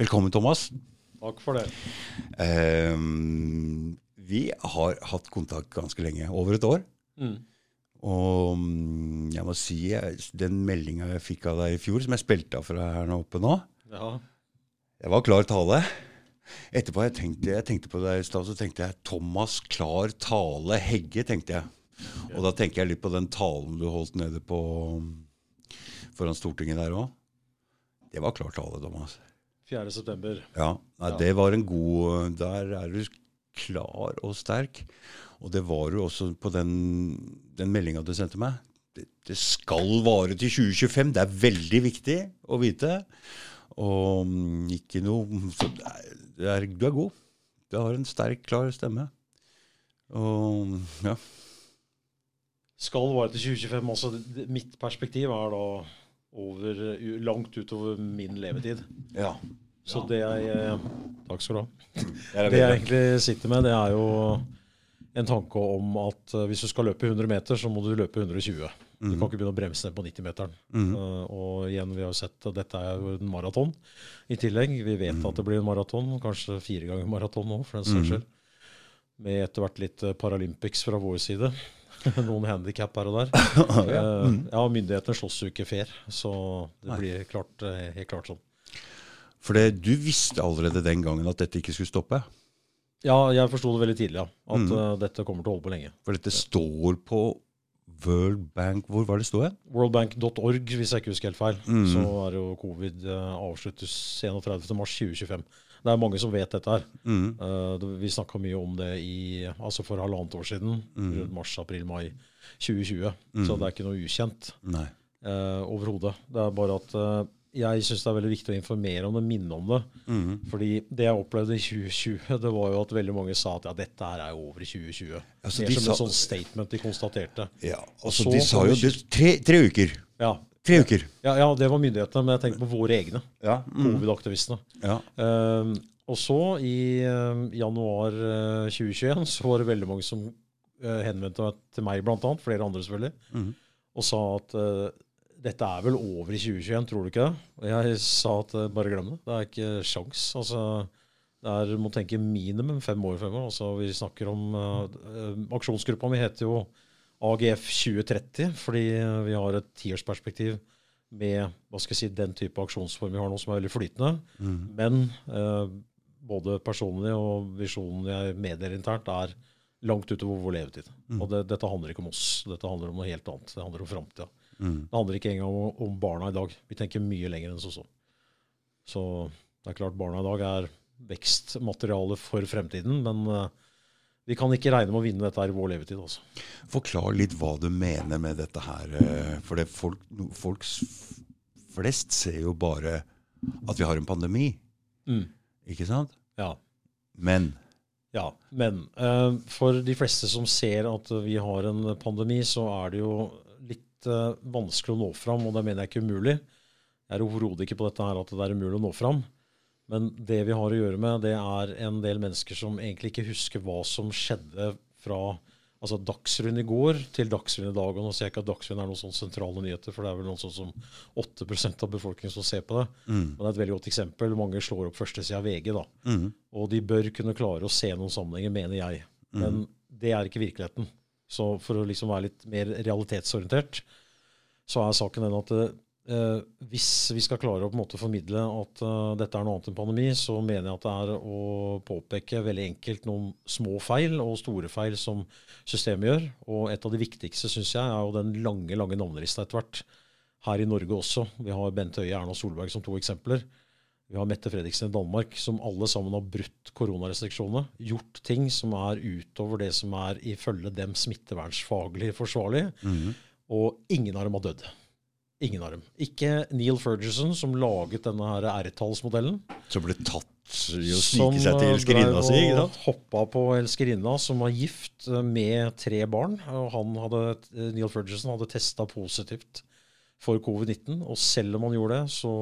Velkommen, Thomas. Takk for det. Eh, vi har hatt kontakt ganske lenge, over et år. Mm. Og mm, jeg må si den meldinga jeg fikk av deg i fjor, som jeg spilte av fra her oppe nå, Ja. det var klar tale. Etterpå jeg tenkte jeg tenkte på deg i stad, så tenkte jeg Thomas Klar Tale Hegge, tenkte jeg. Og da tenker jeg litt på den talen du holdt nede på foran Stortinget der òg. Det var klar tale, Thomas. 4. september. Ja, nei, Ja. det var en god Der er du klar og sterk. Og det var du også på den, den meldinga du sendte meg. Det, det skal vare til 2025. Det er veldig viktig å vite. Og mm, ikke noe så det er, er, Du er god. Du har en sterk, klar stemme. Og ja. Skal vare til 2025. også. mitt perspektiv er da over, langt utover min levetid. ja. Så det jeg eh, Takk skal du ha. Det Det jeg egentlig sitter med, det er jo en tanke om at eh, hvis du skal løpe 100 meter, så må du løpe 120. Du kan ikke begynne å bremse ned på 90-meteren. Mm -hmm. uh, og igjen, vi har jo sett at dette er jo en maraton i tillegg. Vi vet at det blir en maraton, kanskje fire ganger maraton nå, for den saks skyld. Med etter hvert litt eh, Paralympics fra vår side. Noen handikap her og der. Eh, ja, myndighetene slåss jo ikke fair, så det blir klart, eh, helt klart sånn. For du visste allerede den gangen at dette ikke skulle stoppe. Ja, jeg forsto det veldig tidlig, ja. At Mhm. eh, dette kommer til å holde på lenge. For dette står på World Bank Hvor var det stod hen? Worldbank.org, hvis jeg ikke husker helt feil, Mm. så er jo covid avsluttes 31.3.2025. Det er mange som vet dette her. Mm. Uh, vi snakka mye om det i, altså for halvannet år siden, mm. rundt mars, april, mai 2020. Mm. Så det er ikke noe ukjent uh, overhodet. Det er bare at uh, jeg syns det er veldig viktig å informere om det, minne om det. Mm. Fordi det jeg opplevde i 2020, det var jo at veldig mange sa at ja, dette her er jo over i 2020. Altså, Mer de som sa- et sånt statement de konstaterte. Ja, altså så De sa jo det, tre, tre uker. Ja, Tre uker. ja, ja det var myndighetene, men jeg tenker på våre egne. Ja. Hovedaktivistene. ja. Um, og så, i um, januar eh, 2021, så var det veldig mange som uh, henvendte seg til meg, blant annet, flere andre selvfølgelig, mm. og sa at uh, dette er vel over i 2021, tror du ikke det? Og jeg sa at eh, bare glem det. Det er ikke sjans. Altså, det er, må tenke minimum fem år fremover. Altså, vi snakker om eh, eh, Aksjonsgruppa mi heter jo AGF 2030, fordi vi har et tiårsperspektiv med hva skal jeg si, den type aksjonsform vi har nå, som er veldig flytende. Mm. Men eh, både personlig og visjonen jeg meddeler internt, er langt utover vår levetid. Og det, dette handler ikke om oss. Dette handler om noe helt annet. Det handler om framtida. Mm. Det handler ikke engang om, om barna i dag. Vi tenker mye lenger enn som så. Så det er klart barna i dag er vekstmateriale for fremtiden, men eh, vi kan ikke regne med å vinne dette her i vår levetid. Også. Forklar litt hva du mener med dette her. eh, For det folk, folk flest ser jo bare at vi har en pandemi, ikke sant? Ja. Men Ja, men Uh, for de fleste som ser at vi har en pandemi, så er det jo litt uh, vanskelig å nå fram, og det mener jeg ikke umulig. Jeg er overhodet ikke på dette her at det er umulig å nå fram. Men det vi har å gjøre med, det er en del mennesker som egentlig ikke husker hva som skjedde fra altså Dagsrevyen i går til Dagsrevyen i dag. Og nå sier jeg ikke at Dagsrevyen er noen sånn sentrale nyheter, for det er vel noe sånn som 8% av befolkningen som ser på det. Men det er et veldig godt eksempel. Mange slår opp førstesida av VG, da. Mm. Og de bør kunne klare å se noen sammenhenger, mener jeg. Men det er ikke virkeligheten. Så for å liksom være litt mer realitetsorientert, så er saken den at eh, hvis vi skal klare å på en måte formidle at eh, dette er noe annet enn pandemi, så mener jeg at det er å påpeke veldig enkelt noen små feil og store feil som systemet gjør. Og et av de viktigste, syns jeg, er jo den lange, lange navnelista etter hvert. Her i Norge også. Vi har Bent Høie, og Erna Solberg som to eksempler. Vi har Mette Fredriksen i Danmark, som alle sammen har brutt koronarestriksjonene. Gjort ting som er utover det som er ifølge dem smittevernsfaglig forsvarlig. Og ingen av dem har dødd. Ingen av dem. Ikke Neil Ferguson, som laget denne her R-tallsmodellen. Som ble tatt i å snike seg til elskerinna si, Som hoppa på elskerinna, som var gift eh, med tre barn. Og han hadde, eh, Neil Ferguson hadde testa positivt for covid-19. Og selv om han gjorde det, så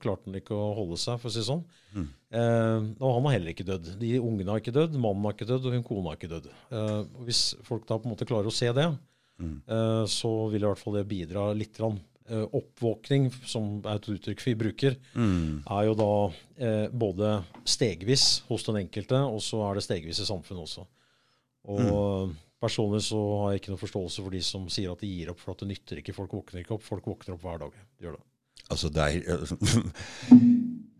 klarte han ikke å holde seg, for å si det sånn. Mm. Eh, og han har heller ikke dødd. De ungene har ikke dødd, mannen har ikke dødd, og hun kona har ikke dødd. Eh, hvis folk da på en måte klarer å se det, Mm. eh, så vil i hvert fall det bidra litt. grann. Eh, oppvåkning, som er et uttrykk vi bruker, Mm. er jo da eh, både stegvis hos den enkelte, og så er det stegvis i samfunnet også. Og personlig så har jeg ikke noe forståelse for de som sier at de gir opp for at det nytter ikke. Folk våkner ikke opp. Folk våkner opp hver dag. De gjør det. Altså, det er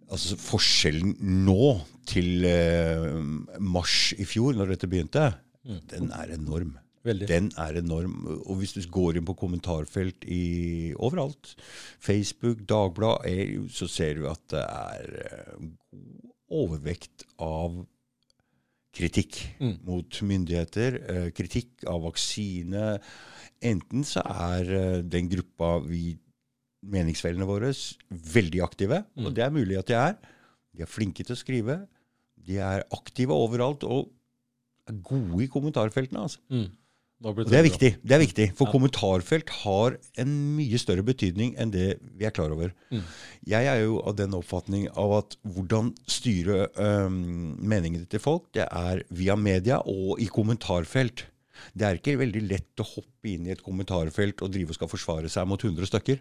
Altså, forskjellen nå til eh, mars i fjor, når dette begynte, den er enorm. Veldig. Den er enorm. Og hvis du går inn på kommentarfelt i, overalt, Facebook, Dagbladet, så ser du at det er eh, overvekt av kritikk mot myndigheter, eh, kritikk av vaksine. Enten så er eh, den gruppa vi meningsfellene våre veldig aktive, og det er mulig at de er. De er flinke til å skrive. De er aktive overalt og er gode i kommentarfeltene. altså. Mm. Det er viktig. det er viktig, For kommentarfelt har en mye større betydning enn det vi er klar over. Jeg er jo av den oppfatning av at hvordan styre um, meningene til folk, det er via media og i kommentarfelt. Det er ikke veldig lett å hoppe inn i et kommentarfelt og drive og skal forsvare seg mot 100 stykker.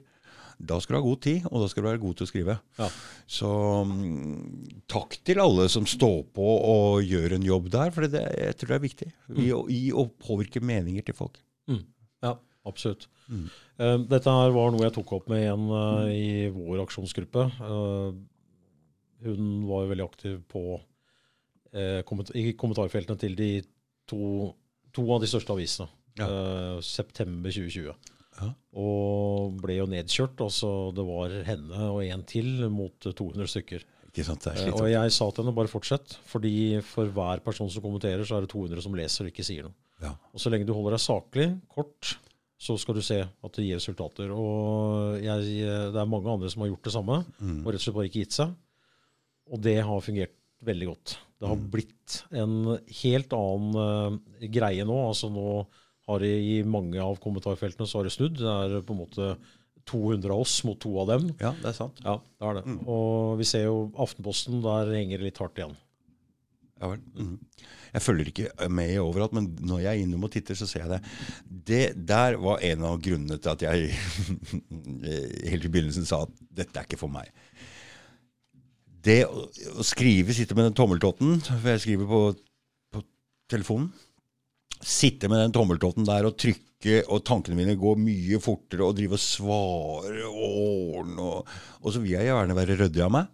Da skal du ha god tid, og da skal du være god til å skrive. Ja. Så mm, takk til alle som står på og gjør en jobb der, for det, jeg tror det er viktig i, å- i å påvirke meninger til folk. Mm. Ja, absolutt. Eh, dette her var noe jeg tok opp med en uh, i vår aksjonsgruppe. Uh, hun var jo veldig aktiv på komment i kommentarfeltene til de to, to av de største avisene. Ja. September 2020. Ja. Og ble jo nedkjørt. Altså det var henne og en til mot 200 stykker. Ikke sant? Det er Eh, og jeg sa til henne bare fortsett, fordi for hver person som kommenterer, så er det 200 som leser og ikke sier noe. Ja. Og så lenge du holder deg saklig, kort, så skal du se at det gir resultater. Og jeg, det er mange andre som har gjort det samme, Mm. og rett og slett bare ikke gitt seg. Og det har fungert veldig godt. Det har blitt en helt annen uh, greie nå. Altså nå har det i mange av kommentarfeltene så har det snudd. Det er på en måte 200 av oss mot to av dem. ja, det er sant. Ja, det er det. Og vi ser jo Aftenposten, der henger det litt hardt igjen. Ja vel. Mm. Jeg følger ikke med overalt, men når jeg er innom og titter, så ser jeg det. Det der var en av grunnene til at jeg helt i begynnelsen sa at dette er ikke for meg. Det å skrive, sitte med den tommeltotten, for jeg skriver på, på telefonen, sitte med den tommeltotten der og trykke, og tankene mine går mye fortere, og drive og svare og og, så vil jeg gjerne være ryddig av meg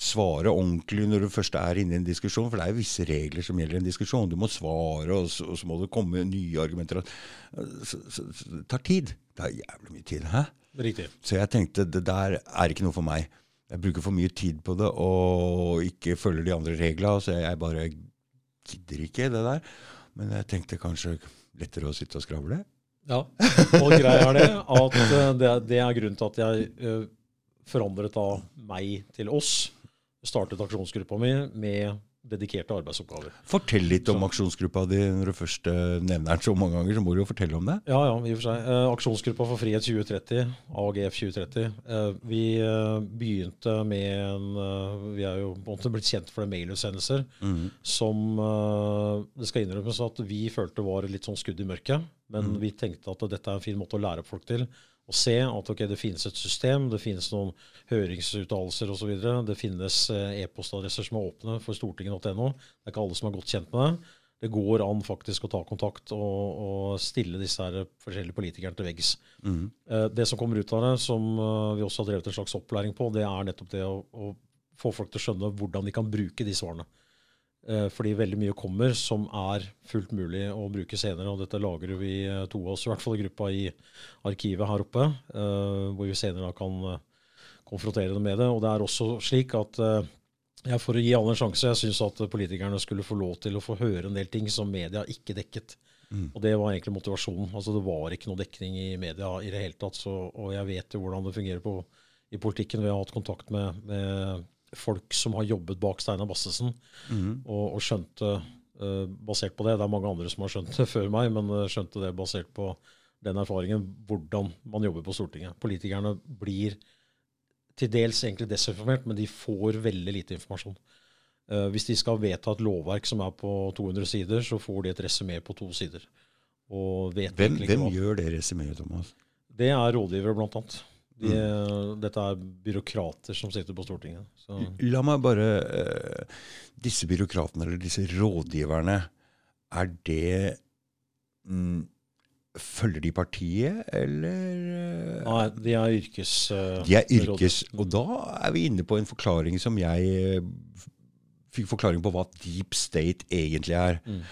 svare ordentlig når du først er inne i en diskusjon. For det er jo visse regler som gjelder en diskusjon. Du må svare, og så, og så må det komme nye argumenter. Så, så det tar tid. Det er jævlig mye tid. Hæ? Riktig. Så jeg tenkte det der er ikke noe for meg. Jeg bruker for mye tid på det og ikke følger de andre reglene. Så jeg bare gidder ikke det der. Men jeg tenkte kanskje lettere å sitte og skravle. Ja, og greia er det at eh, det, det er grunnen til at jeg eh, forandret da meg til oss. Startet aksjonsgruppa mi med dedikerte arbeidsoppgaver. Fortell litt om aksjonsgruppa di når du først eh, nevner den så mange ganger. Så må du jo fortelle om det. Ja, ja, i og for seg. Eh, aksjonsgruppa for frihet 2030, AGF 2030. Eh, vi eh, begynte med en eh, Vi er jo på en måte blitt kjent for det mailutsendelser som eh, det skal innrømmes at vi følte var litt sånn skudd i mørket. Men vi tenkte at dette er en fin måte å lære opp folk til. Å se at okay, det finnes et system, det finnes noen høringsuttalelser osv. Det finnes eh, e-postadresser som er åpne for stortinget.no. Det er ikke alle som er godt kjent med det. Det går an faktisk å ta kontakt og, og stille disse her forskjellige politikerne til veggs. Mm. Det som kommer ut av det, som eh, vi også har drevet en slags opplæring på, det er nettopp det å, å få folk til å skjønne hvordan de kan bruke de svarene. Eh, Fordi veldig mye kommer som er fullt mulig å bruke senere. Og dette lagrer vi eh, to av oss, i hvert fall i gruppa i arkivet her oppe. eh, Hvor vi senere kan konfrontere dem med det. Og det er også slik at ja, for å gi alle en sjanse, jeg syns at politikerne skulle få lov til å få høre en del ting som media ikke dekket. Og det var egentlig motivasjonen. Altså Det var ikke noe dekning i media i det hele tatt. Så, og jeg vet jo hvordan det fungerer på, i politikken. Vi har hatt kontakt med, med folk som har jobbet bak Steinar Bassesen, og, og skjønte, uh, basert på det Det er mange andre som har skjønt det før meg, men eh, skjønte det basert på den erfaringen, hvordan man jobber på Stortinget. Politikerne blir til dels egentlig desinformert, men de får veldig lite informasjon. Uh, hvis de skal vedta et lovverk som er på 200 sider, så får de et resymé på to sider. Hvem, hvem gjør det resymeet, Thomas? Det er rådgivere, blant annet. De, Dette er byråkrater som sitter på Stortinget. Så. La meg bare eh, Disse byråkratene, eller disse rådgiverne, er det mm, Følger de partiet, eller eh, Nei, de er yrkes... Uh, De er yrkes... råd- Og da er vi inne på en forklaring som jeg eh, fikk forklaring på hva deep state egentlig er. Mm.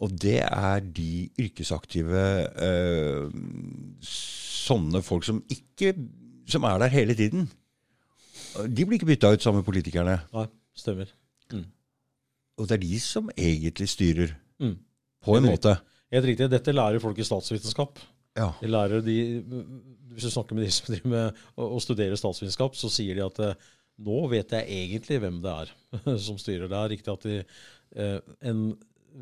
Og det er de yrkesaktive eh, sånne folk som ikke Som er der hele tiden. De blir ikke bytta ut sammen med politikerne. Nei, stemmer. Og det er de som egentlig styrer, Mm. på en måte. Helt riktig. Dette lærer folk i statsvitenskap. Ja. De lærer de, hvis du snakker med de som driver med å, studere statsvitenskap, så sier de at eh, nå vet jeg egentlig hvem det er som styrer. Det er riktig at de, eh, en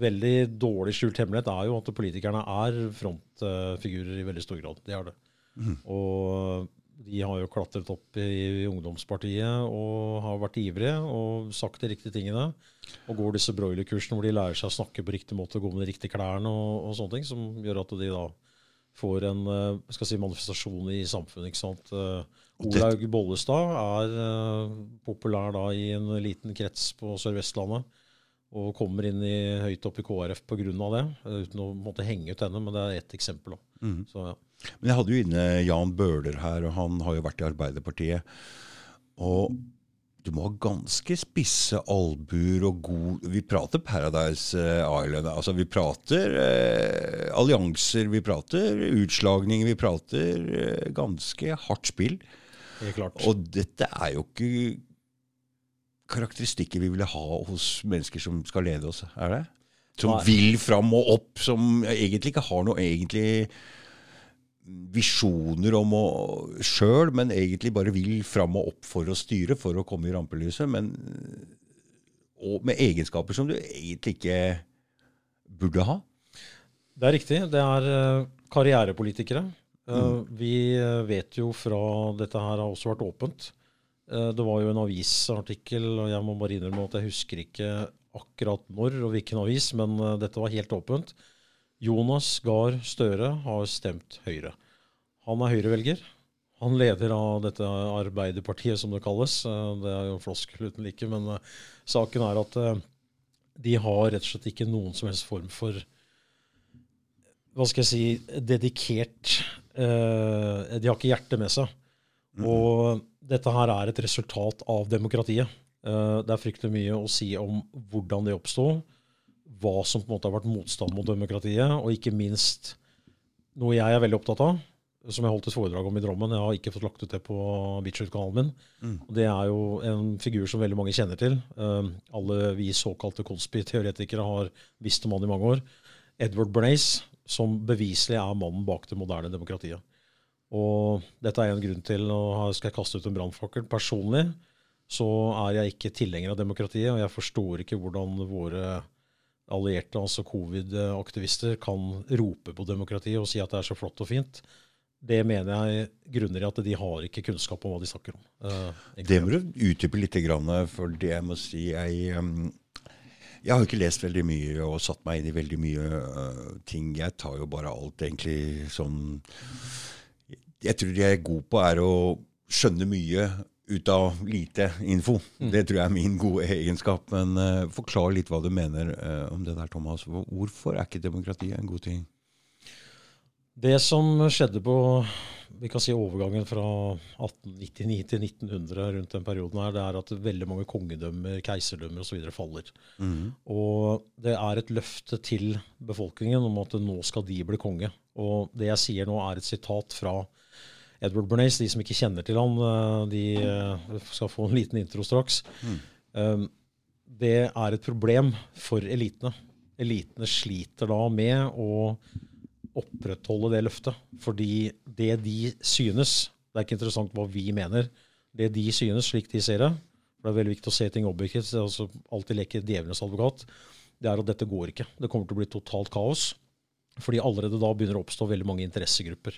veldig dårlig skjult hemmelighet er jo at politikerne er frontfigurer i veldig stor grad. Det er det. Og de har jo klatret opp i, ungdomspartiet og har vært ivrige og sagt de riktige tingene. Og går disse broilerkursene hvor de lærer seg å snakke på riktig måte, og gå med de riktige klærne og, og sånne ting, som gjør at de da får en eh, skal si, manifestasjon i samfunnet. ikke sant? Eh, Olaug Bollestad er eh, populær da i en liten krets på Sør-Vestlandet. Og kommer inn i, høyt opp i KrF pga. det, uten å måtte henge ut henne. Men det er ett eksempel. Mhm. Så ja. Men jeg hadde jo inne Jan Bøhler her, og han har jo vært i Arbeiderpartiet. Og du må ha ganske spisse albuer og god Vi prater Paradise eh, Island. Altså, vi prater eh, allianser, vi prater utslagning, vi prater eh, ganske hardt spill. Klart. Og dette er jo ikke karakteristikker vi ville ha hos mennesker som skal lede oss, er det? Som Nei. vil fram og opp, som egentlig ikke har noe egentlig visjoner om å sjøl, men egentlig bare vil fram og opp for å styre, for å komme i rampelyset. Men, og med egenskaper som du egentlig ikke burde ha. Det er riktig. Det er eh, karrierepolitikere. Eh, Mm. Vi eh, vet jo fra Dette her har også vært åpent. Det var jo en avisartikkel, og jeg må bare innrømme at jeg husker ikke akkurat når og hvilken avis, men dette var helt åpent. Jonas Gahr Støre har stemt Høyre. Han er Høyre-velger. Han leder av dette Arbeiderpartiet, som det kalles. Eh, Det er jo floskel uten like, men eh, saken er at eh, de har rett og slett ikke noen som helst form for hva skal jeg si, dedikert De har ikke hjertet med seg. Og dette her er et resultat av demokratiet. Det er fryktelig mye å si om hvordan det oppsto, hva som på en måte har vært motstand mot demokratiet, og ikke minst noe jeg er veldig opptatt av, som jeg holdt et foredrag om i Drammen. Jeg har ikke fått lagt ut det på Beachwood-kanalen min. Mm. Og Det er jo en figur som veldig mange kjenner til. Eh, alle vi såkalte konspiteoretikere har visst om han i mange år. Edward Bernays, som beviselig er mannen bak det moderne demokratiet. Og dette er en grunn til å her skal jeg kaste ut en brannfakkel. Personlig så er jeg ikke tilhenger av demokratiet, og jeg forstår ikke hvordan våre allierte, altså covid-aktivister, kan rope på demokratiet og si at det er så flott og fint. Det mener jeg grunner i at de har ikke kunnskap om hva de snakker om. Eh. Det må du utdype litt, for det jeg må si jeg, um, jeg har ikke lest veldig mye og satt meg inn i veldig mye uh, ting. Jeg tar jo bare alt egentlig som Jeg tror det jeg er god på, er å skjønne mye ut av lite info. Det tror jeg er min gode egenskap. Men uh, forklar litt hva du mener uh, om det der, Thomas. Hvorfor er ikke demokrati en god ting? Det som skjedde på vi kan si overgangen fra 1899 til 1900 rundt den perioden her, det er at veldig mange kongedømmer, keiserdømmer osv. faller. Og det er et løfte til befolkningen om at nå skal de bli konge. Og det jeg sier nå, er et sitat fra Edward Bernays. De som ikke kjenner til han, eh, de eh, skal få en liten intro straks. Mm. Det er et problem for elitene. Elitene sliter da med å opprettholde det løftet. Fordi det de synes Det er ikke interessant hva vi mener. Det de synes, slik de ser det For det er veldig viktig å se ting objektivt. altså Alltid leke djevelens advokat. Det er at dette går ikke. Det kommer til å bli totalt kaos. Fordi allerede da begynner det å oppstå veldig mange interessegrupper.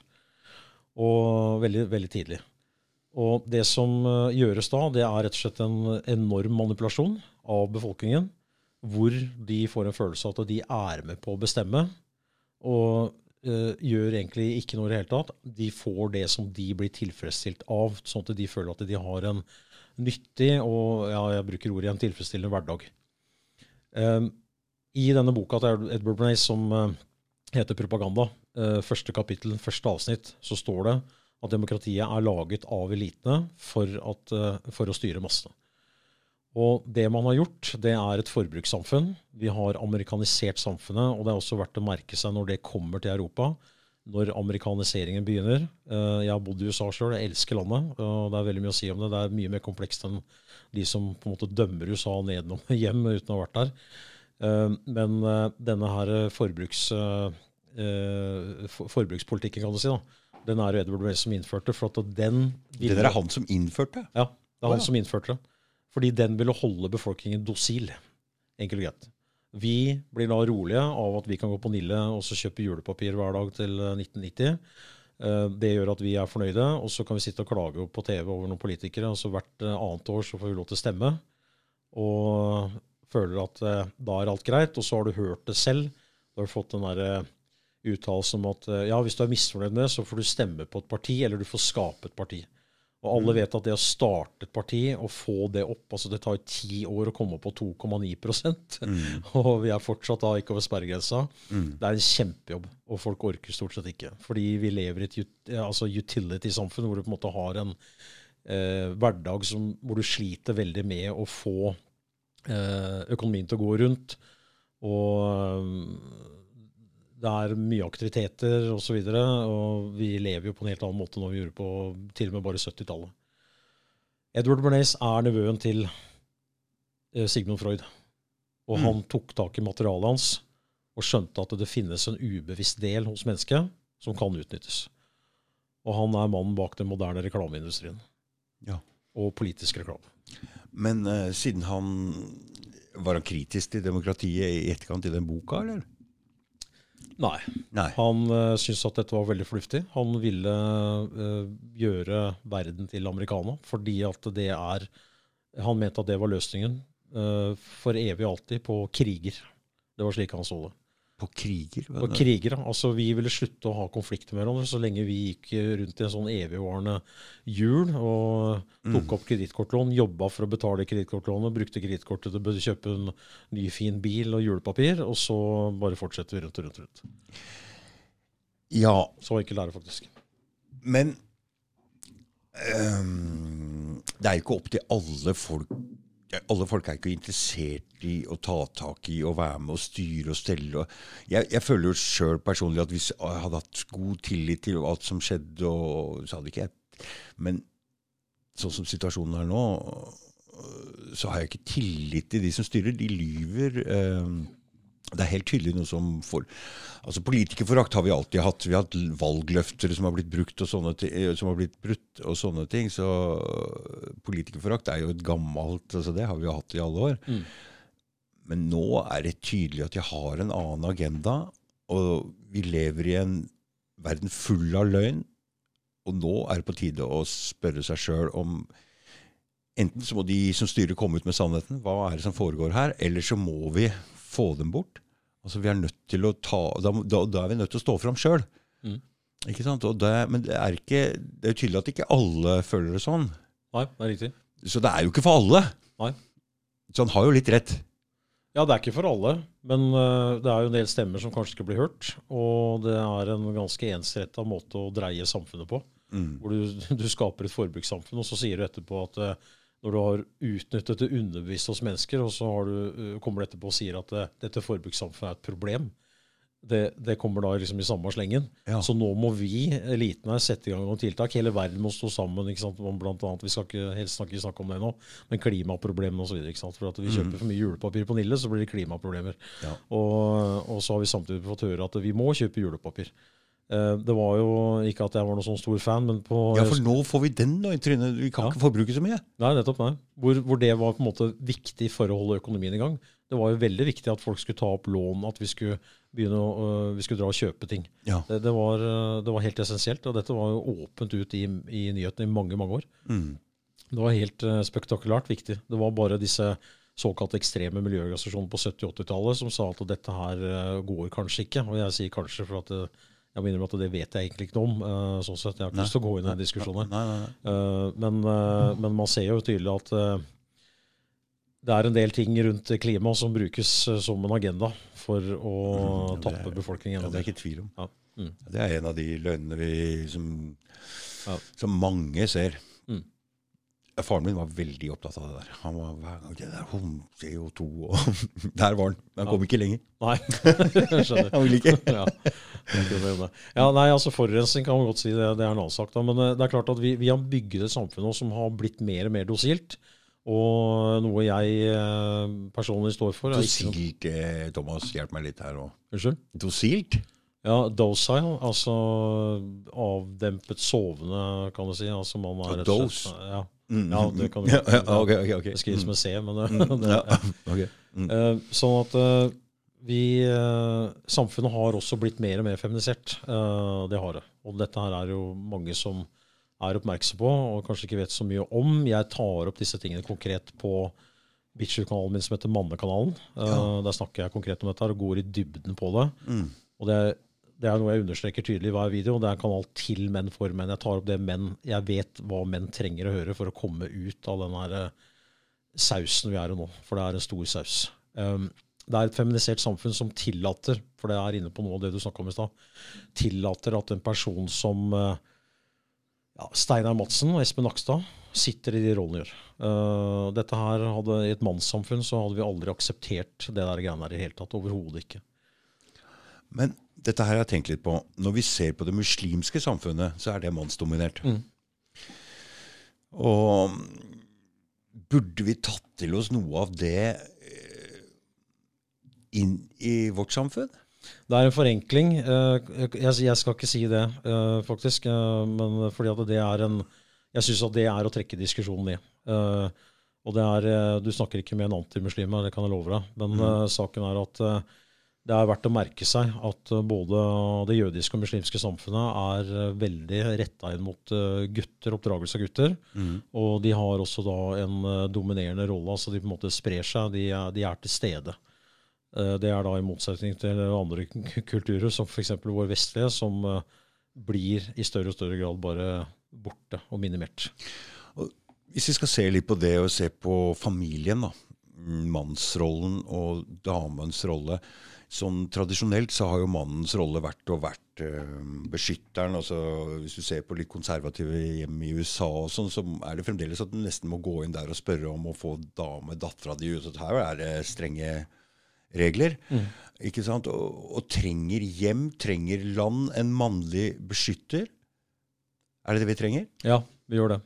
Og veldig, veldig tidlig. Og det som eh, gjøres da, det er rett og slett en enorm manipulasjon av befolkningen. Hvor de får en følelse av at de er med på å bestemme. Og eh, gjør egentlig ikke noe i det hele tatt. De får det som de blir tilfredsstilt av, sånn at de føler at de har en nyttig og ja, jeg bruker ordet igjen, tilfredsstillende hverdag. Um, I denne boka til Edward Bernays som heter 'Propaganda', første kapittel, første avsnitt, så står det at demokratiet er laget av elitene for, at, uh, for å styre massene. Og det man har gjort, det er et forbrukssamfunn. Vi har amerikanisert samfunnet, og det er også verdt å merke seg når det kommer til Europa. Når amerikaniseringen begynner. Jeg har bodd i USA sjøl, jeg elsker landet. og Det er veldig mye å si om det. Det er mye mer komplekst enn de som på en måte dømmer USA nedenom hjem uten å ha vært der. Eh, men eh, denne her forbruks, eh, forbrukspolitikken, kan du si, da, den er Edward Wells som innførte. for at den... Ville, det er han som innførte? Ja, det er han oh, ja. som innførte det. Fordi den ville holde befolkningen dosil. Enkelt og greit. Vi blir da rolige av at vi kan gå på Nille og så kjøpe julepapir hver dag til 1990. Det gjør at vi er fornøyde, og så kan vi sitte og klage på TV over noen politikere. og så Hvert annet år så får vi lov til å stemme. Og føler at eh, da er alt greit, og så har du hørt det selv. Da har du fått den derre uttalelsen om at eh, ja, hvis du er misfornøyd med det, så får du stemme på et parti, eller du får skape et parti. Og alle mm. vet at det å starte et parti og få det opp altså Det tar jo ti år å komme opp på 2,9 mm. og vi er fortsatt da ikke over sperregrensa. Mm. Det er en kjempejobb, og folk orker stort sett ikke. Fordi vi lever i et altså utility-samfunn hvor du på en måte har en eh, hverdag som, hvor du sliter veldig med å få Eh, økonomien til å gå rundt. Og det er mye aktiviteter osv. Og, så og vi lever jo på en helt annen måte enn vi gjorde på til og med bare 70-tallet. Edward Bernays er nevøen til eh, Sigmund Freud. Og mm. han tok tak i materialet hans og skjønte at det finnes en ubevisst del hos mennesket som kan utnyttes. Og han er mannen bak den moderne reklameindustrien. Ja. Og politisk reklame. Men uh, siden han Var han kritisk til demokratiet i etterkant i den boka, eller? Nei. Nei. Han uh, syntes at dette var veldig fornuftig. Han ville uh, gjøre verden til americana fordi at det er Han mente at det var løsningen uh, for evig og alltid på kriger. Det var slik han så det. På kriger? På kriger, altså Vi ville slutte å ha konflikter med hverandre så lenge vi gikk rundt i en sånn evigvarende hjul og tok mm. opp kredittkortlån, jobba for å betale kredittkortlånet, brukte kredittkortet til å kjøpe en ny, fin bil og julepapir, og så bare fortsetter vi rundt og rundt. og rundt. Ja. Så enkelt er det faktisk. Men um, det er jo ikke opp til alle folk alle folk er ikke interessert i å ta tak i og være med og styre og stelle. Jeg, jeg føler jo sjøl personlig at hvis jeg hadde hatt god tillit til alt som skjedde, og, så hadde ikke jeg Men sånn som situasjonen er nå, så har jeg ikke tillit til de som styrer. De lyver. Eh, det er helt tydelig noe som får altså Politikerforakt har vi alltid hatt. Vi har hatt valgløfter som har blitt brukt og sånne ting, eh, som har blitt brutt og sånne ting. Så politikerforakt er jo et gammelt altså Det har vi jo hatt i alle år. Mm. Men nå er det tydelig at de har en annen agenda, og vi lever i en verden full av løgn. Og nå er det på tide å spørre seg sjøl om Enten så må de som styrer, komme ut med sannheten. Hva er det som foregår her? Eller så må vi få dem bort. Altså, vi er nødt til å ta, da, da, da er vi nødt til å stå fram sjøl. Mm. Ikke sant? Det, men det er, ikke, det er jo tydelig at ikke alle føler det sånn. Nei, det er riktig. Så det er jo ikke for alle. Nei. Så han har jo litt rett. Ja, det er ikke for alle. Men uh, det er jo en del stemmer som kanskje ikke blir hørt. Og det er en ganske ensretta måte å dreie samfunnet på. Mm. Hvor du, du, skaper et forbrukssamfunn, og så sier du etterpå at uh, når du har utnyttet det underbevisste hos mennesker, og så du, uh, kommer du etterpå og sier at det, dette forbrukssamfunnet er et problem. Det, det, kommer da liksom i samme slengen. Ja. Så nå må vi, eliten her, sette i gang noen tiltak. Hele verden må stå sammen. ikke sant? Blant annet, Vi skal ikke, helst snakke, snakke om det nå, men klimaproblemene osv. For at vi kjøper mm. for mye julepapir på Nille, så blir det klimaproblemer. Ja. Og, og, så har vi samtidig fått høre at vi må kjøpe julepapir. Eh, det var jo ikke at jeg var noen sånn stor fan, men på Ja, for nå får vi den da i trynet. Vi kan ja. ikke forbruke så mye. Nei, nettopp. nei. Hvor, hvor, det var på en måte viktig for å holde økonomien i gang. Det var jo veldig viktig at folk skulle ta opp lån, at vi skulle begynne å, uh, vi skulle dra og kjøpe ting. Ja. Det, det, var, uh, det, var, helt essensielt, og dette var jo åpent ut i, i nyhetene i mange, mange år. Mm. Det var helt spektakulært viktig. Det var bare disse såkalt ekstreme miljøorganisasjonene på 70- 80-tallet som sa at dette her går kanskje ikke. Og jeg sier kanskje for at Jeg må innrømme at det vet jeg egentlig ikke noe om. Uh, sånn sett. Jeg har ikke lyst til å gå inn i den diskusjonen. Nei, nei, nei. Uh, men, uh, men man ser jo tydelig at det er en del ting rundt klima som brukes som en agenda for å Mm, tappe er- befolkningen Ja, det er ikke tvil om. Ja. Mm. Det er en av de løgnene vi, som, Ja. som mange ser. Mm. Faren min var veldig opptatt av det der. Han var hver gang det der hum, CO2 og Der var han. Men han kom ikke lenger. Nei, skjønner. Han ville ikke. ja. nei, altså Forurensning kan man godt si, det, det er en annen sak. da, Men eh, det er klart at vi, vi har bygget et samfunn nå som har blitt mer og mer dosilt. Og noe jeg eh, personlig står for ikke noe- Dosilt, eh, Thomas, hjelp meg litt her òg. Unnskyld? Dosilt? Ja, docile, altså avdempet sovende, kan du si. Altså man er rett og slett- Ja, Mm. Ja, det kan du- ja, ja, okay, okay, okay. det skrives Mm. med C, men det, Mm, det, ja, ja. ok. Mm. Sånn at vi eh, Samfunnet har også blitt mer og mer feminisert. Eh, Det har det. Og dette her er jo mange som er oppmerksom på, og kanskje ikke vet så mye om. Jeg tar opp disse tingene konkret på Bitcher-kanalen min som heter Mannekanalen. Eh, Ja. Der snakker jeg konkret om dette her og går i dybden på det. Mm. Og det er, det er noe jeg understreker tydelig i hver video. Det er en kanal til menn for menn. Jeg tar opp det menn Jeg vet hva menn trenger å høre for å komme ut av den her sausen vi er i nå. For det er en stor saus. Um, det er et feminisert samfunn som tillater, for det er inne på noe av det du snakka om i stad, tillater at en person som eh, ja, Steinar Madsen og Espen Nakstad sitter i de rollene de gjør. Uh, dette her hadde, I et mannssamfunn så hadde vi aldri akseptert det der greiene der i det hele tatt. Overhodet ikke. Men dette her har jeg tenkt litt på. Når vi ser på det muslimske samfunnet, så er det mannsdominert. Mm. Og burde vi tatt til oss noe av det inn i vårt samfunn? Det er en forenkling. Eh, Jeg, skal ikke si det, eh, faktisk. eh, Men fordi at det er en Jeg syns at det er å trekke diskusjonen. Eh, Og det er Du snakker ikke med en antimuslim, her, det kan jeg love deg. Men mm. saken er at det er verdt å merke seg at både det jødiske og muslimske samfunnet er veldig retta inn mot gutter, oppdragelse av gutter. Og de har også da en dominerende rolle. altså De på en måte sprer seg, de er, de er til stede. Eh, Det er da i motsetning til andre kulturer, som f.eks. vår vestlige, som eh, blir i større og større grad bare borte og minimert. Hvis vi skal se litt på det og se på familien, da. Mannsrollen og damens rolle. Sånn Tradisjonelt så har jo mannens rolle vært å vært øh, beskytteren. altså Hvis du ser på litt konservative hjem i USA, og sånn, så er det fremdeles at du nesten må gå inn der og spørre om å få dame, dattera di ut. Her er det strenge regler. ikke sant? Og, og trenger hjem, trenger land, en mannlig beskytter. Er det det vi trenger? Ja, vi gjør det.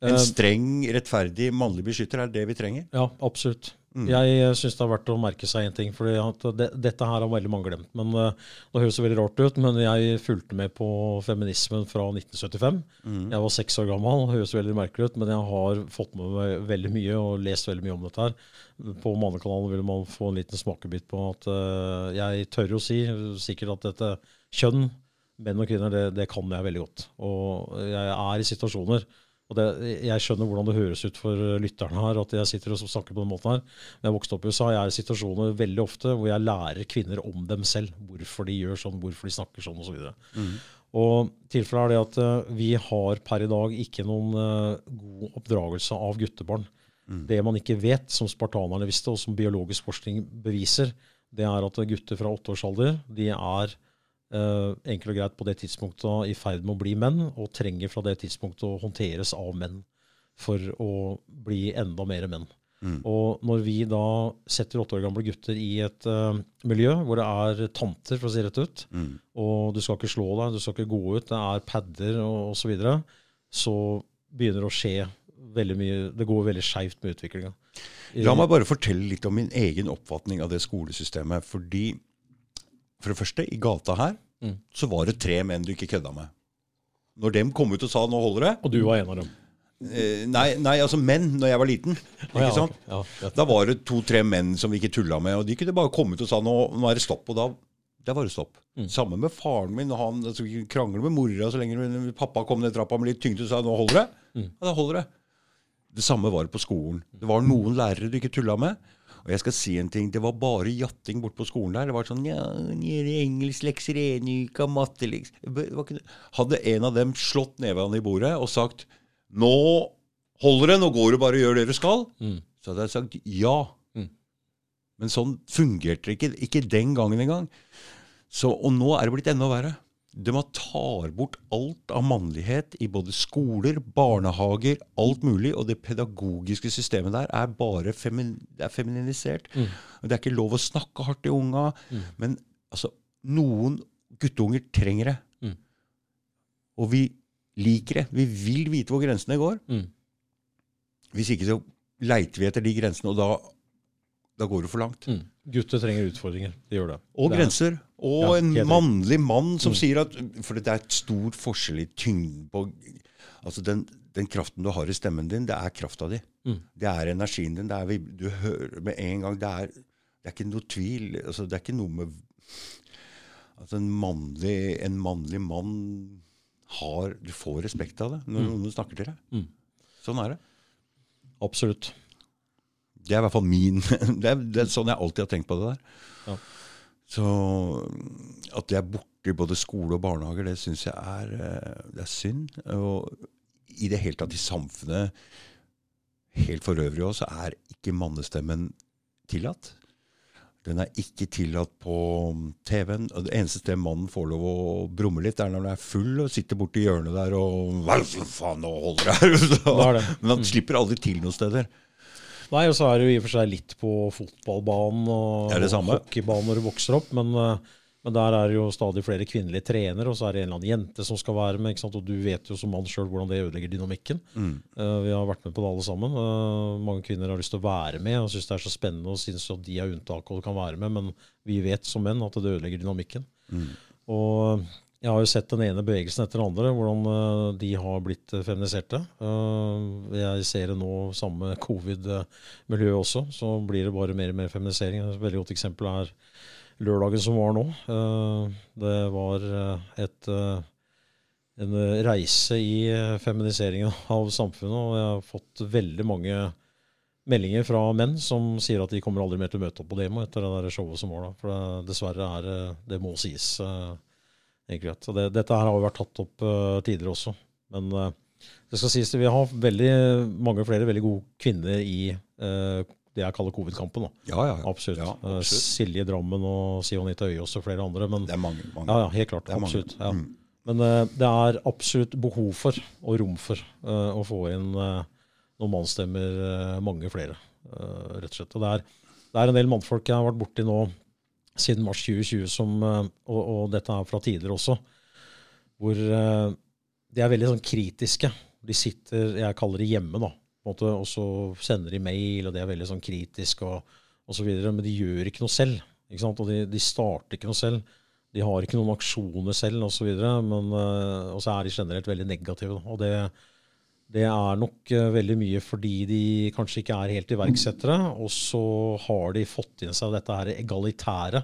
En Eh, streng, rettferdig mannlig beskytter er det vi trenger. Ja, absolutt. Mm. Jeg syns det er verdt å merke seg en ting. for det, dette her har veldig mange glemt. men uh, Det høres veldig rart ut, men jeg fulgte med på feminismen fra 1975. Mm. Jeg var seks år gammel. Det høres veldig merkelig ut, men jeg har fått med meg veldig mye og lest veldig mye om dette her. På Mannekanalen vil man få en liten smakebit på at uh, jeg tør å si sikkert at dette kjønn, menn og kvinner, det, det kan jeg veldig godt. Og jeg er i situasjoner og det, Jeg skjønner hvordan det høres ut for lytterne her at jeg sitter og snakker på den måten her. Når jeg vokste opp i USA, jeg er i situasjoner veldig ofte hvor jeg lærer kvinner om dem selv. Hvorfor de gjør sånn, hvorfor de snakker sånn osv. Mm. Og tilfellet er det at eh, vi har per i dag ikke noen eh, god oppdragelse av guttebarn. Mm. Det man ikke vet, som spartanerne visste, og som biologisk forskning beviser, det er at gutter fra åtte års alder de er eh, enkelt og greit på det tidspunktet i ferd med å bli menn, og trenger fra det tidspunktet å håndteres av menn for å bli enda mer menn. Mm. Og når vi da setter åtte år gamle gutter i et uh, miljø hvor det er tanter, for å si rett ut, Mm. og du skal ikke slå deg, du skal ikke gå ut, det er padder og osv., så, videre, så begynner det å skje veldig mye Det går veldig skeivt med utviklinga. La meg bare fortelle litt om min egen oppfatning av det skolesystemet. Fordi for det første, i gata her Mm. så var det tre menn du ikke kødda med. Når dem kom ut og sa 'nå holder det' Og du var en av dem. eh, nei, nei, altså menn når jeg var liten. Ikke ja, sant? Okay. Ja. Da var det to-tre menn som vi ikke tulla med, og de kunne bare komme ut og sa 'nå, nå er det stopp'. Og da, det var det stopp. Mm. Samme med faren min. Han altså, krangler med mora så lenge pappa kom ned trappa med litt tyngde og sa 'nå holder det'. Mm. Ja, da holder det. Det samme var det på skolen. Det var noen lærere du ikke tulla med. Og jeg skal si en ting, det var bare jatting borte på skolen der. Det var sånn ja, engelsklekser en uke, mattelekser Hadde en av dem slått neven i bordet og sagt 'Nå holder det, nå går du bare og gjør det du skal', mm. så hadde jeg sagt ja. Mm. Men sånn fungerte det ikke. Ikke den gangen engang. Så, og nå er det blitt enda verre. De tar bort alt av mannlighet i både skoler, barnehager, alt mulig. Og det pedagogiske systemet der er bare femin, er femininisert. Mm. Det er ikke lov å snakke hardt til unga. Mm. Men altså, noen guttunger trenger det. Mm. Og vi liker det. Vi vil vite hvor grensene går. Mm. Hvis ikke så leiter vi etter de grensene, og da, da går det for langt. Gutter trenger utfordringer. De gjør det. Og det grenser. Og ja, en mannlig mann som mm. sier at For det er et stort forskjell i tyngden på Altså den, den, kraften du har i stemmen din, det er krafta di. Mm. Det er energien din. Er, du hører med en gang Det er, det er ikke noe tvil. Altså, det er ikke noe med altså en, mannlig, en mannlig mann har Du får respekt av det når mm. noen snakker til deg. Mm. Sånn er det. Absolutt. Det er i hvert fall min det er, det er, sånn jeg alltid har tenkt på det der. Ja. Så at det er borte i både skole og barnehager, det syns jeg er, eh, det er synd. Og i det hele tatt i samfunnet helt for øvrig òg, så er ikke mannestemmen tillatt. Den er ikke tillatt på TV-en. Det eneste stedet mannen får lov å brumme litt, er når han er full og sitter borti hjørnet der og Hva faen, nå holder det her! Men han slipper aldri til noen steder. Nei, og så er det jo i og for seg litt på fotballbanen og, og hockeybanen når du vokser opp. Men, eh, men, der er det jo stadig flere kvinnelige trenere, og så er det en eller annen jente som skal være med. Og du vet jo som mann sjøl hvordan det ødelegger dynamikken. Mm. Uh, vi har vært med på det alle sammen. Uh, mange kvinner har lyst til å være med og syns det er så spennende og syns at de er unntak og kan være med, men vi vet som menn at det ødelegger dynamikken. Mm. Og jeg har jo sett den ene bevegelsen etter den andre, hvordan uh, de har blitt uh, feminiserte. Uh, jeg ser det nå samme covid-miljøet også, så blir det bare mer og mer feminisering. Et veldig godt eksempel er lørdagen som var nå. det var et, en reise i feminiseringen av samfunnet, og jeg har fått veldig mange meldinger fra menn som sier at de kommer aldri mer til å møte opp på demo etter det der showet som var da. For det, dessverre er det må sies. Uh, så det, dette her har jo vært tatt opp uh, tidligere også. Men uh, det skal sies at vi har veldig mange flere veldig gode kvinner i uh, det jeg kaller covid-kampen. Ja, ja, absolutt. Ja, absolutt. Silje Drammen og Sionita Øyås og flere andre. Men, det er mange. mange. Ja, ja, helt klart. Absolutt. Ja. Mm. Men det er absolutt behov for, og rom for, å få inn noen mannsstemmer, mange flere, rett og slett. Og det er, det er en del mannfolk jeg har vært borti nå siden mars 2020, som, eh, og, og, dette er fra tidligere også, hvor uh, de er veldig sånn kritiske. De sitter, jeg kaller det hjemme, da, måte, og så sender de mail, og de er veldig sånn kritiske og, og så videre, men de gjør ikke noe selv. Ikke sant? Og de, de, starter ikke noe selv. De har ikke noen aksjoner selv, osv. Men uh, og så er de generelt veldig negative. Og det, det er nok uh, veldig mye fordi de kanskje ikke er helt iverksettere. Og så har de fått inn seg dette her egalitære,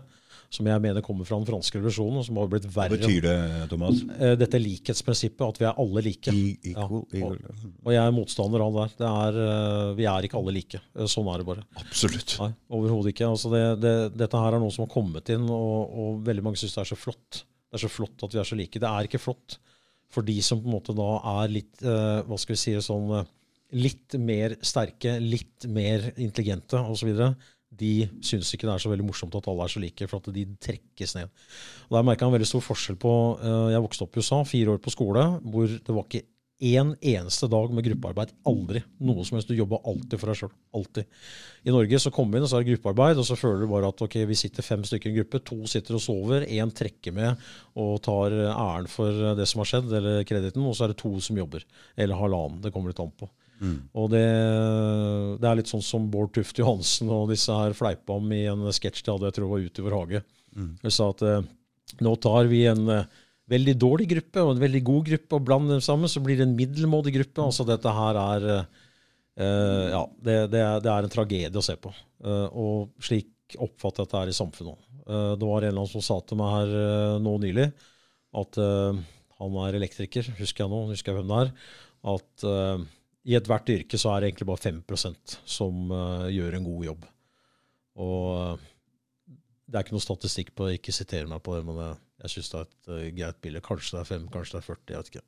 som jeg mener kommer fra den franske revolusjonen. som har blitt verre. Hva betyr det, Thomas? Uh, dette likhetsprinsippet, at vi er alle like. I, ja. og, og, jeg er motstander av det. det er, uh, vi er ikke alle like. sånn er det bare. Absolutt. Nei, Overhodet ikke. Altså det, det, dette her er noe som har kommet inn, og, og veldig mange syns det er så flott. Det er så flott at vi er så like. Det er ikke flott. For de som på en måte da er litt uh, hva skal vi si, sånn, uh, litt mer sterke, litt mer intelligente osv., de syns ikke det er så veldig morsomt at alle er så like, for at de trekkes ned. Og Der merka jeg en veldig stor forskjell på uh, Jeg vokste opp i USA, fire år på skole, hvor det var ikke én eneste dag med gruppearbeid. Aldri. Noe som helst. Du jobber alltid for deg sjøl. Alltid. I Norge så kommer vi inn, og så er det gruppearbeid, og så føler du bare at ok, vi sitter fem stykker i en gruppe. To sitter og sover, én trekker med og tar æren for det som har skjedd, eller krediten, og så er det to som jobber. Eller halvannen. Det kommer litt an på. Mm. Og det, det, er litt sånn som Bård Tufte Johansen og disse her fleipa om i en sketsj de hadde, jeg tror det var Ut i vår hage. Mm. De sa at eh, nå tar vi en eh, veldig dårlig gruppe og en veldig god gruppe, og blander dem sammen, så blir det en middelmådig gruppe. Altså dette her er uh, Ja, det, det, er, det, er, en tragedie å se på. Uh, og slik oppfatter jeg at det er i samfunnet. Uh, det var en eller annen som sa til meg her nå nylig at han er elektriker, husker jeg nå, husker jeg hvem det er, at i ethvert yrke så er det egentlig bare 5% som gjør en god jobb. Og det er ikke noe statistikk på det, ikke siter meg på det, men jeg, jeg syns det er et uh, greit bilde. Kanskje det er 5, kanskje det er 40, jeg vet ikke.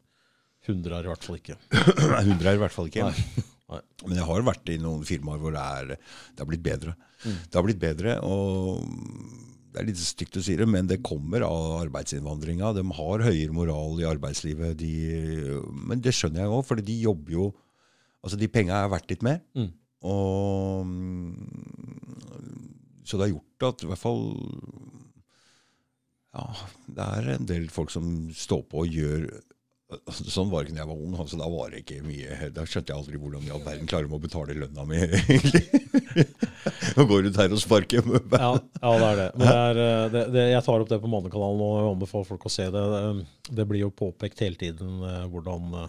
100 er i hvert fall ikke. 100 er i hvert fall ikke. Nei. Nei. Men jeg har vært i noen firmaer hvor det, er, det har blitt bedre. Mm. Det har blitt bedre, og det er litt stygt å si det, men det kommer av arbeidsinnvandringa. De har høyere moral i arbeidslivet. De, men det skjønner jeg òg, for de jobber jo Altså, de penga er verdt litt mer. Mm. Og Så det har gjort at i hvert fall Ja, det er en del folk som står på og gjør Sånn var det ikke da jeg var ung. altså Da var det ikke mye, da skjønte jeg aldri hvordan i all verden klarer de å betale lønna mi, egentlig. Nå går du her og sparker. Ja, ja, det er det. Det er, eh, det, det, jeg tar opp det på Månekanalen og anbefaler folk å se det. Det, det blir jo påpekt hele tiden eh, hvordan eh,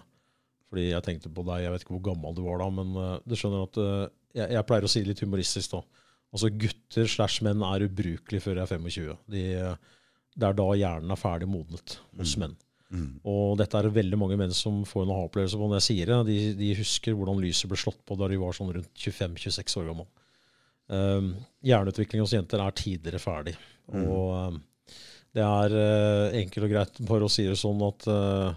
Fordi jeg tenkte på deg, jeg vet ikke hvor gammel du var da, men eh, du skjønner at eh, jeg, jeg pleier å si det litt humoristisk da. Altså gutter slash menn er ubrukelige før jeg er 25. De, eh, det er da hjernen er ferdig modnet hos menn. Mm. Og dette er veldig mange menn som får en aha-opplevelse på når jeg sier det. De, de husker hvordan lyset ble slått på da de var sånn rundt 25-26 år gammel. Um, hjerneutvikling hos jenter er tidligere ferdig. Mm. Og um, det er uh, enkelt og greit bare å si det sånn at uh,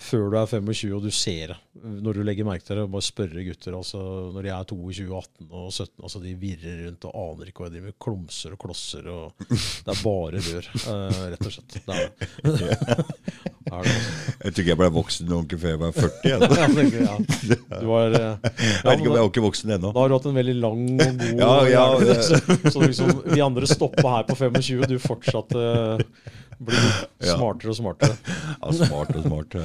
før du er 25 og du ser det, når du legger merke til det, bare spørre gutter altså, når de er 22, 18 og 17 altså De virrer rundt og aner ikke hva de driver med. Klumser og klosser. og Det er bare rør, uh, rett og slett. Det er det. er det altså. Jeg tror ikke jeg ble voksen ordentlig før jeg var 40. Altså. Ja, det er ja. Du var, uh, Jeg vet ikke om jeg er ikke voksen ennå. Da har du hatt en veldig lang og god Ja, ja, det- Så, så liksom, vi andre stoppa her på 25, du fortsatte uh, blir smartere og smartere. Ja, smart og smart.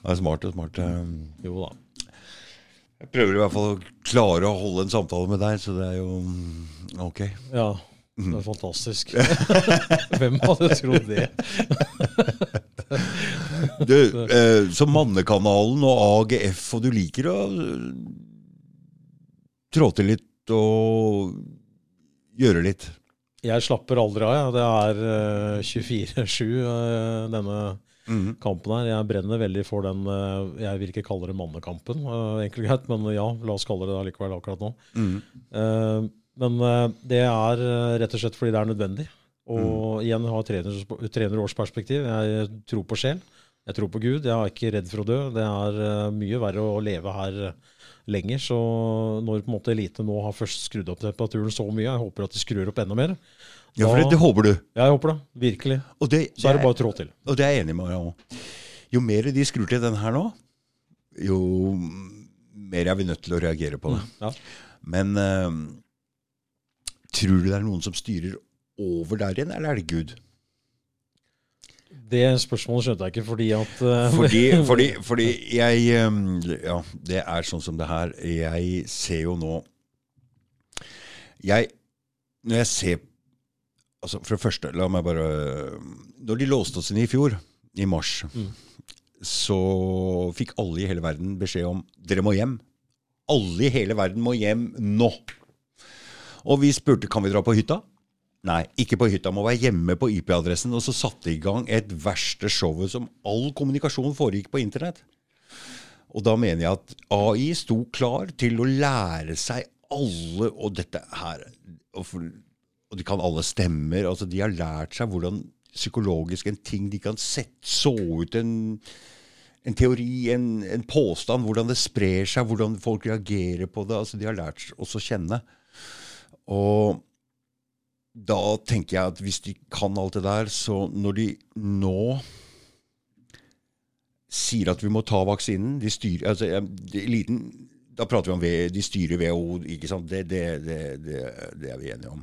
Ja, smart og smart. eh. Jo da. Jeg prøver i hvert fall å klare å holde en samtale med deg, så det er jo mm, ok. Ja, det er fantastisk. Hvem hadde trodd det? Du, eh, så Mannekanalen og AGF, og du liker å eh, trå til litt og gjøre litt. Jeg slapper aldri av. jeg. Det er eh, 24-7 eh, denne Mhm. kampen her. Jeg brenner veldig for den eh, Jeg vil ikke kalle det mannekampen, eh, enkelt greit, men ja, la oss kalle det det allikevel akkurat nå. Eh, Men eh, det er eh, rett og slett fordi det er nødvendig. Og igjen har treners, trenerårsperspektiv. Jeg tror på sjel. Jeg tror på Gud. Jeg er ikke redd for å dø. Det er eh, mye verre å leve her eh, lenger. Så når på en måte elite nå har først skrudd opp temperaturen så mye, jeg håper at de skrur opp enda mer. Ja, for det, det håper du. Ja, Jeg håper det. Virkelig. Og det, Så er det bare å trå til. Og det er jeg enig med deg om. Jo mer de skrur til den her nå, jo mer er vi nødt til å reagere på det. Ja. Men uh, tror du det er noen som styrer over der igjen, eller er det Gud? Det spørsmålet skjønte jeg ikke, fordi at uh, Fordi, fordi, fordi jeg um, Ja, det er sånn som det her. Jeg ser jo nå Jeg Når jeg ser Altså, for det første, la meg bare Når de låste oss inn i fjor, i mars, Mm. så fikk alle i hele verden beskjed om dere må hjem. Alle i hele verden må hjem nå. Og vi spurte kan vi dra på hytta. Nei, ikke på hytta. Må være hjemme på IP-adressen. Og så satte de i gang et verste showet som all kommunikasjon foregikk på internett. Og da mener jeg at AI sto klar til å lære seg alle Og dette her Og, for, og de kan alle stemmer. altså De har lært seg hvordan psykologisk en ting de kan sette, så ut en, en teori, en, en påstand, hvordan det sprer seg, hvordan folk reagerer på det. altså De har lært oss å kjenne. Og da tenker jeg at hvis de kan alt det der, så når de nå sier at vi må ta vaksinen de styrer, altså, eliten, Da prater vi om ved, de styrer WHO, ikke sant? Det, det, det, det, er vi enige om.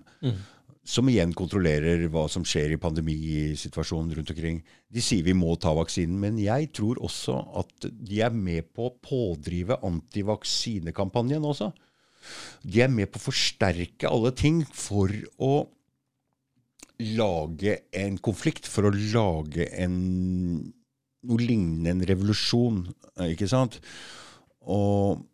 Som igjen kontrollerer hva som skjer i pandemisituasjonen rundt omkring. De sier vi må ta vaksinen, men jeg tror også at de er med på å pådrive antivaksinekampanjen også. De er med på å forsterke alle ting for å lage en konflikt, for å lage en noe lignende en revolusjon, ikke sant? Og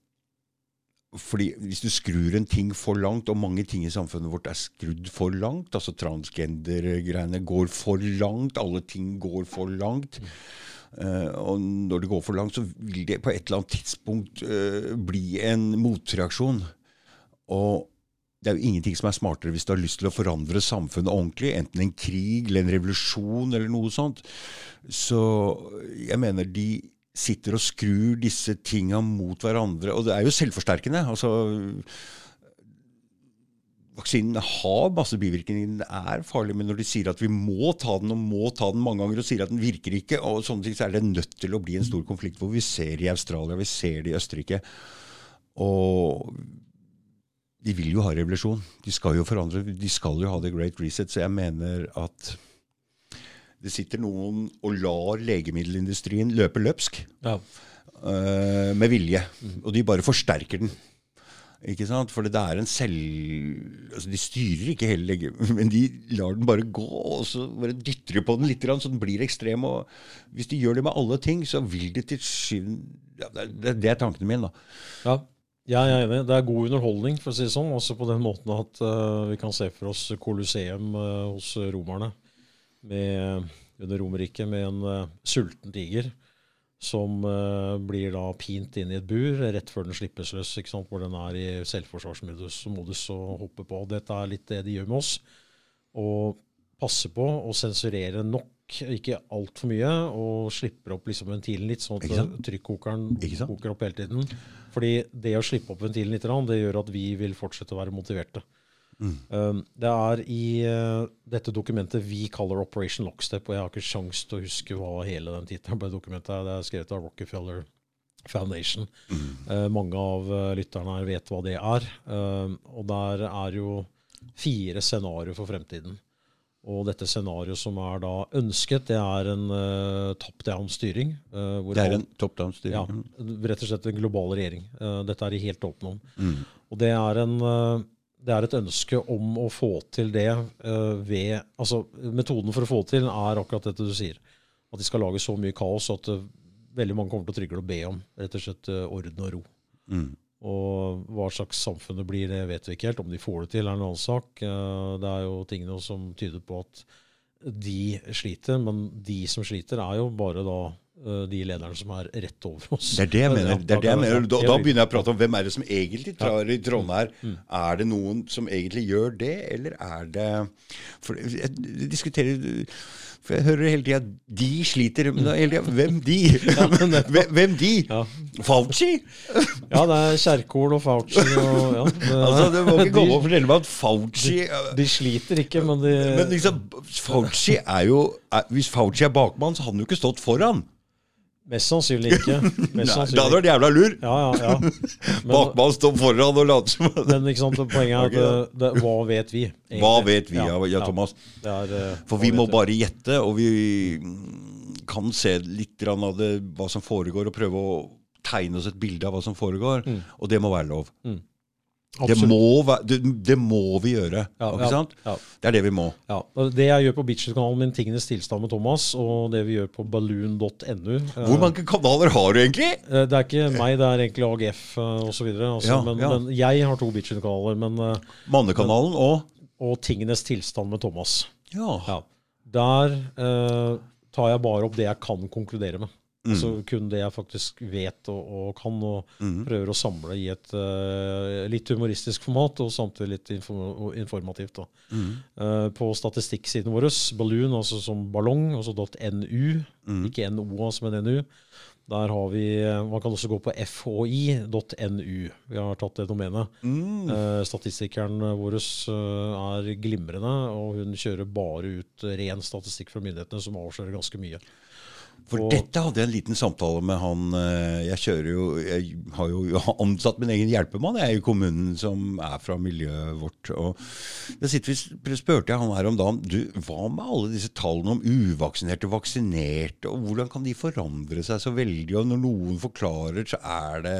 fordi hvis du skrur en ting for langt, og mange ting i samfunnet vårt er skrudd for langt, altså transgender-greiene går for langt, alle ting går for langt, eh, og når det går for langt, så vil det på et eller annet tidspunkt uh, bli en motreaksjon. Og det er jo ingenting som er smartere hvis du har lyst til å forandre samfunnet ordentlig, enten en krig eller en revolusjon eller noe sånt. Så jeg mener de sitter og skrur disse tinga mot hverandre. Og det er jo selvforsterkende. altså Vaksinen har masse bivirkninger, den er farlig, men når de sier at vi må ta den, og må ta den mange ganger, og sier at den virker ikke, og sånne ting, så er det nødt til å bli en stor konflikt, hvor vi ser i Australia, vi ser det i Østerrike. Og de vil jo ha revolusjon. De skal jo forandre, de skal jo ha the great reset. Så jeg mener at det sitter noen og lar legemiddelindustrien løpe løpsk Ja. uh, med vilje. Og de bare forsterker den. Ikke sant? For det er en selv... Altså De styrer ikke hele lege... Men de lar den bare gå, og så bare dytter de på den litt, så den blir ekstrem. og Hvis de gjør det med alle ting, så vil det til syvende ja, det, er- det er tanken min, da. Ja, jeg er enig. Det er god underholdning, for å si det sånn. Også på den måten at uh, vi kan se for oss Colosseum uh, hos romerne med, under Romerriket med en uh, sulten tiger som blir da pint inn i et bur rett før den slippes løs, ikke sant? hvor den er i selvforsvarsmodus modus og hopper på. Dette er litt det de gjør med oss. Og passer på å sensurere nok, ikke altfor mye, og slipper opp liksom ventilen litt, sånn at trykkokeren koker opp hele tiden. Fordi det å slippe opp ventilen litt, det gjør at vi vil fortsette å være motiverte. Mm. Um, det er i uh, dette dokumentet vi kaller Operation Lockstep, og jeg har ikke sjans til å huske hva hele den tittelen ble dokumentet er. Det er skrevet av Rockefeller Foundation. Mm. Uh, mange av uh, lytterne her vet hva det er. Um, og der er jo fire scenarioer for fremtiden. Og dette scenarioet som er da ønsket, det er en uh, top down-styring. uh, hvor Det er en top down-styring. ja, rett og slett en global regjering. Uh, dette er de helt åpne om. Mm. Og det er, en, eh, det er et ønske om å få til det eh, ved Altså, metoden for å få til er akkurat dette du sier. At de skal lage så mye kaos at eh, veldig mange kommer til å trygle og be om rett og slett eh, orden og ro. Mm. Og hva slags samfunn det blir, det vet vi ikke helt. Om de får det til, er en annen sak. Eh, Det er jo ting nå som tyder på at de sliter, men de som sliter, er jo bare da eh, de lederne som er rett over oss. Det er det jeg mener. Det er det jeg mener. Da, da begynner jeg å prate om hvem er det som egentlig drar i trådene her. Mm. Er det noen som egentlig gjør det, eller er det For jeg diskuterer For jeg hører hele tida de sliter. Men da hele tiden, hvem de? Hvem- hvem de? Ja. Fauci? Ja, det er Kjerkol og Fauci og ja, det, Altså, Det må ikke komme og fortelle meg at Fauci de sliter ikke, men de Men liksom, Fauci er jo er, Hvis Fauci er bakmann, så hadde han jo ikke stått foran. Mest sannsynlig ikke. Mest Nei, da sannsynlig. hadde vært jævla lur. Ja, ja, ja. Bakmann står foran og later som men ikke sant, poenget er at det, det, hva vet vi? egentlig? Hva vet vi, ja, ja, Thomas? Er, eh, For vi må bare gjette, og vi mm, kan se litt av det, hva som foregår, og prøve å tegne oss et bilde av hva som foregår. Og det må være lov. Mm. Absolutt. må, det, det må vi gjøre. Ja, ikke sant? ja. Det er det vi må. Ja, Det jeg gjør på Bitches-kanalen min, Tingenes tilstand med Thomas, og det vi gjør på balloon.no eh, Hvor mange kanaler har du egentlig? eh, Det er ikke meg, det er egentlig AGF uh, osv. Altså, Ja, men, men jeg har to Bitches-kanaler. Eh, Mannekanalen og og Tingenes tilstand med Thomas. Ja. Ja. Der eh, tar jeg bare opp det jeg kan konkludere med. Altså kun det jeg faktisk vet og, og kan, og prøver å samle i et uh, litt humoristisk format, og samtidig litt inform informativt. Da. Eh, på statistikksiden vår, balloon, altså som ballong, altså .nu, ikke NO, altså, men NU, der har vi Man kan også gå på fhi.nu. Vi har tatt det domenet. Eh, statistikeren vår eh, er glimrende, og hun kjører bare ut ren statistikk fra myndighetene, som avslører ganske mye. For Og- dette hadde jeg en liten samtale med han eh, Jeg kjører jo Jeg har jo ansatt min egen hjelpemann jeg er i kommunen som er fra miljøet vårt. Og da spurte jeg han her om dagen du, hva med alle disse tallene om uvaksinerte, vaksinerte, og hvordan kan de forandre seg så veldig? Og når noen forklarer, så er det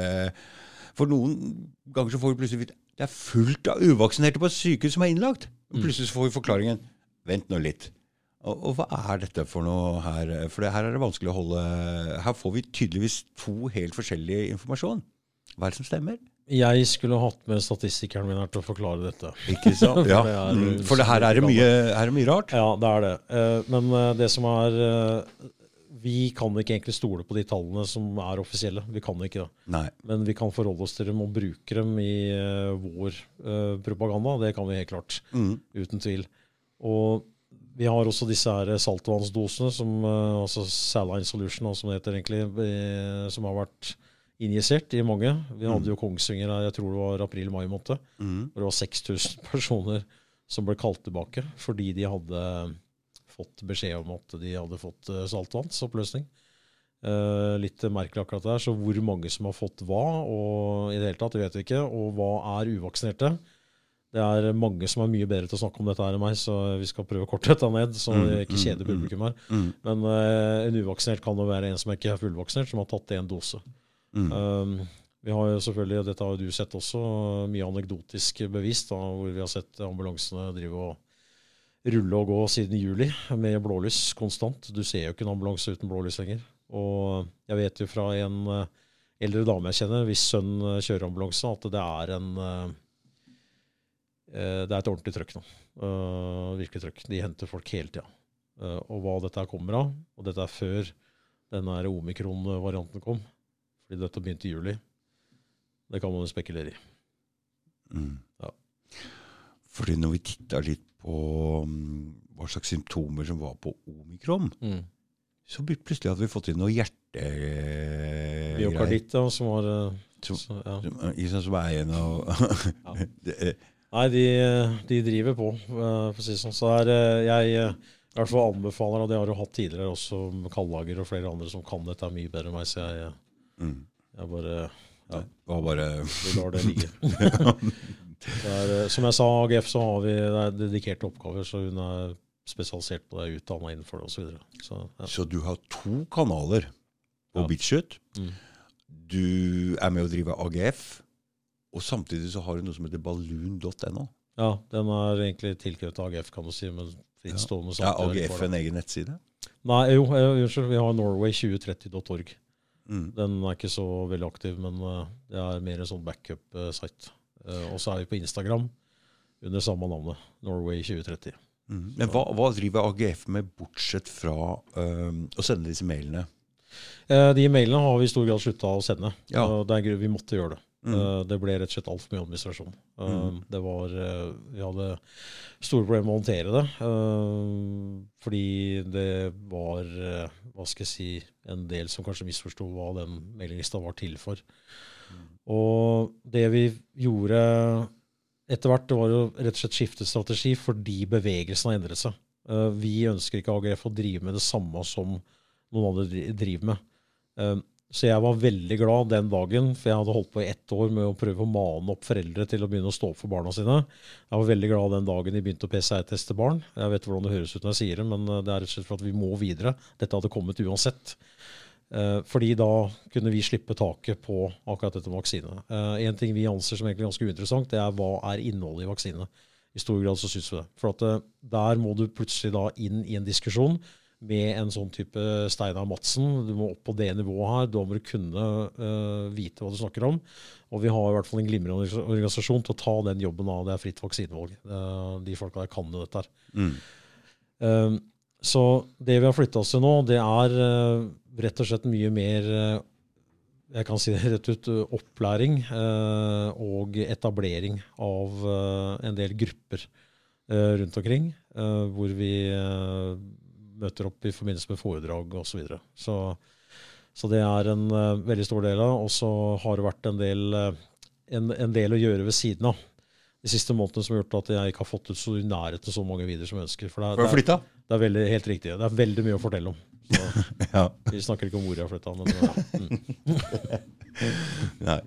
For noen ganger så får vi plutselig vite det er fullt av uvaksinerte på et sykehus som er innlagt. Og plutselig så får vi forklaringen Vent nå litt. Og, og hva er dette for noe her? For det, her er det vanskelig å holde Her får vi tydeligvis to helt forskjellige informasjon. Hva er det som stemmer? Jeg skulle hatt med statistikeren min her til å forklare dette. Ikke sant? Ja. For det er- Mm. For det her er det mye, her er det mye rart. Ja, det er det. Eh, Men eh, det som er eh, vi kan ikke egentlig stole på de tallene som er offisielle. Vi kan ikke det. Nei. Men vi kan forholde oss til dem og bruke dem i vår propaganda. Det kan vi helt klart. Mm. Uten tvil. Og vi har også disse her saltvannsdosene, som, eh, altså Saline Solution, som det heter egentlig, som har vært injisert i mange. Vi hadde jo Kongsvinger her, jeg tror det var april-mai måned. Mm. hvor det var 6000 personer som ble kalt tilbake fordi de hadde fått beskjed om at de hadde fått eh, saltvannsoppløsning. Eh, litt merkelig akkurat der. Så hvor mange som har fått hva, og i det hele tatt, det vet vi ikke. Og hva er uvaksinerte? Det er mange som er mye bedre til å snakke om dette her enn meg, så vi skal prøve å korte dette ned. så Mm, det ikke kjede kjeder mm. publikum her. Mm. Men uh, en uvaksinert kan jo være en som ikke er fullvaksinert, som har tatt én dose. Mm. Um, vi har jo selvfølgelig, og dette har jo du sett også, mye anekdotisk bevis, da, hvor vi har sett ambulansene drive og rulle og gå siden juli med blålys konstant. Du ser jo ikke en ambulanse uten blålys lenger. Og jeg vet jo fra en eh, eldre dame jeg kjenner, hvis sønn eh, kjører ambulanse, at det er en Det er et ordentlig trøkk nå. Uh, virkelig trøkk. De henter folk hele tida. Eh, og hva dette kommer av, og dette er før denne omikron-varianten kom, fordi dette begynte i juli, det kan man jo spekulere i. Mm. Ja. Fordi når vi titta litt på mm, hva slags symptomer som var på omikron, så plutselig hadde vi fått inn noe hjertegreier. Biokarditt, ja, som var eh, så, ja. Som, er en av Nei, de, de driver på, eh, for å si det sånn. Så er, eh, jeg eh, i hvert fall anbefaler, og det har du jo hatt tidligere også, Kallager og flere andre som kan dette mye bedre enn meg, så jeg, mm, jeg bare Ja. var bare vi lar det ligge. Er, som jeg sa, AGF så har vi det er dedikerte oppgaver, så hun er spesialisert på det, utdanna innenfor det osv. Så, videre. så ja. Så du har to kanaler på Ja. BitChut. Mm. Du er med å drive AGF, og samtidig så har du noe som heter balloon.no. ja, den er egentlig tilknyttet AGF, kan du si, men frittstående. Er ja, AGF en egen nettside? Nei, jo, eh, unnskyld, vi har norway2030.org. Mm. Den er ikke så veldig aktiv, men eh, det er mer en sånn backup-site. og så er vi på Instagram under samme navnet, Norway2030. Mm. Men hva, hva driver AGF med, bortsett fra um, å sende disse mailene? Eh, de mailene har vi i stor grad slutta å sende. Ja. det er grunn- vi måtte gjøre det. Mm. Eh, det ble rett og slett altfor mye administrasjon. Uh, Mm. det var, uh, vi hadde store problemer med å håndtere det. fordi det var hva skal jeg si, en del som kanskje misforsto hva den meldinglista var til for. Og det vi gjorde etter hvert, det var jo rett og slett skiftet strategi fordi bevegelsen har endret seg. Vi ønsker ikke AGF å drive med det samme som noen andre driver med. Så jeg var veldig glad den dagen, for jeg hadde holdt på i ett år med å prøve å mane opp foreldre til å begynne å stå opp for barna sine. Jeg var veldig glad den dagen de begynte å PCI-teste barn. Jeg vet hvordan det høres ut når jeg sier det, men eh, det er rett og slett for at vi må videre. Dette hadde kommet uansett. Eh, Fordi da kunne vi slippe taket på akkurat dette med vaksine. Eh, En ting vi anser som egentlig ganske uinteressant, det er hva er innholdet i vaksine. I stor grad så syns vi det. For der må du plutselig da inn i en diskusjon med en sånn type Steinar Madsen. Du må opp på det nivået her. Da må du kunne uh, vite hva du snakker om. Og vi har i hvert fall en glimrende organisasjon til å ta den jobben av. Det er fritt vaksinevalg. Uh, de folka der kan jo dette her. Mm. Uh, så det vi har flytta oss til nå, det er eh, rett og slett mye mer eh, jeg kan si det rett ut opplæring eh, og etablering av en del grupper eh, rundt omkring, eh, hvor vi møter opp i forbindelse med foredrag osv. Så, videre. så Så det er en uh, veldig stor del av. Og så har det vært en del, uh, en, en del å gjøre ved siden av de siste månedene som har gjort at jeg ikke har fått ut så i nærheten så mange videoer som jeg ønsker. For det er, har du det er, det er veldig, helt riktig. Det er veldig mye å fortelle om. Så, Ja. vi snakker ikke om hvor jeg har flytta, men uh, mm. Nei.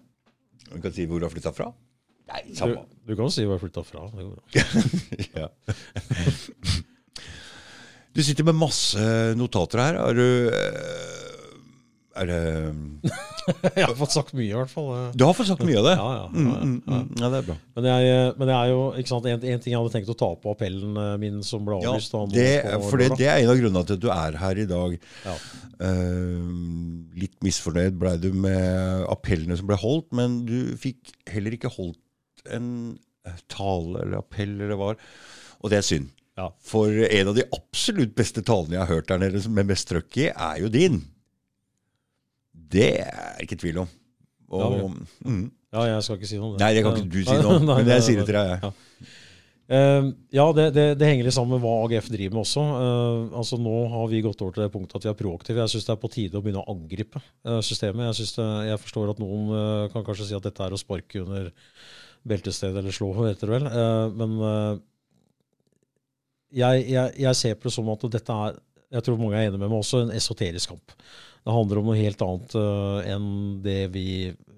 Du kan si hvor du har flytta fra? Nei, du, samme. du kan si hvor jeg flytta fra. Det går bra. ja. Du sitter med masse notater her. Er du eh, Er det Jeg har fått sagt mye, i hvert fall. eh. Du har fått sagt mye av det? Ja, ja, ja, ja, mm, ja. mm. ja det er bra. Men, jeg, men det er jo sant, en, en ting jeg hadde tenkt å ta på appellen eh, min som ble avlyst. Ja, det, for det, det er en av grunnene til at du er her i dag. Ja. Eh, litt misfornøyd blei du med appellene som ble holdt, men du fikk heller ikke holdt en eh, tale eller appell eller hva. Og det er synd. Ja. For en av de absolutt beste talene jeg har hørt der nede med mest trøkk i, er jo din. Det er ikke tvil om. Og, Ja, mm. Ja, jeg skal ikke si noe om det. Nei, det kan ikke du si noe om, men nei, jeg sier det til deg. jeg. Ja. uh, ja, det, det, det henger litt sammen med hva AGF driver med også. Uh, altså Nå har vi gått over til det punktet at vi er proaktive. Jeg syns det er på tide å begynne å angripe uh, systemet. Jeg, det, jeg forstår at noen kan kanskje si at dette er å sparke under beltestedet eller slå, heter det vel. Men jeg, jeg, jeg ser på det som at dette er jeg tror mange er enige med meg også, en esoterisk kamp. Det handler om noe helt annet uh, enn det vi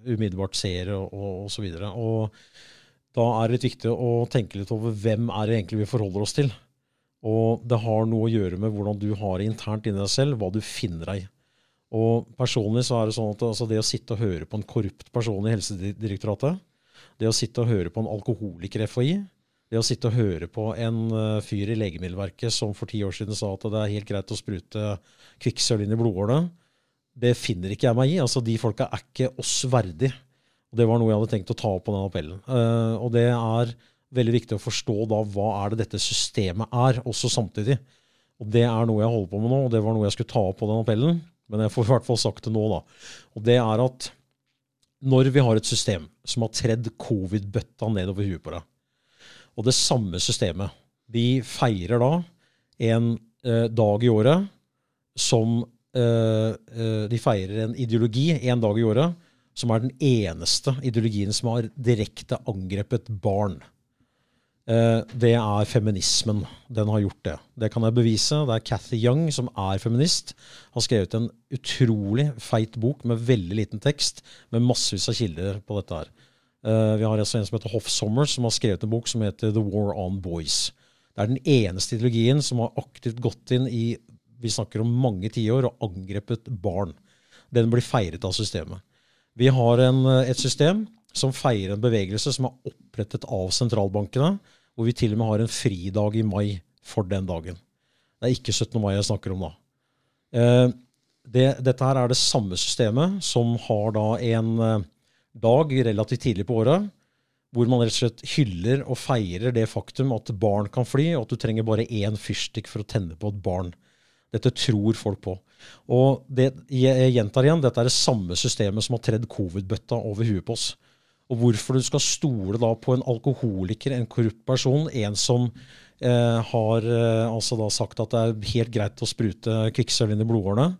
umiddelbart ser, og, og, og så videre. Og da er det litt viktig å tenke litt over hvem er det egentlig vi forholder oss til. Og det har noe å gjøre med hvordan du har det internt inni deg selv, hva du finner deg i. Og personlig så er det sånn at altså det å sitte og høre på en korrupt person i Helsedirektoratet, det å sitte og høre på en alkoholiker i FHI, det å sitte og høre på en eh, fyr i Legemiddelverket som for ti år siden sa at det er helt greit å sprute kvikksølv inn i blodårene, det finner ikke jeg meg i. Altså, De folka er ikke oss verdig. Og Det var noe jeg hadde tenkt å ta opp på den appellen. Uh, og det er veldig viktig å forstå da hva er det dette systemet er, også samtidig. Og Det er noe jeg holder på med nå, og det var noe jeg skulle ta opp på den appellen. Men jeg får i hvert fall sagt det nå, da. Og det er at når vi har et system som har tredd covid-bøtta nedover huet på deg, og det samme systemet, de feirer da en eh, dag i året som eh, eh, De feirer en ideologi en dag i året som er den eneste ideologien som har direkte angrepet barn. Eh, det er feminismen. Den har gjort det. Det kan jeg bevise. Det er Cathy Young, som er feminist, har skrevet en utrolig feit bok med veldig liten tekst, med massevis av kilder på dette her. Eh, vi har altså en som heter Hoff Sommer, som har skrevet en bok som heter The War on Boys. Det er den eneste ideologien som har aktivt gått inn i vi snakker om mange tiår og angrepet barn. Den blir feiret av systemet. Vi har en, et system som feirer en bevegelse som er opprettet av sentralbankene, hvor vi til og med har en fridag i mai for den dagen. Det er ikke 17. mai jeg snakker om da. Eh, det, dette her er det samme systemet som har da en eh, dag relativt tidlig på året, hvor man rett og slett hyller og feirer det faktum at barn kan fly, og at du trenger bare én fyrstikk for å tenne på et barn. Dette tror folk på. Og det, jeg gjentar igjen, dette er det samme systemet som har tredd covid-bøtta over huet på oss. Og hvorfor du skal stole da på en alkoholiker, en korrupt person, en som eh, har eh, altså da sagt at det er helt greit å sprute kvikksølv inn i blodårene.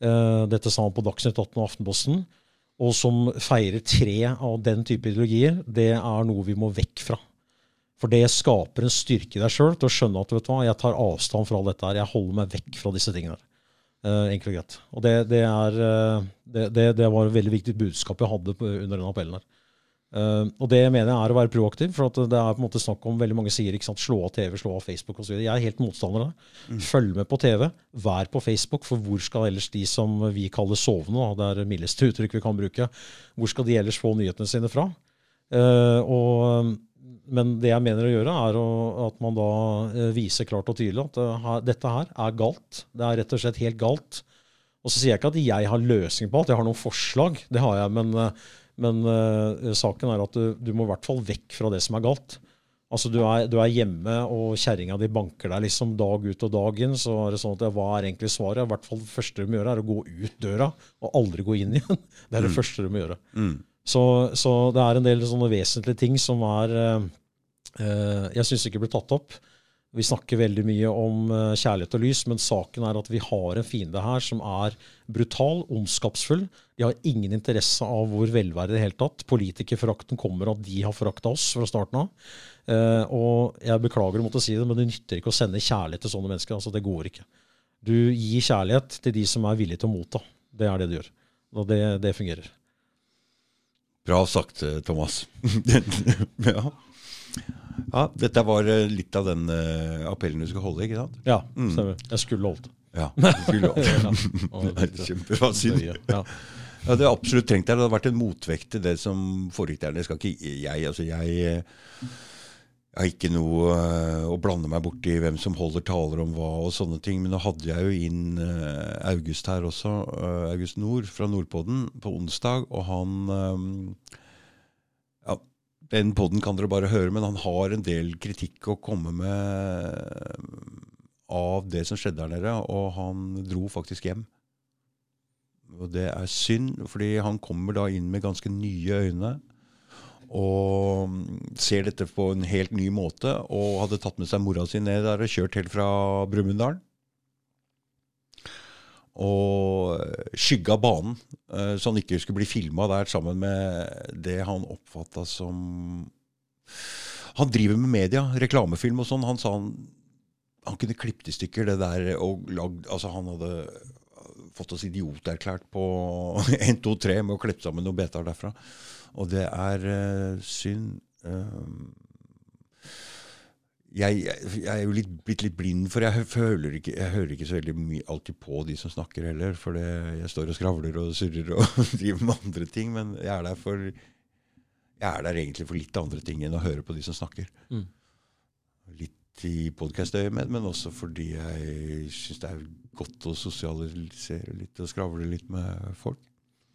Eh, dette sa han på Dagsnytt 18 og Aftenposten. Og som feirer tre av den type ideologier, det er noe vi må vekk fra. For det skaper en styrke i deg sjøl til å skjønne at vet du hva, jeg tar avstand fra dette her. Jeg holder meg vekk fra disse tingene. Uh, enkelt og greit. Og det, det, er, eh, det, det var et veldig viktig budskap jeg hadde under den appellen her. Eh, og det mener jeg er å være proaktiv, for at det er på en måte snakk om veldig mange sier ikke sant, slå av TV, slå av Facebook osv. Jeg er helt motstander av det. Følg med på TV, vær på Facebook, for hvor skal ellers de som vi kaller sovende, da, det er mildeste uttrykk vi kan bruke, hvor skal de ellers få nyhetene sine fra? Uh, og, men det jeg mener å gjøre, er å, at man da eh, viser klart og tydelig at uh, dette her er galt. Det er rett og slett helt galt. Og så sier jeg ikke at jeg har løsning på alt, jeg har noen forslag. Det har jeg, men, men uh, saken er at du, du må i hvert fall vekk fra det som er galt. Altså du er, du er hjemme, og kjerringa di banker deg liksom dag ut og dag inn. Så er det sånn at ja, hva er egentlig svaret? I hvert fall Det første du må gjøre, er å gå ut døra, og aldri gå inn igjen. Det er det første du må gjøre. Så, så det er en del sånne vesentlige ting som er uh, Jeg syns ikke blir tatt opp. Vi snakker veldig mye om eh, kjærlighet og lys, men saken er at vi har en fiende her som er brutal, ondskapsfull. De har ingen interesse av vår velvære i det hele tatt. Politikerforakten kommer av at de har forakta oss fra starten av. Eh, og jeg beklager å måtte si det, men det nytter ikke å sende kjærlighet til sånne mennesker. altså Det går ikke. Du gir kjærlighet til de som er villige til å motta. Det er det du gjør. Og det, det fungerer. Bra sagt, eh, Thomas. ja. Ja, dette var eh, litt av den eh, appellen du skulle holde, ikke sant? Ja, stemmer. Jeg skulle holdt. Ja, du skulle holdt. Det er Kjempebra. Synd. Ja. Ja, det er absolutt trengt der. Det hadde vært en motvekt til det som foregikk der. Det skal ikke jeg Altså, jeg, eh, jeg har ikke noe å blande meg borti hvem som holder taler om hva og sånne ting. Men nå hadde jeg jo inn August her også, August Nord fra Nordpodden, på onsdag. Og han Den poden kan dere bare høre, men han har en del kritikk å komme med av det som skjedde der nede, og han dro faktisk hjem. Og det er synd, fordi han kommer da inn med ganske nye øyne. Og ser dette på en helt ny måte, og hadde tatt med seg mora si ned der og kjørt helt fra Brumunddal. Og skygga banen, eh, så han ikke skulle bli filma der sammen med det han oppfatta som Han driver med media, reklamefilm og sånn. Han sa han, han kunne klippet i stykker det der og lagd Altså, han hadde fått oss idioterklært på 1, 2, 3 med å klippe sammen noen betaer derfra. Og det er uh, synd. Uh, jeg, jeg, er jo litt, blitt litt blind, for jeg, føler ikke, jeg hører ikke så veldig mye alltid på de som snakker heller. For det, jeg står og skravler og surrer og driver med andre ting. Men jeg er der for jeg er der egentlig for litt andre ting enn å høre på de som snakker. Mm. Litt i podkastøyemed, men også fordi jeg syns det er godt å sosialisere litt og skravle litt med folk.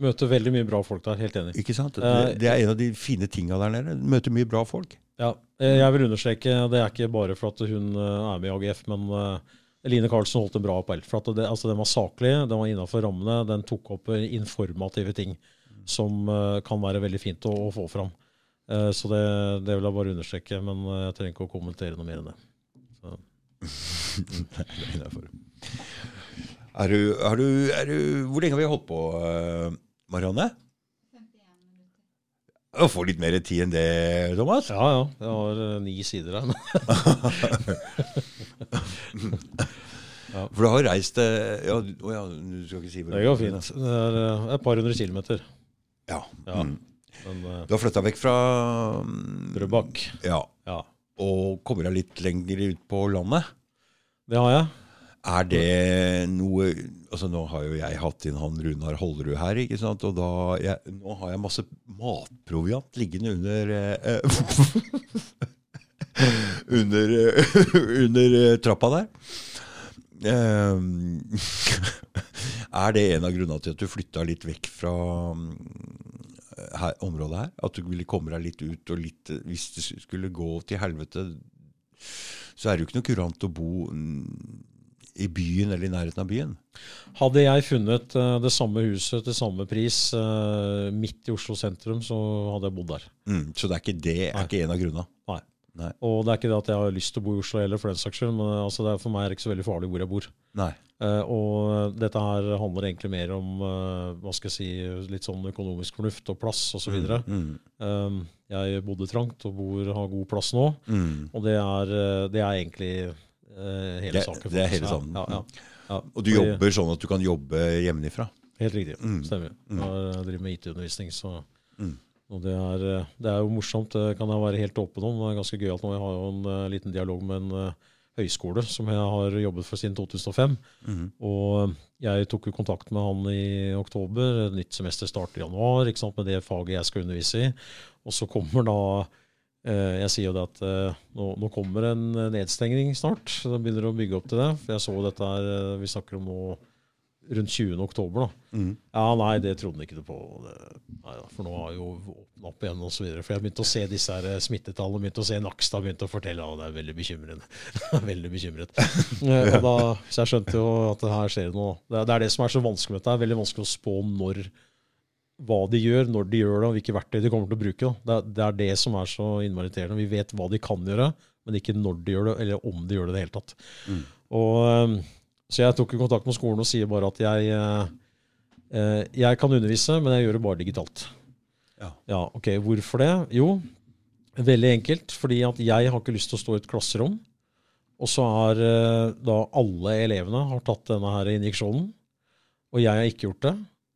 Møter veldig mye bra folk der, helt enig. Ikke sant? Det, det er en av de fine tinga der nede. Møter mye bra folk. Ja, jeg vil understreke, det er ikke bare for at hun er med i AGF, men Eline Karlsen holdt det bra opp For det, altså, den var saklig, den var innafor rammene, den tok opp informative ting som kan være veldig fint å, å få fram. Så det, det, vil jeg bare understreke, men jeg trenger ikke å kommentere noe mer enn det. er, du, er, du, er du, Hvor lenge har vi holdt på, Marianne? 51 minutter. Å få litt mer tid enn det, Thomas? Ja, ja. Jeg har uh, ni sider her. ja. For du har reist ja, å, ja, Du skal ikke si hvor Det går fint. Det er uh, et par hundre kilometer. Ja. ja. Mm. Men, uh, du har flytta vekk fra Drøbak. Ja. ja. Og kommer deg litt lenger ut på landet? Det har jeg. Er det noe altså Nå har jo jeg hatt inn han Runar Hollerud her, ikke sant? og da, jeg, nå har jeg masse matproviant liggende under eh, under, eh, under eh, trappa der. Um, er det en av grunnene til at du flytta litt vekk fra her, området her? At du ville komme deg litt ut, og litt Hvis det skulle gå til helvete, så er det jo ikke noe kurant å bo i byen eller i nærheten av byen. Hadde jeg funnet uh, det samme huset til samme pris uh, midt i Oslo sentrum, så hadde jeg bodd der. Mm, så det er ikke det er ikke en av grunnene? Nei. Nei. Og det er ikke det at jeg har lyst til å bo i Oslo heller, for den saks skyld, men altså, er, for meg er det ikke så veldig farlig hvor jeg bor. Nei. Uh, og dette her handler egentlig mer om hva skal jeg si, litt sånn økonomisk fornuft og plass osv. Mm, mm. Um, jeg bodde trangt og bor, har god plass nå, Mm. og det er, det er egentlig Uh, hele det, saken. Det er hele Ja. Ja, ja, ja. Og du jobber sånn at du kan jobbe hjemmefra? Helt riktig. Mm. Stemmer. Mm. Jeg driver med IT-undervisning, så Mm. og det er, eh, det er jo morsomt. Det kan jeg være helt åpen om. Det er ganske gøyalt nå. Jeg har jo en uh, liten dialog med en uh, høyskole som jeg har jobbet for siden 2005. Mm. Og jeg tok jo kontakt med han i oktober. Nytt semester starter i januar ikke sant, med det faget jeg skal undervise i. Og så kommer da Eh, jeg sier jo det at eh, nå, nå, kommer en nedstengning snart. så Da begynner å bygge opp til det. For jeg så dette her, eh, vi snakker om nå rundt 20. oktober. da. Mm. Ja, nei, det trodde han ikke på. Nei, for nå har jo åpna opp igjen osv. For jeg begynte å se disse her smittetallene. begynte å se Nakstad begynte å fortelle at det er veldig bekymrende. veldig bekymret. og da, så jeg skjønte jo at det her skjer noe. Det, det er det som er så vanskelig med dette. Det er veldig vanskelig å spå når hva de gjør, når de gjør det, og hvilke verktøy de kommer til å bruke. Det er, det er, det som er så innmari irriterende. Vi vet hva de kan gjøre, men ikke når de gjør det, eller om de gjør det i det hele tatt. Mm. Og, så jeg tok kontakt med skolen og sier bare at jeg, eh, jeg kan undervise, men jeg gjør det bare digitalt. Ja. ja, ok, Hvorfor det? Jo, veldig enkelt. Fordi at jeg har ikke lyst til å stå i et klasserom. Og så har da alle elevene har tatt denne her injeksjonen, og jeg har ikke gjort det.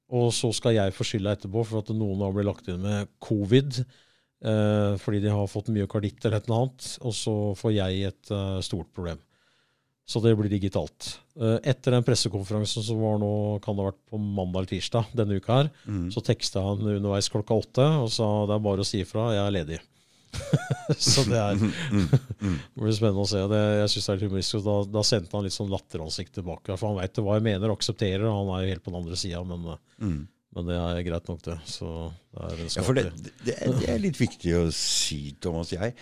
Og så skal jeg få skylda etterpå for at noen har blitt lagt inn med covid eh, fordi de har fått myokarditt eller et eller annet, og så får jeg et uh, stort problem. Så det blir digitalt. Eh, etter den pressekonferansen som var nå, kan det ha vært på mandag eller tirsdag denne uka her, Mm. så teksta han underveis klokka åtte og sa det er bare å si ifra, jeg er ledig. så det er Mm. Mm. det blir spennende å se. Det, jeg synes det er litt humoristisk. Da, da sendte han litt sånn latteransikt tilbake. For han veit hva jeg mener og aksepterer. og Han er jo helt på den andre sida, men Mm. Men det er greit nok, det. Så det er Ja, for det, det, er, det er litt viktig å si, Thomas. Jeg,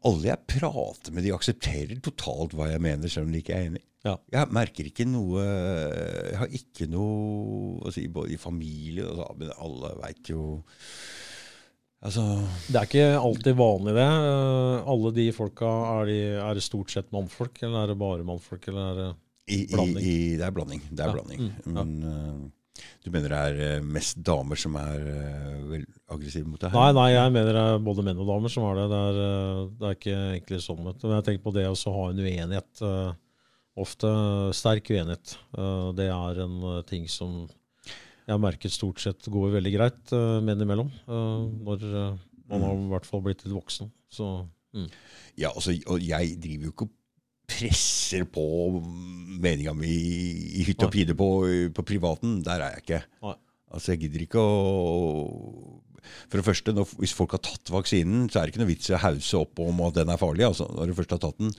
alle jeg prater med, de aksepterer totalt hva jeg mener, selv om de ikke er enig. Ja. Jeg merker ikke noe Jeg har ikke noe å si, både i familie og så, Men alle veit jo Altså Det er ikke alltid vanlig, det. Eh, Alle de folka, er, de, er det stort sett mannfolk, eller er det bare mannfolk? Eller er det i, i, Blanding. i, Det er blanding. Det er Ja, blanding. mm, ja. Men uh, du mener det er eh, mest damer som er uh, aggressive mot det her? Nei, nei, jeg mener det er både menn og damer som har det. Det er, uh, det er ikke egentlig sånn. Men jeg tenker på det å ha en uenighet. Ofte sterk uenighet. Det er en ting som jeg har merket stort sett går veldig greit uh, med innimellom. Uh, Når uh, man har i hvert fall blitt litt voksen. Så mm. Ja, altså, og jeg driver jo ikke og presser på meninga mi i hytte og pine på, på privaten. Der er jeg ikke. Nei. Altså, jeg gidder ikke å For det første, når, hvis folk har tatt vaksinen, så er det ikke noe vits i å hause opp om at den er farlig. altså, når du først har tatt den.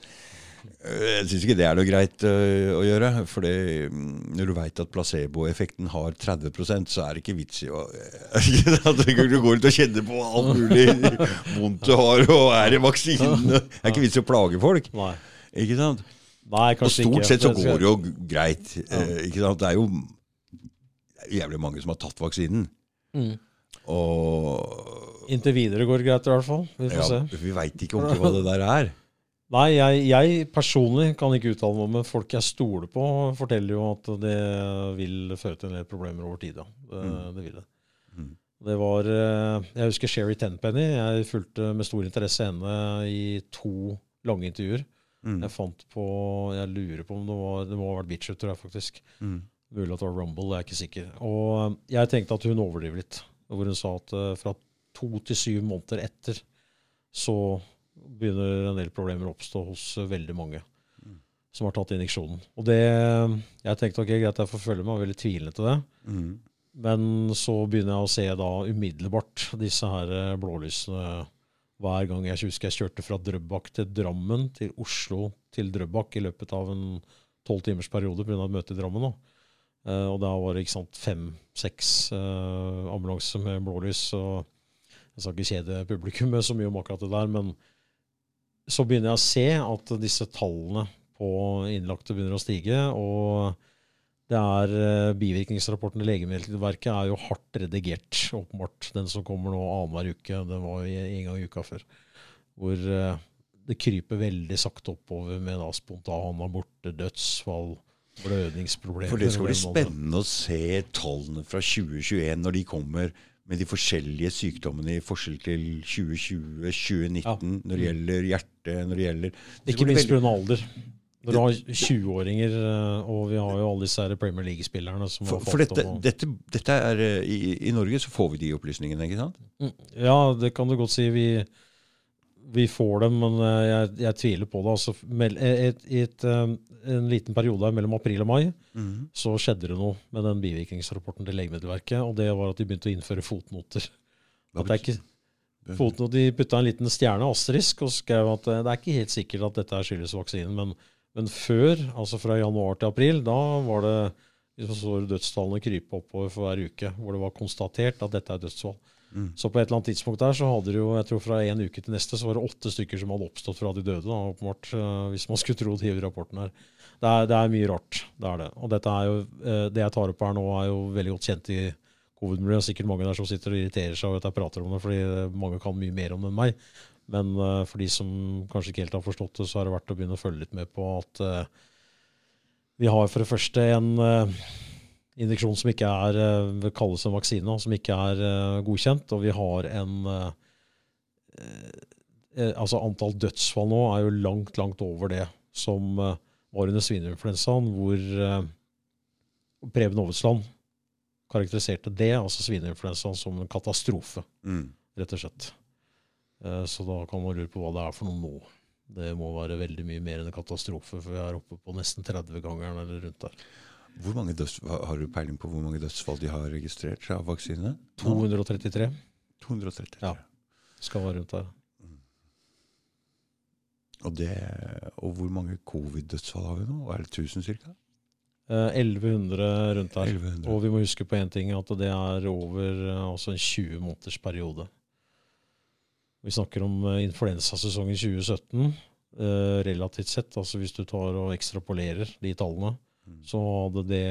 Øh, Jeg syns ikke det er noe greit øh, å gjøre. For mm, når du veit at placeboeffekten har 30% så er det ikke vits i å At du går ut og kjenner på alt mulig vondt du har og er i vaksinen. Det er ikke vits i å plage folk. nei. Ikke sant? Nei, Og stort ikke. sett så går det jo greit. eh, Ikke sant? Det er jo jævlig mange som har tatt vaksinen. Mm. Og Inntil videre går det greit, i hvert fall. Vi får ja, se. vi veit ikke ordentlig hva det der er. Nei, jeg, jeg personlig kan ikke uttale meg men folk jeg stoler på, forteller jo at det vil føre til en del problemer over tid. Ja. Det, Mm. det vil det. Mm. Det var eh, Jeg husker Sherry Tenpenny. Jeg fulgte med stor interesse henne i to lange intervjuer. Mm. Jeg fant på Jeg lurer på om det var Det må ha vært Bitcher, tror jeg faktisk. Mm. Mulig at det var Rumble, jeg er ikke sikker. Og eh, jeg tenkte at hun overdriver litt. Hvor hun sa at eh, fra to til syv måneder etter så begynner en del problemer å oppstå hos eh, veldig mange Mm. som har tatt injeksjonen. Og det Jeg tenkte ok, greit, jeg får følge meg, veldig tvilende til det. Mm. Men så begynner jeg å se da umiddelbart disse her eh, blålysene hver gang jeg husker jeg kjørte fra Drøbak til Drammen, til Oslo til Drøbak i løpet av en tolv timers periode pga. et møte i Drammen. da. Uh, og da var det ikke sant, fem-seks uh, ambulanser med blålys. og Jeg skal ikke kjede publikummet så mye om akkurat det der, men så begynner jeg å se at disse tallene på innlagte begynner å stige. og det er eh, Bivirkningsrapporten i Legemiddelverket er jo hardt redigert, åpenbart. Den som kommer nå annenhver uke. Den var jo en gang i uka før. Hvor eh, det kryper veldig sakte oppover med da spontanaborter, dødsfall, blødningsproblemer. For det skal bli spennende å se tallene fra 2021 når de kommer med de forskjellige sykdommene i forskjell til 2020, 2019, Ja. når det gjelder hjerte, når det gjelder det Ikke minst pga. alder. Når du har 20-åringer, eh, og vi har jo alle disse her Premier League-spillerne som For, har for fått dette, å- dette, dette er eh, i, I Norge så får vi de opplysningene, ikke sant? Mm, Ja, det kan du godt si. Vi, vi får dem, men eh, jeg, jeg tviler på det. Altså, i eh, en liten periode mellom april og mai så skjedde det noe med den bivirkningsrapporten til Legemiddelverket, og det var at de begynte å innføre fotnoter. At det er ikke, fotnoter, de putta en liten stjerne, asterisk, og skrev at eh, det er ikke helt sikkert at dette skyldes vaksinen, men, men før, altså fra januar til april, da var det så dødstallene krype oppover for hver uke, hvor det var konstatert at dette er dødsfall. Mm. Så på et eller annet tidspunkt der så hadde det jo, jeg tror fra en uke til neste, så var det åtte stykker som hadde oppstått fra de døde, da, åpenbart, eh, hvis man skulle tro de i rapporten her. Det er, det er mye rart, det er det. Og dette er jo, eh, det jeg tar opp her nå er jo veldig godt kjent i covid-miljøet. Sikkert mange der som sitter og irriterer seg over at jeg prater om det, fordi eh, mange kan mye mer om det enn meg. Men for de som kanskje ikke helt har forstått det, så er det verdt å begynne å følge litt med på at vi har for det første en injeksjon som ikke er eh, kalles en vaksine, som ikke er eh, godkjent, og vi har en eh, Altså antall dødsfall nå er jo langt, langt over det som var under svineinfluensaen, hvor Preben Aavitsland karakteriserte det, altså svineinfluensaen, som en katastrofe, Mm. rett og slett. Så da kan man lure på hva det er for noe nå. Det må være veldig mye mer enn en katastrofe, for vi er oppe på nesten 30-gangeren eller rundt der. Hvor mange døds, har du peiling på hvor mange dødsfall de har registrert av vaksine? 233 233. Ja. skal være rundt der. Og, det, og hvor mange covid-dødsfall har vi nå? Er det 1000 ca.? Eh, 1100 rundt der. 1100. Og vi må huske på én ting, at det er over eh, altså en 20 måneders periode. Vi snakker om eh, influensasesongen 2017. Eh, relativt sett, altså hvis du tar og ekstrapolerer de tallene, Mm. så hadde det,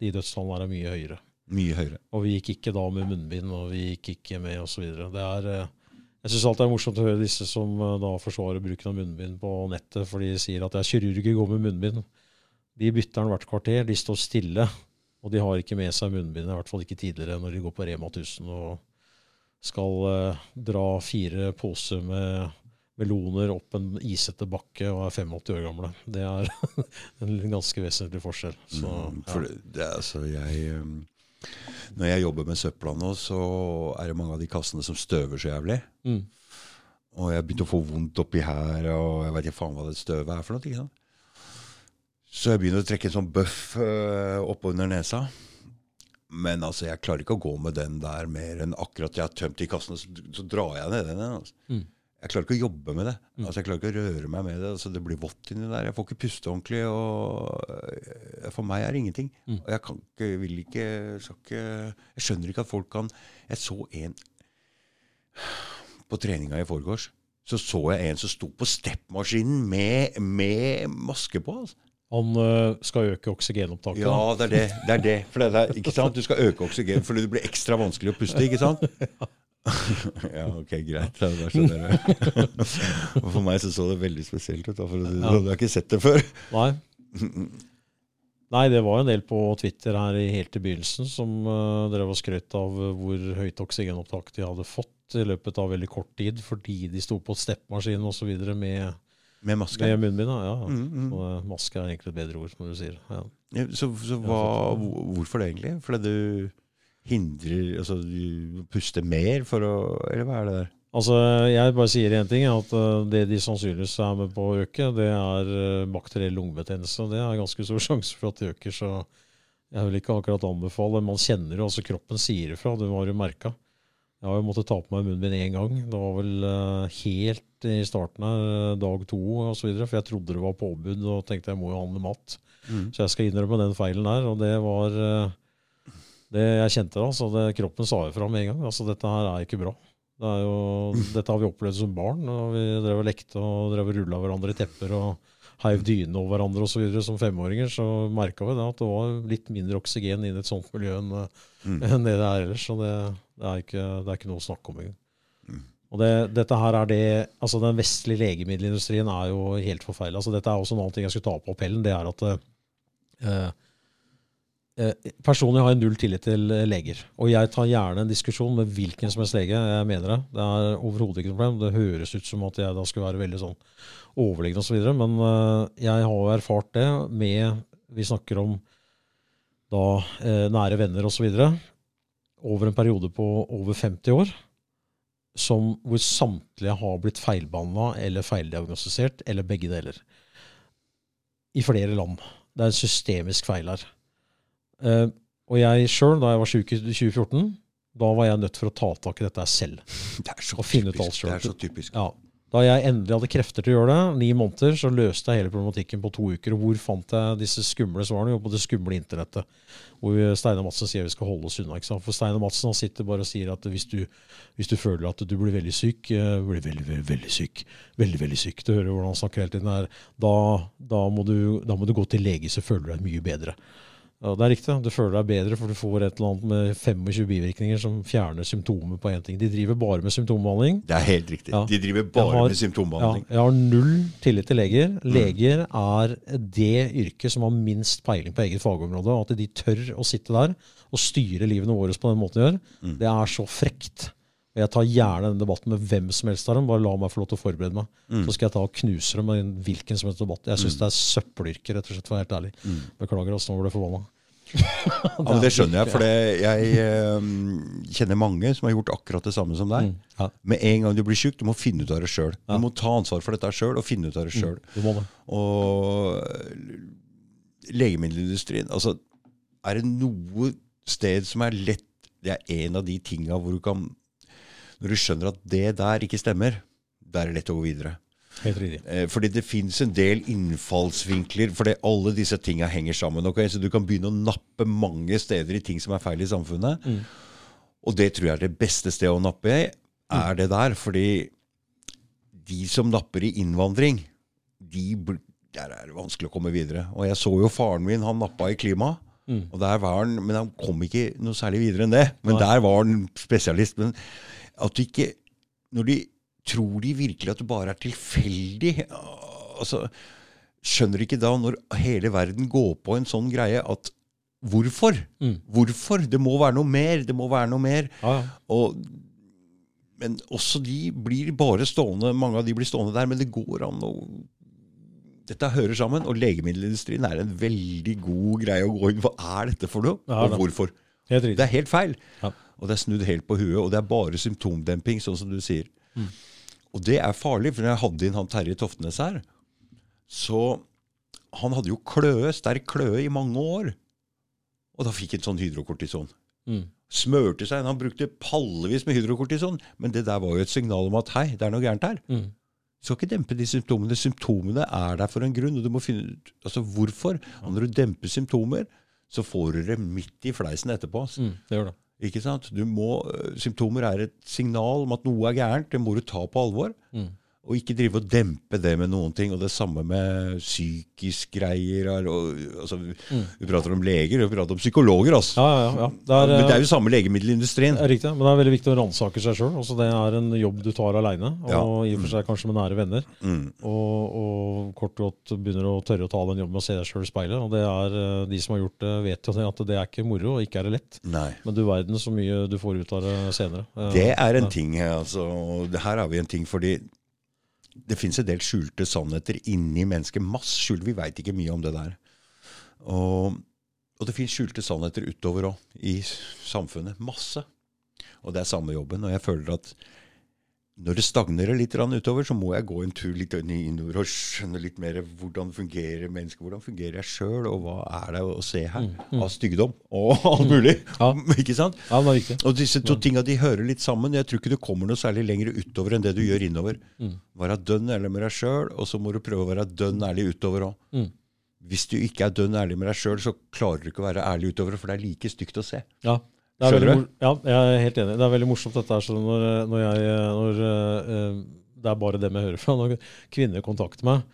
de dødstallene er mye høyere. Mye høyere. Og vi gikk ikke da med munnbind, og vi gikk ikke med osv. Det eh, Jeg syns alltid det er morsomt å høre disse som eh, da forsvarer bruken av munnbind på nettet, for de sier at det er kirurger går med munnbind. De bytter den hvert kvarter, de står stille, og de har ikke med seg munnbind, i hvert fall ikke tidligere, når de går på Rema 1000 og skal eh, dra fire poser med meloner opp en isete bakke og er 85 år gamle. Det er en ganske vesentlig forskjell. Så, Mm, ja. For det, det altså jeg um, Når jeg jobber med søpla nå, så er det mange av de kassene som støver så jævlig. Mm. Og jeg begynte å få vondt oppi her, og jeg vet ikke faen hva det støvet er for noe. ikke sant? Så jeg begynner å trekke en sånn bøff uh, oppunder nesa. Men altså, jeg klarer ikke å gå med den der mer enn akkurat jeg har tømt de kassene, så, så drar jeg ned den. Altså. Mm. Jeg klarer ikke å jobbe med det. Altså, jeg klarer ikke å røre meg med det. Altså, det blir vått inni der. Jeg får ikke puste ordentlig. og eh, For meg er det ingenting. Mm. Og jeg kan ikke, vil ikke, skal ikke Jeg skjønner ikke at folk kan Jeg så en På treninga i forgårs så så jeg en som sto på steppmaskinen med, med maske på. Altså. Han øh, skal øke oksygenopptaket. Ja, det er det. det, er det. Det er, ikke sant? Du skal øke oksygen fordi det blir ekstra vanskelig å puste. ikke sant? ja, ok, greit. Da skjønner jeg. Og For meg så så det veldig spesielt ut. Da, for Du hadde sånn. Ikke sett det før. Nei. Nei, det var en del på Twitter her i- helt i begynnelsen som uh, drev og skrøt av øh, hvor høyt oksygenopptak de hadde fått i løpet av veldig kort tid, fordi de sto på steppmaskin osv. med, Med maske. med munnbind. Ja. Mm, mm. Øh, maske er egentlig et bedre ord, som du sier. Ja. Ja, Så, så hva, hvorfor det egentlig? Fordi du hindrer Altså du puster mer for å Eller hva er det der? Altså, Jeg bare sier én ting, at øh, det de sannsynligvis er med på å øke, det er øh, bakteriell lungebetennelse. Det er ganske stor sjanse for at det øker, så jeg vil ikke akkurat anbefale. Man kjenner jo, altså kroppen sier ifra, Det var jo merka. Jeg har jo måttet ta på meg munnbind én gang. Det var vel øh, helt i starten her, dag to osv., for jeg trodde det var påbud og tenkte jeg må jo handle mat. Mm. Så jeg skal innrømme den feilen der, og det var det jeg kjente da. Så det, kroppen sa ifra med en gang. Altså, dette her er ikke bra. Det er jo, dette har vi opplevd som barn. og Vi drev og lekte og drev og rulla hverandre i tepper og heiv dynene over hverandre og så videre som femåringer. Så merka vi det at det var litt mindre oksygen inn i et sånt miljø enn Mm. enn det det er ellers. Så det, det, er, ikke, det er ikke noe å snakke om engang. Mm. Og det, dette her er det, altså Den vestlige legemiddelindustrien er jo helt forferdelig. Altså dette er også en annen ting jeg skulle ta på appellen. Det er at eh, Personlig har jeg null tillit til eh, leger. Og jeg tar gjerne en diskusjon med hvilken som helst lege. Jeg mener det. Det er overhodet ikke noe problem. Det høres ut som at jeg da skulle være veldig sånn overliggende osv. Men eh, jeg har erfart det med Vi snakker om da eh, nære venner osv. Over en periode på over 50 år. Som, hvor samtlige har blitt feilbehandla eller feildiagnostisert, eller begge deler. I flere land. Det er en systemisk feil her. Eh, og jeg sjøl, da jeg var syk i 2014, da var jeg nødt for å ta tak i dette selv. Det er så og finne ut alt selv. Det er så typisk. Ja. Da jeg endelig hadde krefter til å gjøre det, ni måneder, så løste jeg hele problematikken på to uker. Og hvor fant jeg disse skumle svarene? Jo, på det skumle internettet. Hvor Steinar Madsen sier vi skal holde oss unna. ikke sant? For Steinar Madsen sitter bare og sier at hvis du, hvis du føler at du blir veldig syk, uh, blir veldig, veldig, veldig syk, veldig, veldig syk, du hører hvordan han snakker hele tiden her, da, da, må du, da må du gå til lege, så føler du deg mye bedre. Ja, Det er riktig. Du føler deg bedre, for du får et eller annet med 25 bivirkninger som fjerner symptomer på én ting. De driver bare med symptombehandling. Det er helt riktig. Ja. De driver bare har- med symptombehandling. Ja, jeg har null tillit til leger. Leger er det yrket som har minst peiling på eget fagområde. At de tør å sitte der og styre livene våre på den måten de gjør, Mm. det er så frekt. Og Jeg tar gjerne den debatten med hvem som helst av dem. Bare la meg få lov til å forberede meg. Mm. Så skal jeg ta og knuse dem i hvilken som helst debatt. Jeg syns det er søppelyrke, rett og slett, for å være helt ærlig. Mm. Beklager, altså, nå ble jeg forbanna. Ja, det skjønner jeg, for det, jeg eh, kjenner mange som har gjort akkurat det samme som deg. Mm. Ja, Med en gang du blir syk, du må finne ut av det sjøl. Du må ta ansvar for dette sjøl og finne ut av det sjøl. må det. Og legemiddelindustrien altså, Er det noe sted som er lett Det er en av de tinga hvor du kan Når du skjønner at det der ikke stemmer, da er det lett å gå videre. Helt riktig. Eh, fordi det fins en del innfallsvinkler, fordi alle disse tinga henger sammen. Okay? Så du kan begynne å nappe mange steder i ting som er feil i samfunnet. Og det tror jeg er det beste stedet å nappe i, er det der. Fordi de som napper i innvandring, de, der er det vanskelig å komme videre. Og jeg så jo faren min, han nappa i klima. Og der var han, Men han kom ikke noe særlig videre enn det. Men der var han spesialist. Men at du ikke Når de tror de virkelig at det bare er tilfeldig altså, Skjønner ikke da, når hele verden går på en sånn greie, at Hvorfor? Hvorfor? Det må være noe mer. Det må være noe mer. Ja, ja. Og, men også de blir bare stående, mange av de blir stående der, men det går an å Dette hører sammen, og legemiddelindustrien er en veldig god greie å gå inn Hva er dette for noe, Ja, og hvorfor? Det er helt feil. Ja. Og det er snudd helt på huet, og det er bare symptomdemping, sånn som du sier. Og det er farlig, for når jeg hadde inn han Terje Toftenes her, så Han hadde jo kløe, sterk kløe i mange år. Og da fikk han sånn hydrokortison. Mm. Smørte seg inn. Han brukte pallevis med hydrokortison. Men det der var jo et signal om at hei, det er noe gærent her. Mm. Du skal ikke dempe de symptomene. Symptomene er der for en grunn. og du må finne ut altså hvorfor. Og når du demper symptomer, så får du det midt i fleisen etterpå. Mm. Det gjør det. Ikke sant? Må, øh, symptomer er et signal om at noe er gærent. Det må du ta på alvor. Mm. Og ikke drive og dempe det med noen ting. Og det samme med psykisk greier. Og, altså, Vi prater om leger, vi prater om psykologer. Altså. Ja, ja, ja. Det er, Men det er eh, jo samme legemiddelindustrien. er riktig, men det er veldig viktig å ransake seg sjøl. Altså, det er en jobb du tar aleine, og i og for seg kanskje med nære venner. Mm. Og, og kort og godt begynner å tørre å ta den jobben med å se deg sjøl i speilet. Og det er, eh, de som har gjort det, vet jo at det er ikke moro, og ikke er det lett. Nei. Men du verden så mye du får ut av det senere. Eh, Det er en ja. ting. altså. og Her har vi en ting fordi det fins en del skjulte sannheter inni mennesket. Masse skjult. Vi veit ikke mye om det der. Og, og det fins skjulte sannheter utover òg, i samfunnet. Masse. Og det er samme jobben. Og jeg føler at når det stagnerer litt utover, så må jeg gå en tur litt innover og skjønne litt mer hvordan fungerer mennesket, hvordan fungerer jeg sjøl, og hva er det å se her av styggedom og alt mulig. Ja. Ikke sant? Ja, det var viktig. Og disse to tinga de hører litt sammen. Jeg tror ikke du kommer noe særlig lenger utover enn det du gjør innover. Være dønn ærlig med deg sjøl, og så må du prøve å være dønn ærlig utover òg. Mm. Hvis du ikke er dønn ærlig med deg sjøl, så klarer du ikke å være ærlig utover, for det er like stygt å se. Ja, Skjønner du? ja, jeg er helt enig. Det er veldig morsomt dette her. Så når, når jeg, når, uh, det er bare dem jeg hører fra. Når kvinner kontakter meg,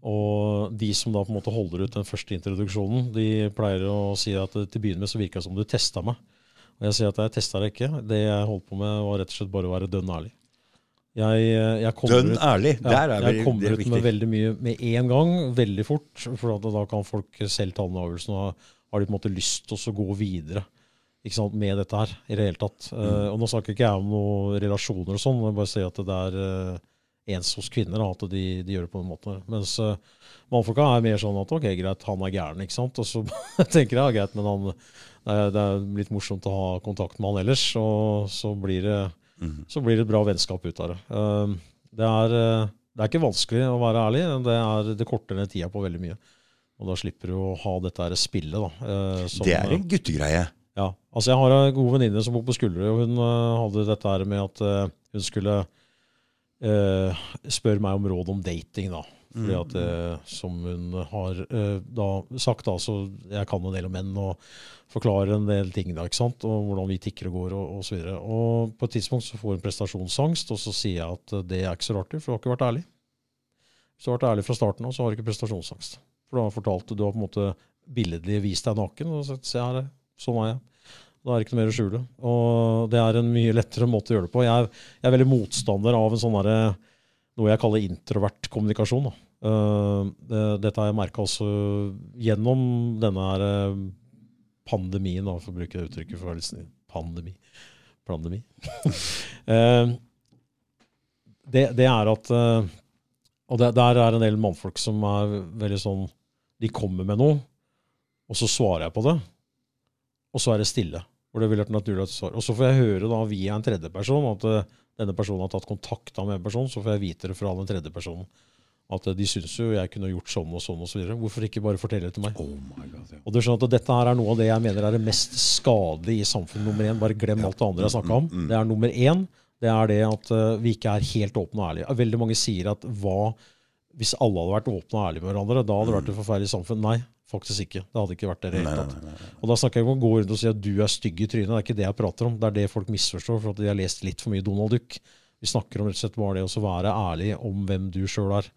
og de som da på en måte holder ut den første introduksjonen, de pleier å si at til å begynne med så virka det som du testa meg. Og jeg sier at jeg testa deg ikke. Det jeg holdt på med, var rett og slett bare å være dønn ærlig. Jeg, jeg kommer Dønn ut- ærlig. ja, Der er jeg kommer er ut med veldig mye med en gang, veldig fort. For da kan folk selv ta den avgjørelsen. Og har de på en måte lyst til å gå videre sant, med dette her i det hele tatt. Mm. Uh, og nå snakker ikke jeg om noen relasjoner og sånn, jeg bare sier at det er uh, ens hos kvinner at de, de gjør det på en måte. Mens uh, mannfolka er mer sånn at ok, greit, han er gæren, ikke sant. Og så tenker jeg ja, greit, men han, det, er, det er litt morsomt å ha kontakt med han ellers. Og så blir det, mm. så blir det et bra vennskap ut av det. Uh, det, er, eh, det er ikke vanskelig å være ærlig, det, er, det korter ned tida på veldig mye. Og da slipper du å ha dette her spillet. da. eh, som, Det er en guttegreie. Ja, altså Jeg har en god venninne som bor på Skuldre, og hun øh, hadde dette her med at øh, hun skulle uh, spørre meg om råd om dating. da. Fordi at det Som hun har uh, da sagt, da, så jeg kan en del om menn og forklarer en del ting. da, ikke sant? Og hvordan vi tikker og går og osv. Og på et tidspunkt så får hun prestasjonsangst, og så sier jeg at det er ikke så rart, for du har ikke vært ærlig. Hvis du har vært ærlig fra starten av, så har du ikke prestasjonsangst. For du har fortalt, du har på en måte billedlig vist deg naken og sagt se her, sånn er jeg. Da er det ikke noe mer å skjule. Og det er en mye lettere måte å gjøre det på. Jeg er, jeg er veldig motstander av en sånn derre noe jeg kaller introvert kommunikasjon. Da. Eh, det, dette har jeg merka også gjennom denne her eh, pandemien, da, for å bruke det uttrykket. for å være litt. Pandemi. Pandemi. Eh, det, det er at Og det, der er en del mannfolk som er veldig sånn De kommer med noe, og så svarer jeg på det, og så er det stille. Hvor det ville vært naturlig at svar. Og så får jeg høre da via en tredjeperson at eh, denne personen har tatt kontakt med en person, så får jeg vite det fra den tredje personen. At eh, de syns jo jeg kunne gjort sånn og sånn osv. Hvorfor ikke bare fortelle det til meg? Oh my God, ja. Og du skjønner at Dette her er noe av det jeg mener er det mest skadelige i samfunnet. Nummer én, bare glem alt det andre jeg snakka om. Det er nummer én. det er det at eh, vi ikke er helt åpne og ærlige. Veldig mange sier at hva hvis alle hadde vært åpne og ærlige med hverandre, da hadde det vært et forferdelig samfunn. Nei, faktisk ikke. Det hadde ikke vært det i det hele tatt. Og da snakker jeg ikke om å gå rundt og si at du er stygg i trynet. Det er ikke det jeg prater om. Det er det folk misforstår, for at de har lest litt for mye Donald Duck. Vi snakker om rett og slett bare det å være ærlig om hvem du sjøl er.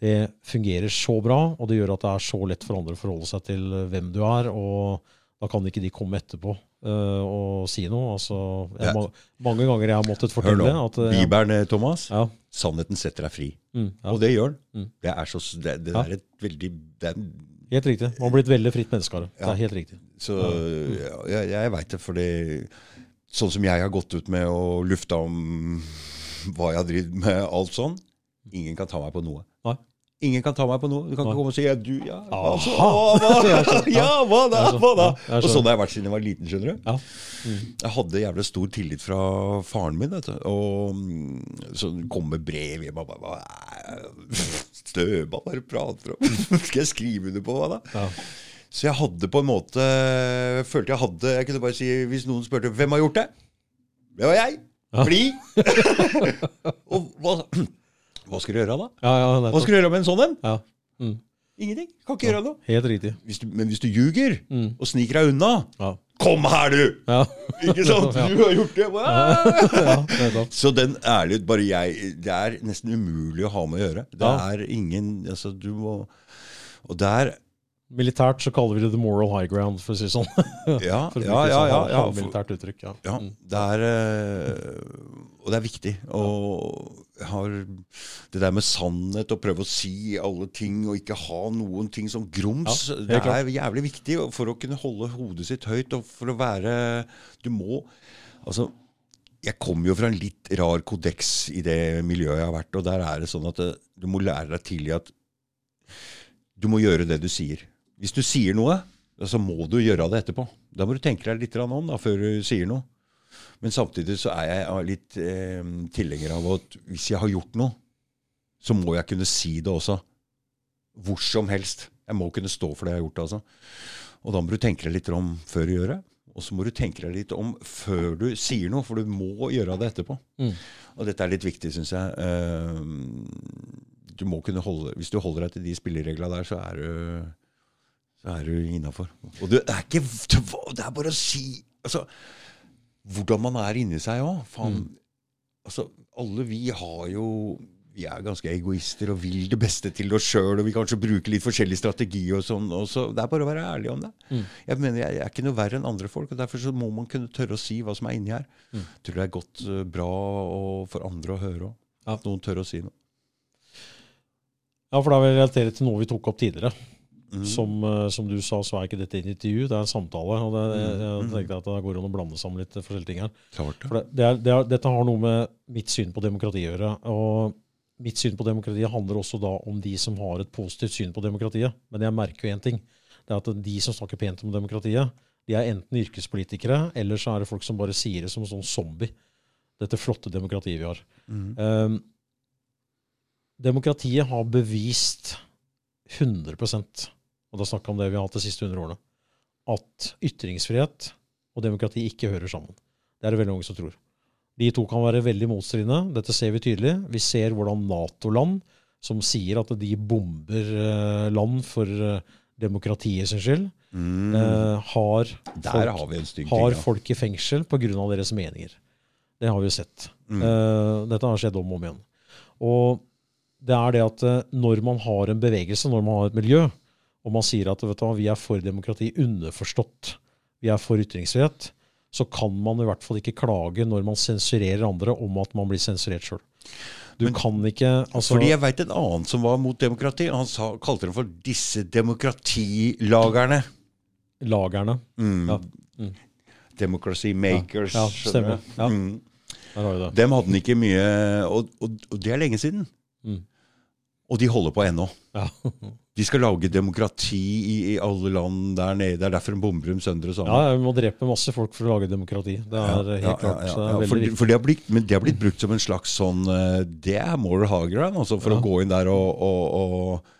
Det fungerer så bra, og det gjør at det er så lett for andre å forholde seg til hvem du er. Og da kan ikke de komme etterpå uh, og si noe. Altså, jeg, Ja. må, mange ganger jeg har måttet Hør fortelle nå. at eh, Bibelen, eh, Thomas. Ja, Sannheten setter deg fri. mm, ja, Og det gjør den. Mm. Det er, så, det, det Ja. er et veldig det er, helt riktig. Man har blitt veldig fritt menneske av det. Er helt riktig. Så ja, jeg, jeg veit det, for Sånn som jeg har gått ut med og lufta om hva jeg har drevet med, alt sånn Ingen kan ta meg på noe. Ingen kan ta meg på noe. Du kan ikke komme og si ja, du, ja, altså, hva, hva, ja, hva da? Hva da? Og sånn har jeg vært siden jeg var liten, skjønner du. Jeg hadde jævlig stor tillit fra faren min. Vet du. Og mm, så kom med brev hjem og bare hva bare hva er det du prater om? Skal jeg skrive under på hva da? Ja. Så jeg hadde på en måte Følte jeg hadde Jeg kunne bare si Hvis noen spurte hvem har gjort det? Det var jeg. Bli! Og hva, hva skal du gjøre da? Ja, ja, Hva skal du gjøre med en sånn en? Ja. Mm. Ingenting. Kan ikke gjøre noe. Helt riktig. Hvis du, men hvis du ljuger Mm. og sniker deg unna Ja. Kom her, du! Ja. Ikke sant? Du har gjort det. Ja. Så den ærlighet bare jeg Det er nesten umulig å ha med å gjøre. Det er ingen Altså, du må Og der Militært så kaller vi det the moral high ground, for å si det sånn. Ja, For ja, ja. sånn ja, ja, for, halvmilitært uttrykk. Ja. ja Mm. det er eh, Og det er viktig. Og har det der med sannhet og prøve å si alle ting og ikke ha noen ting som grums, Ja, helt det er jævlig viktig for å kunne holde hodet sitt høyt og for å være Du må Altså jeg kommer jo fra en litt rar kodeks i det miljøet jeg har vært, og der er det sånn at det, du må lære deg tidlig at du må gjøre det du sier. Hvis du sier noe, så må du gjøre det etterpå. Da må du tenke deg litt om da, før du sier noe. Men samtidig så er jeg litt eh, tilhenger av at hvis jeg har gjort noe, så må jeg kunne si det også. Hvor som helst. Jeg må kunne stå for det jeg har gjort. altså. Og da må du tenke deg litt om før du gjør det. Og så må du tenke deg litt om før du sier noe, for du må gjøre det etterpå. Mm. Og dette er litt viktig, syns jeg. Eh, Du må kunne holde, hvis du holder deg til de spillereglene der, så er du, så er du innafor. Og det er ikke Det er bare å si altså, Hvordan man er inni seg òg. Mm. Altså, alle vi har jo vi er ganske egoister og vil det beste til oss sjøl. Og vi kanskje bruker litt forskjellig strategi. og sånn, og så Det er bare å være ærlig om det. Mm. Jeg mener, jeg, jeg er ikke noe verre enn andre folk. og Derfor så må man kunne tørre å si hva som er inni her. Mm. Tror det er godt, eh, bra og for andre å høre òg. At noen tør å si noe. Ja, for da vil jeg relatere til noe vi tok opp tidligere. Mm. Som, eh, som du sa, så er ikke dette et intervju, det er en samtale. og det, jeg, jeg Mm. tenkte at det går an å blande sammen litt forskjellige ting her. Klart det. For det, det er, det er, dette har noe med mitt syn på demokrati å gjøre. Og mitt syn på demokratiet handler også da om de som har et positivt syn på demokratiet. Men jeg merker jo én ting. Det er at de som snakker pent om demokratiet, de er enten yrkespolitikere, eller så er det folk som bare sier det som en sånn zombie. Dette flotte demokratiet vi har. Mm. Um, demokratiet har bevist 100 og da snakker jeg om det vi har hatt de siste 100 årene, at ytringsfrihet og demokrati ikke hører sammen. Det er det veldig mange som tror. De to kan være veldig motstridende. Dette ser vi tydelig. Vi ser hvordan Nato-land, som sier at de bomber eh, land for eh, demokratiet sin skyld, Mm. eh, har, folk, har har. Folk i fengsel pga. deres meninger. Det har vi sett. Mm. Dette har skjedd om og om igjen. Og det er det at når man har en bevegelse, når man har et miljø, og man sier at du, vi er for demokrati, underforstått, vi er for ytringsfrihet, så kan man i hvert fall ikke klage når man sensurerer andre om at man blir sensurert sjøl. Du Men- kan ikke altså, Fordi jeg veit en annen som var mot demokrati. Han sa, kalte dem for 'disse demokratilagerne'. Lagerne Mm. Ja. Mm. Democracy makers. Ja, ja, stemmer. Ja. Mm. Der har vi det. Dem hadde han ikke mye og, og, og det er lenge siden. Mm. Og de holder på ennå. Ja. De skal lage demokrati i, i alle land der nede. Det er derfor de bomber dem sønder og sammen. ja, vi må drepe masse folk for å lage demokrati. Det er ja, helt klart. det er For, for det har blitt, men det har blitt brukt som en slags sånn eh, Det er moral high ground, altså for å gå inn der og, og, og,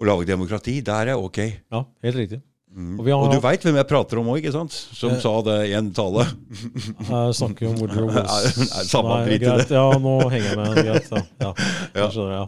og lage demokrati. Der er ok. Ja, helt riktig. Mm. Og Og du veit hvem jeg prater om òg, ikke sant? Som jeg, sa det i en tale. Jeg snakker jo om Woodrow Wilson. Nei, drit i det. Ja, nå henger jeg med. Greit, ja. ja. Ja. Skjønner, ja.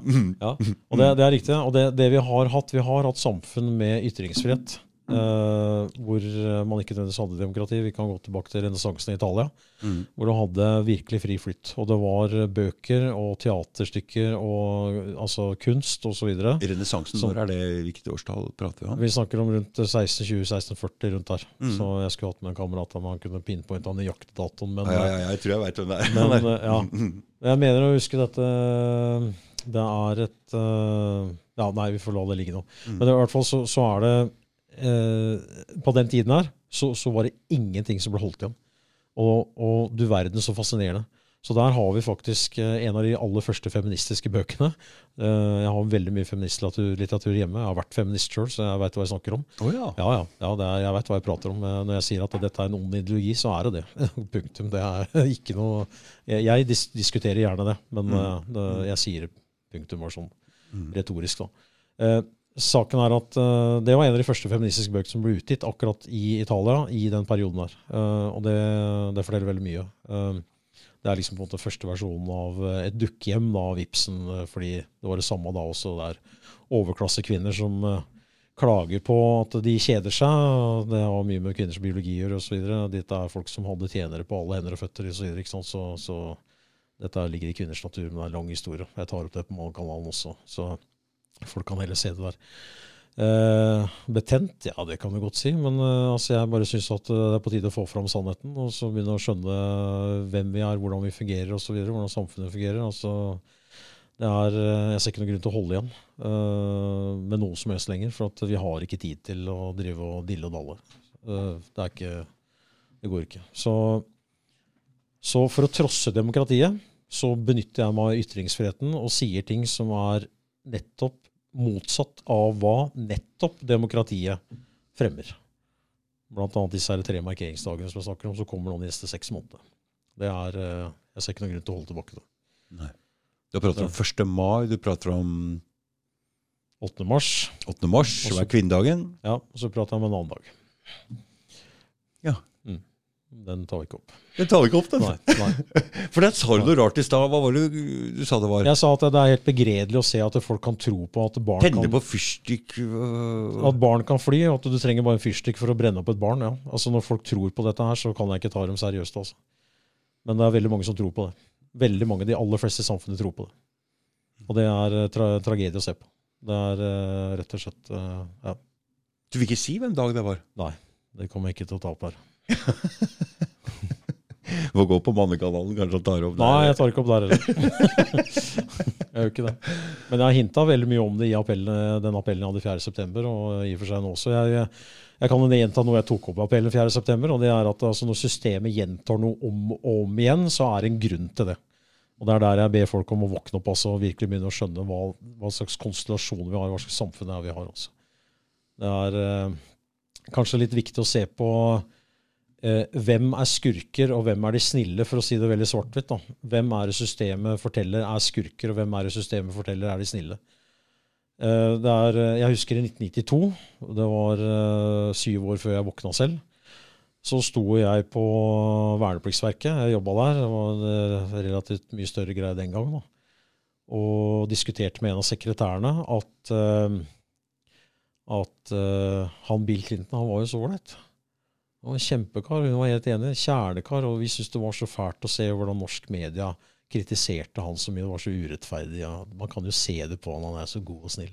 ja. Og det, det er riktig. Og det, det vi har hatt, vi har hatt samfunn med ytringsfrihet. Eh, hvor man ikke nødvendigvis hadde demokrati. Vi kan gå tilbake til renessansen i Italia. Mm. Hvor du hadde virkelig fri flytt. Og det var bøker og teaterstykker og altså kunst osv. Renessansen, når er det hvilket årstall prater vi om? Vi snakker om rundt 1620-1640 rundt der. Mm. Så jeg skulle hatt med en kamerat av meg, han kunne pinpointe han nøyaktig datoen. Men, Ja, ja, ja, jeg tror jeg veit hvem det er. Men, eh, ja. Jeg mener å huske dette Det er et eh, Ja, nei, vi får la det ligge nå. Mm. Men i hvert fall så, så er det eh, På den tiden her så, så var det ingenting som ble holdt igjen. Og, og du verden så fascinerende. Så der har vi faktisk eh, en av de aller første feministiske bøkene. Eh, jeg har veldig mye feministlitteratur hjemme. Jeg har vært feminist sjøl, så jeg veit hva jeg snakker om. Å ja. Ja, ja. ja det er, jeg vet hva jeg prater om. Når jeg sier at dette er en ond ideologi, så er det det. Punktum. Det er ikke noe Jeg, jeg dis diskuterer gjerne det, men Mm. det, jeg sier punktum var sånn Mm. retorisk, da. Saken er at uh, det var en av de første feministiske bøkene som ble utgitt akkurat i Italia i den perioden der. Uh, og det, det forteller veldig mye. Uh, det er liksom på en måte første versjonen av et dukkehjem av Ibsen, fordi det var det samme da også. Det er overklassekvinner som klager på at de kjeder seg. Det har mye med kvinners biologi å gjøre osv. Dette er folk som hadde tjenere på alle hender og føtter osv. Så, så, så dette ligger i kvinners natur, men det er en lang historie. Jeg tar opp det på Malkanalen også, så folk kan heller se det der. Eh, betent? Ja, det kan du godt si. Men eh, altså, jeg bare syns at eh, det er på tide å få fram sannheten. Og så begynne å skjønne hvem vi er, hvordan vi fungerer osv. Hvordan samfunnet fungerer. Altså, er, eh, jeg ser ikke noen grunn til å holde igjen eh, med noe som helst lenger. For vi har ikke tid til å drive og dille og dalle. Eh, det ikke Det går ikke. Så, så for å trosse demokratiet så benytter jeg meg av ytringsfriheten og sier ting som er nettopp motsatt av hva nettopp demokratiet fremmer. Blant annet disse tre markeringsdagene som jeg snakker om, så kommer nå de neste seks månedene. Det er, eh, Jeg ser ikke noen grunn til å holde tilbake det. Nei. Du prater om 1. mai, du prater om 8. mars, 8. mars, som Også- er kvinnedagen. ja, og så prater jeg om en annen dag. Ja. Den tar vi ikke opp. Den tar ikke opp den. Nei, nei. For der sa du noe rart i stad. Hva var det du sa det var? Jeg sa at det er helt begredelig å se at folk kan tro på at barn Tenne kan på fyrstikk At barn kan fly, at du trenger bare en fyrstikk for å brenne opp et barn. ja. Altså Når folk tror på dette her, så kan jeg ikke ta dem seriøst. altså. Men det er veldig mange som tror på det. Veldig mange, De aller fleste i samfunnet tror på det. Og det er eh, tra tragedie å se på. Det er uh, rett og slett uh, Ja, Du vil ikke si hvem dag det var? Nei, det kommer jeg ikke til å ta opp her. Få gå på Mannekanalen, kanskje han tar opp der. Nei, jeg tar ikke opp der heller. jeg gjør ikke det. Men jeg har hinta veldig mye om det i appellen, den appellen jeg hadde 4.9, og i og for seg nå også. Jeg, jeg kan gjenta noe jeg tok opp i appellen 4.9, og det er at altså, når systemet gjentar noe om og om igjen, så er det en grunn til det. Og Det er der jeg ber folk om å våkne opp altså, og virkelig begynne å skjønne hva, hva slags konstellasjon vi har, hva slags samfunn vi har. Også. Det er eh, kanskje litt viktig å se på hvem er skurker, og hvem er de snille, for å si det veldig svart-hvitt. Hvem er det systemet forteller er skurker, og hvem er det systemet forteller er de snille? Eh, er, eh, jeg husker i 1992, det var eh, syv år før jeg våkna selv, så sto jeg på vernepliktsverket, jeg jobba der, det var en eh, relativt mye større greie den gangen, da. og diskuterte med en av sekretærene at, eh, at eh, han Bill Clinton han var jo så ålreit. Han var en kjempekar, hun var helt enig. Kjernekar. Og vi syntes det var så fælt å se hvordan norsk media kritiserte han så mye. Det var så urettferdig. Ja. Man kan jo se det på han, han er så god og snill.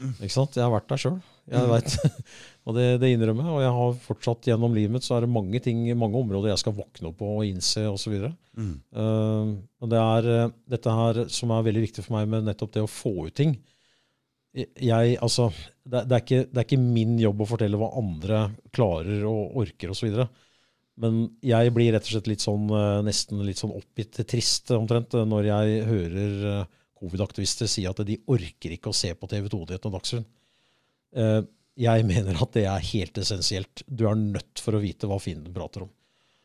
Ikke sant? Jeg har vært der sjøl. Jeg vet. og det, det innrømmer jeg. Og jeg har fortsatt gjennom livet mitt så er det mange ting, mange områder jeg skal våkne opp på og innse osv. Mm. Uh, og det er uh, dette her som er veldig viktig for meg med nettopp det å få ut ting. Jeg, altså, det, det, er ikke, det er ikke min jobb å fortelle hva andre klarer og orker osv. Men jeg blir rett og slett litt sånn, uh, nesten litt sånn oppgitt trist omtrent uh, når jeg hører uh, covid-aktivister si at de orker ikke å se på TV 2-nyhetene og Dagsrevyen. Jeg mener at det er helt essensielt. Du er nødt for å vite hva fienden prater om.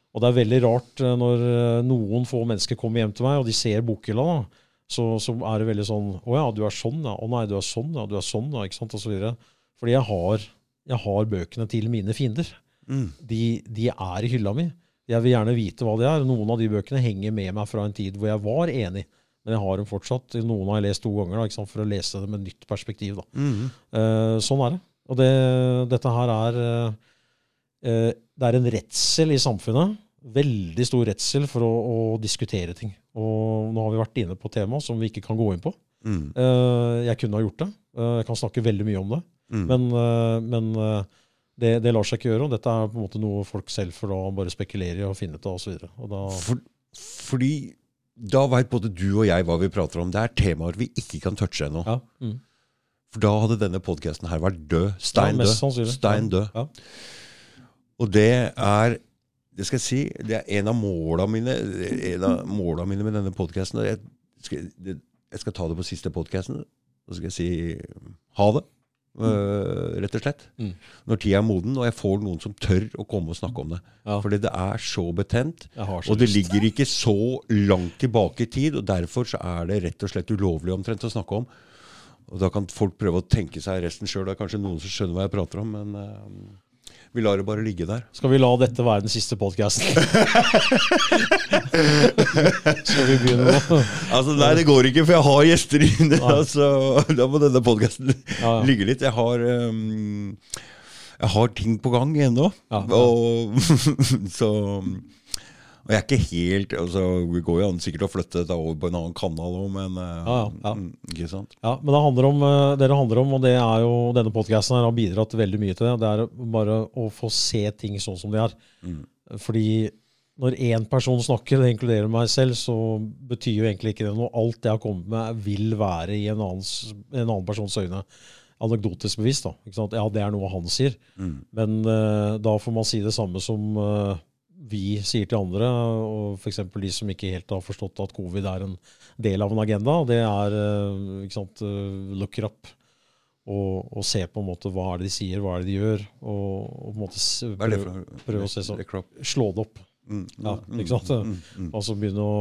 Og det er veldig rart når noen få mennesker kommer hjem til meg, og de ser bokhylla, da, så, så er det veldig sånn Å ja, du er sånn, ja. Å nei, du er sånn, ja. Du er sånn, ja. Ikke sant? Og så videre. Fordi jeg har jeg har bøkene til mine fiender. Mm. De, de er i hylla mi. Jeg vil gjerne vite hva de er. Noen av de bøkene henger med meg fra en tid hvor jeg var enig, men jeg har dem fortsatt. Noen har jeg lest to ganger da, ikke sant, for å lese det med nytt perspektiv. Da. Mm. Eh, sånn er det. Og det, dette her er eh, Det er en redsel i samfunnet. Veldig stor redsel for å, å diskutere ting. Og nå har vi vært inne på tema som vi ikke kan gå inn på. Mm. Eh, jeg kunne ha gjort det. Eh, jeg kan snakke veldig mye om det. Mm. Men, eh, men det, det lar seg ikke gjøre. Og dette er på en måte noe folk selv får da bare spekulere i og finne ut av osv. For, fordi da veit både du og jeg hva vi prater om. Det er temaer vi ikke kan touche ennå. ja, mm. For da hadde denne podkasten her vært død. Stein Ja, død. Stein Ja. død. Ja. Og det er det skal jeg si, det er en av måla mine, mine med denne podkasten. Jeg, jeg skal ta det på siste podkasten, og så skal jeg si ha det. øh, rett og slett. Mm. Når tida er moden, og jeg får noen som tør å komme og snakke om det. Ja. Fordi det er så betent. Så Og det lyst. ligger ikke så langt tilbake i tid, og derfor så er det rett og slett ulovlig omtrent å snakke om. Og da kan folk prøve å tenke seg resten sjøl. Det er kanskje noen som skjønner hva jeg prater om, men eh, vi lar det bare ligge der. Skal vi la dette være den siste podkasten? Skal vi begynne nå? Altså, Nei, det går ikke, for jeg har gjester inne. Altså, da må denne podkasten Ja, ja. ligge litt. Jeg har um, Jeg har ting på gang ennå. Ja, ja. Og, så Og jeg er ikke helt altså, Det går jo an sikkert å flytte dette over på en annen kanal òg, men uh, Ja, ja, mm, Ikke sant? Ja, men det handler om, eh, det det handler om, og det er jo denne podkasten har bidratt veldig mye til det, det er bare å få se ting sånn som de er. Mm. Fordi når én person snakker, det inkluderer meg selv, så betyr jo egentlig ikke det noe. Alt jeg har kommet med, vil være i en, annens, en annen persons øyne anekdotisk bevisst. da? Ja, det er noe han sier. Mm. Men uh, da får man si det samme som eh, vi sier til andre, og f.eks. de som ikke helt har forstått at covid er en del av en agenda. Det er uh, ikke sant, eh, look up. Og, og se på en måte hva er det de sier, hva er det de gjør. Og, og på en måte prøve, prøve å se sånn. Slå det opp. Mm, Ja, mm, ikke sant? mm, mm. Altså begynne å,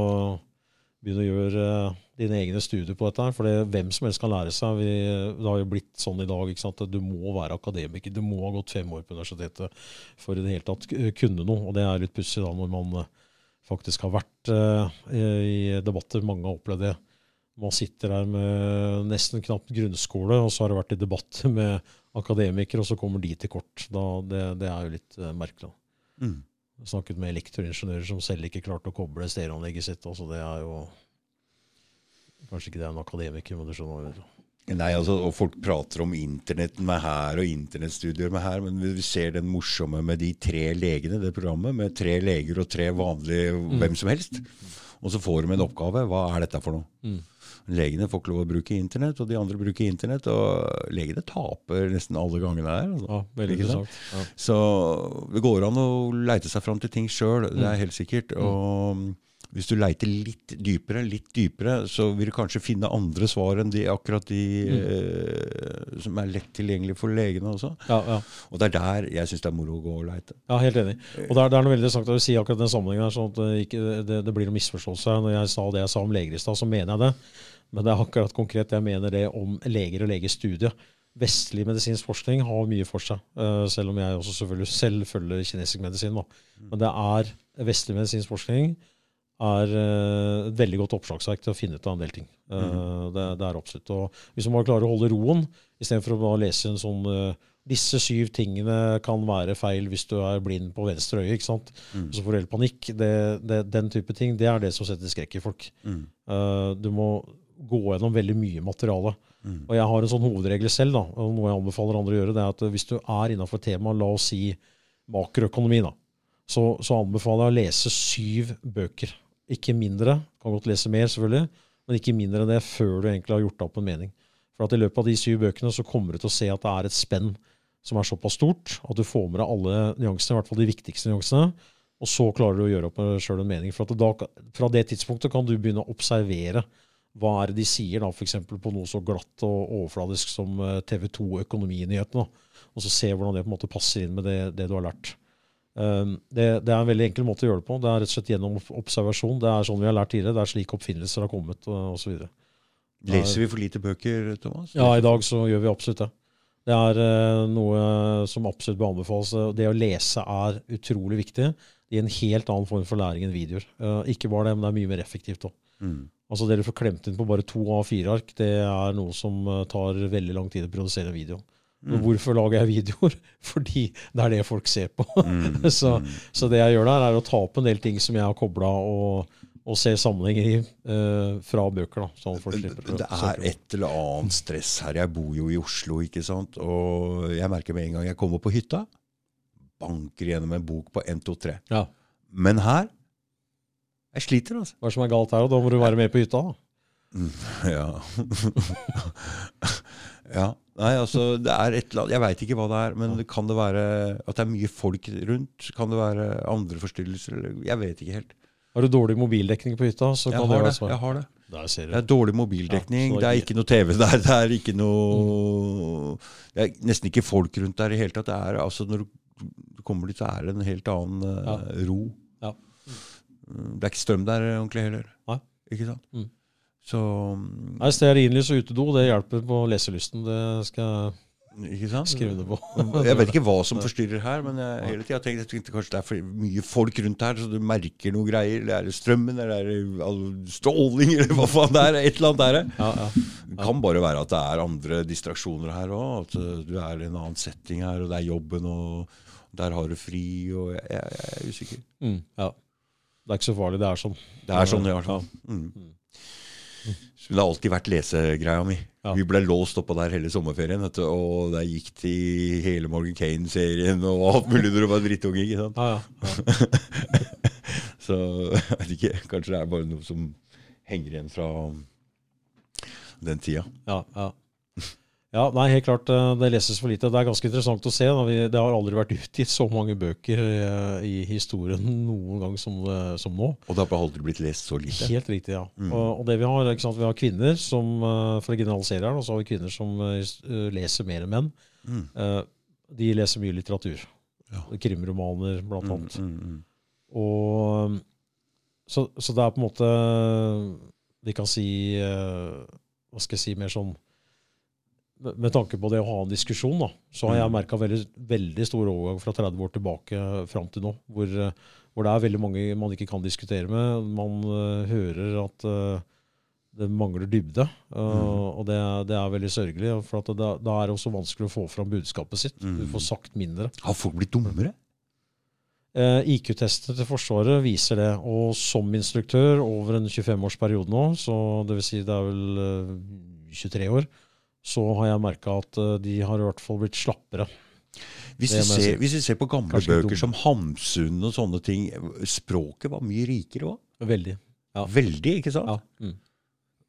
begynne å gjøre eh, dine egne studier på dette. her, For det, hvem som helst kan lære seg. Vi, det har jo blitt sånn i dag at du må være akademiker. Du må ha gått fem år på universitetet for i det hele tatt kunne noe. Og det er litt pussig da når man eh, faktisk har vært eh, i debatter. Mange har opplevd det. Man sitter der med nesten knapt grunnskole, og så har det vært i debatt med akademikere, og så kommer de til kort. Da, det, det er jo litt eh, merkelig. Mm. Jeg snakket med elektroingeniører som selv ikke klarte å koble stereoanlegget sitt. altså Det er jo Kanskje ikke det er en akademiker, men du skjønner hva. Nei, altså, og Folk prater om internett med her og internettstudier med her, men vi ser den morsomme med de tre legene, det programmet, med tre leger og tre vanlige hvem som helst. Og så får de en oppgave. Hva er dette for noe? Mm. Legene får ikke lov å bruke internett, og de andre bruker internett. Og legene taper nesten alle gangene her. Altså. Ja, interessant. Ja. Så det går an å leite seg fram til ting sjøl, det Mm. er helt sikkert. Og hvis du leiter litt dypere, litt dypere, så vil du kanskje finne andre svar enn de akkurat de Mm. eh, som er lett tilgjengelige for legene også. Ja, ja. Og det er der jeg syns det er moro å gå og leite. ja, helt enig. Og det er, det er noe veldig sagt at du sier akkurat den sammenhengen her, sånn at det, ikke, det, det blir noen misforståelse. Når jeg sa det jeg sa om leger i stad, så mener jeg det. Men det er akkurat konkret jeg mener det om leger og legestudiet. Vestlig medisinsk forskning har mye for seg, eh, selv om jeg også selvfølgelig selv følger kinesisk medisin. Da. Men det er vestlig medisinsk forskning er eh, et veldig godt oppslagsverk til å finne ut av en del ting. Mm. det, det er absolutt. Og hvis man bare klarer å holde roen, istedenfor å bare lese en sånn eh, disse syv tingene kan være feil hvis du er blind på venstre øye. ikke sant? Mm. Så får du helt panikk. Det, det, den type ting det er det som setter skrekk i folk. Mm. Uh, du må gå gjennom veldig mye materiale. Mm. Og jeg har en sånn hovedregel selv, da, og noe jeg anbefaler andre å gjøre, det er at hvis du er innafor temaet, la oss si makroøkonomi, da, så, så anbefaler jeg å lese syv bøker. Ikke mindre. Kan godt lese mer, selvfølgelig, men ikke mindre enn det før du egentlig har gjort deg opp en mening. For at i løpet av de syv bøkene så kommer du til å se at det er et spenn som er såpass stort at du får med deg alle nyansene, i hvert fall de viktigste nyansene. Og så klarer du å gjøre opp med sjøl en mening. For da, fra det tidspunktet kan du begynne å observere hva er det de sier, da, f.eks. på noe så glatt og overfladisk som eh, TV 2 Økonominyhetene. Og så se hvordan det på en måte passer inn med det, det du har lært. Um, det, det er en veldig enkel måte å gjøre det på. Det er rett og slett gjennom observasjon. Det er sånn vi har lært tidligere. Det er slik oppfinnelser har kommet, osv. Leser vi for lite bøker, Thomas? Ja, i dag så gjør vi absolutt det. Det er eh, noe som absolutt bør anbefales. Det å lese er utrolig viktig. Gir en helt annen form for læring enn videoer. Eh, ikke bare det, men det er mye mer effektivt òg. Mm. Altså det du får klemt inn på bare to A4-ark, det er noe som eh, tar veldig lang tid å produsere en Og hvorfor lager jeg videoer? Fordi det er det folk ser på. Mm. så, så det jeg gjør der, er å ta opp en del ting som jeg har kobla og, og ser sammenhenger i uh, fra bøker. da, sånn folk slipper Det er et eller annet stress her. Jeg bor jo i Oslo, ikke sant. Og jeg merker med en gang jeg kommer på hytta, banker gjennom en bok på 1, 2, 3. Ja. Men her Jeg sliter, altså. Hva er det som er galt her? Og da må du være med på hytta. da. Ja. Ja. Nei, altså, det er et eller annet Jeg veit ikke hva det er, men det kan det være at det er mye folk rundt? Kan det være andre forstyrrelser? Eller, jeg vet ikke helt. Har du dårlig mobildekning på hytta, så Jeg kan det har være det. Jeg har det. Der ser Det er dårlig mobildekning. Ja, det er ikke noe TV der. Det er ikke noe Det er nesten ikke folk rundt der i hele tatt. Det er, altså, når du kommer dit, så er det en helt annen ja. ro. Ja. Mm, Det er ikke strøm der ordentlig heller. Nei. Ikke sant? Mm. Så Nei, Stearinlys og utedo det hjelper på leselysten. Det skal jeg skrive det på. Jeg vet ikke hva som forstyrrer her, men jeg, hele tiden har tenkt, jeg tenkte kanskje det er for mye folk rundt her, så du merker noe greier. Eller er strømmen, eller er det stråling, eller hva faen det er? Et eller annet er det. Ja, ja. Det kan bare være at det er andre distraksjoner her òg. At du er i en annen setting her, og det er jobben, og der har du fri, og jeg, jeg, jeg er usikker. Mm, ja. Det er ikke så farlig. Det er sånn. Det er sånn i hvert fall. Det har alltid vært lesegreia mi. Ja. Vi ble låst oppå der hele sommerferien, vet du, og der gikk til hele Morgan Kane-serien og alt mulig når du var drittunge. ikke sant? Ja. ja. Så jeg vet ikke, kanskje det er bare noe som henger igjen fra den tida. Ja, ja. Ja, nei, helt klart. eh, Det leses for lite. Det er ganske interessant å se. Det har aldri vært utgitt så mange bøker eh, i historien noen gang som, eh, som nå. Og det har aldri blitt lest så lite. Helt riktig, ja. Mm. Og, det vi har, vi har kvinner som for å generalisere her, og så har vi kvinner som leser mer enn menn. Mm. De leser mye litteratur. Ja. Krimromaner, blant Mm, annet. mm, mm. Og så, så det er på en måte Vi kan si Hva skal jeg si mer sånn med, tanke på det å ha en diskusjon, da, så har jeg Mm. merka veldig, veldig stor overgang fra 30 år tilbake fram til nå. Hvor, eh, hvor det er veldig mange man ikke kan diskutere med. Man uh, hører at uh, det mangler dybde. Uh, Mm. Og det, det er veldig sørgelig. For da er det også vanskelig å få fram budskapet sitt. Du Mm. får sagt mindre. Har folk blitt dummere? Eh, IQ-testene til Forsvaret viser det. Og som instruktør over en 25-årsperiode nå, så det vil si det er vel eh, 23 år, så har jeg merka at eh, de har i hvert fall blitt slappere. Hvis vi, ser, hvis vi ser på gamle Kanskje bøker dum. som Hamsun og sånne ting, språket var mye rikere òg. Veldig. Ja. Veldig, ikke sant? Ja. Mm.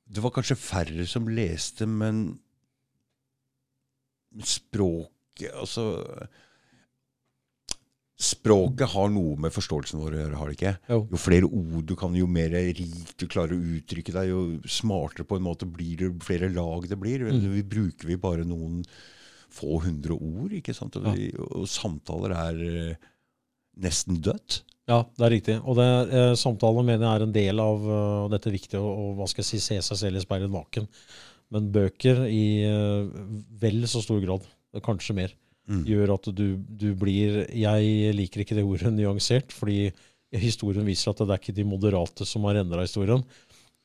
Det var kanskje færre som leste, men men språket Altså Språket har noe med forståelsen vår å gjøre, har det ikke? Jo. Jo flere ord du kan, jo mer rikt du klarer å uttrykke deg, jo smartere på en måte blir det, jo flere lag det blir. Mm. Vi bruker vi bare noen få hundre ord, ikke sant? Og, vi, og samtaler er eh, nesten dødt. Ja, det er riktig. Og det, eh, samtalen mener jeg er en del av uh, dette viktige å hva skal jeg si, se seg selv i speilet naken. Men bøker i uh, vel så stor grad, kanskje mer, Mm. gjør at du, du blir Jeg liker ikke det ordet nyansert, fordi historien viser at det er ikke de moderate som har endra historien.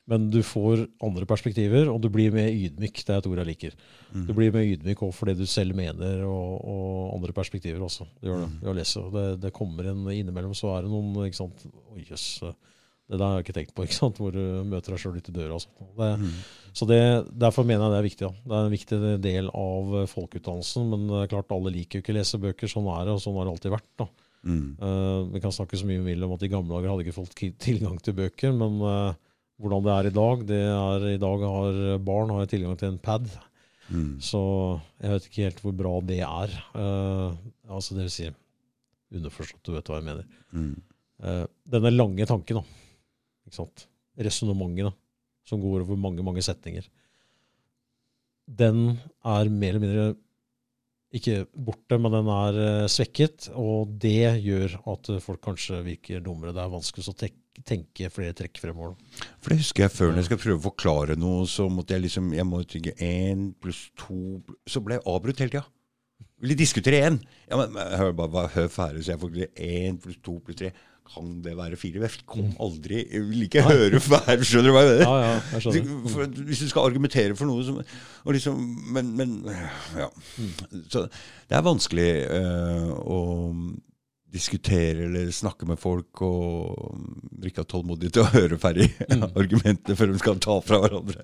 Men du får andre perspektiver, og du blir mer ydmyk. Det er et ord jeg liker. Mm. Du blir mer ydmyk overfor det du selv mener, og, og andre perspektiver også. Det gjør det ved å lese. Det, det kommer en innimellom, så er det noen ikke sant? Oh, jøss. Det der har jeg ikke tenkt på, ikke sant? hvor du møter deg sjøl ute døra. og sånt. Det, Mm. så det, Derfor mener jeg det er viktig. Da. Det er en viktig del av folkeutdannelsen. Men det er klart alle liker jo ikke å lese bøker. Sånn er det, og sånn har det alltid vært. da. Mm. Uh, vi kan snakke så mye vi vil om at i gamle dager hadde ikke folk tilgang til bøker. Men uh, hvordan det er i dag det er I dag har barn har tilgang til en pad. Mm. Så jeg vet ikke helt hvor bra det er. Uh, altså det vil si underforstått, du vet hva jeg mener. Mm. Denne lange tanken, da. Ikke sant? Resonnementet. Som går over mange, mange setninger. Den er mer eller mindre ikke borte, men den er eh, svekket. Og det gjør at folk kanskje virker dummere. Det er vanskelig å tenke flere trekk fremover. For det husker jeg før når jeg skal prøve å forklare noe, så måtte jeg liksom Jeg må tenke én pluss to Så ble jeg avbrutt hele tida. Vil de diskutere én? Ja, men hør bare hør ferdig, så jeg får ikke én pluss to pluss tre. Kan det være fire? Jeg kom aldri Jeg vil ikke høre hver skjønner du hva jeg mener? Ja, ja, jeg skjønner. Hvis du skal argumentere for noe som og liksom, Men, men ja. Så det er vanskelig eh, å diskutere eller snakke med folk og ikke ha tålmodighet til å høre ferdig argumentene før de skal ta fra hverandre.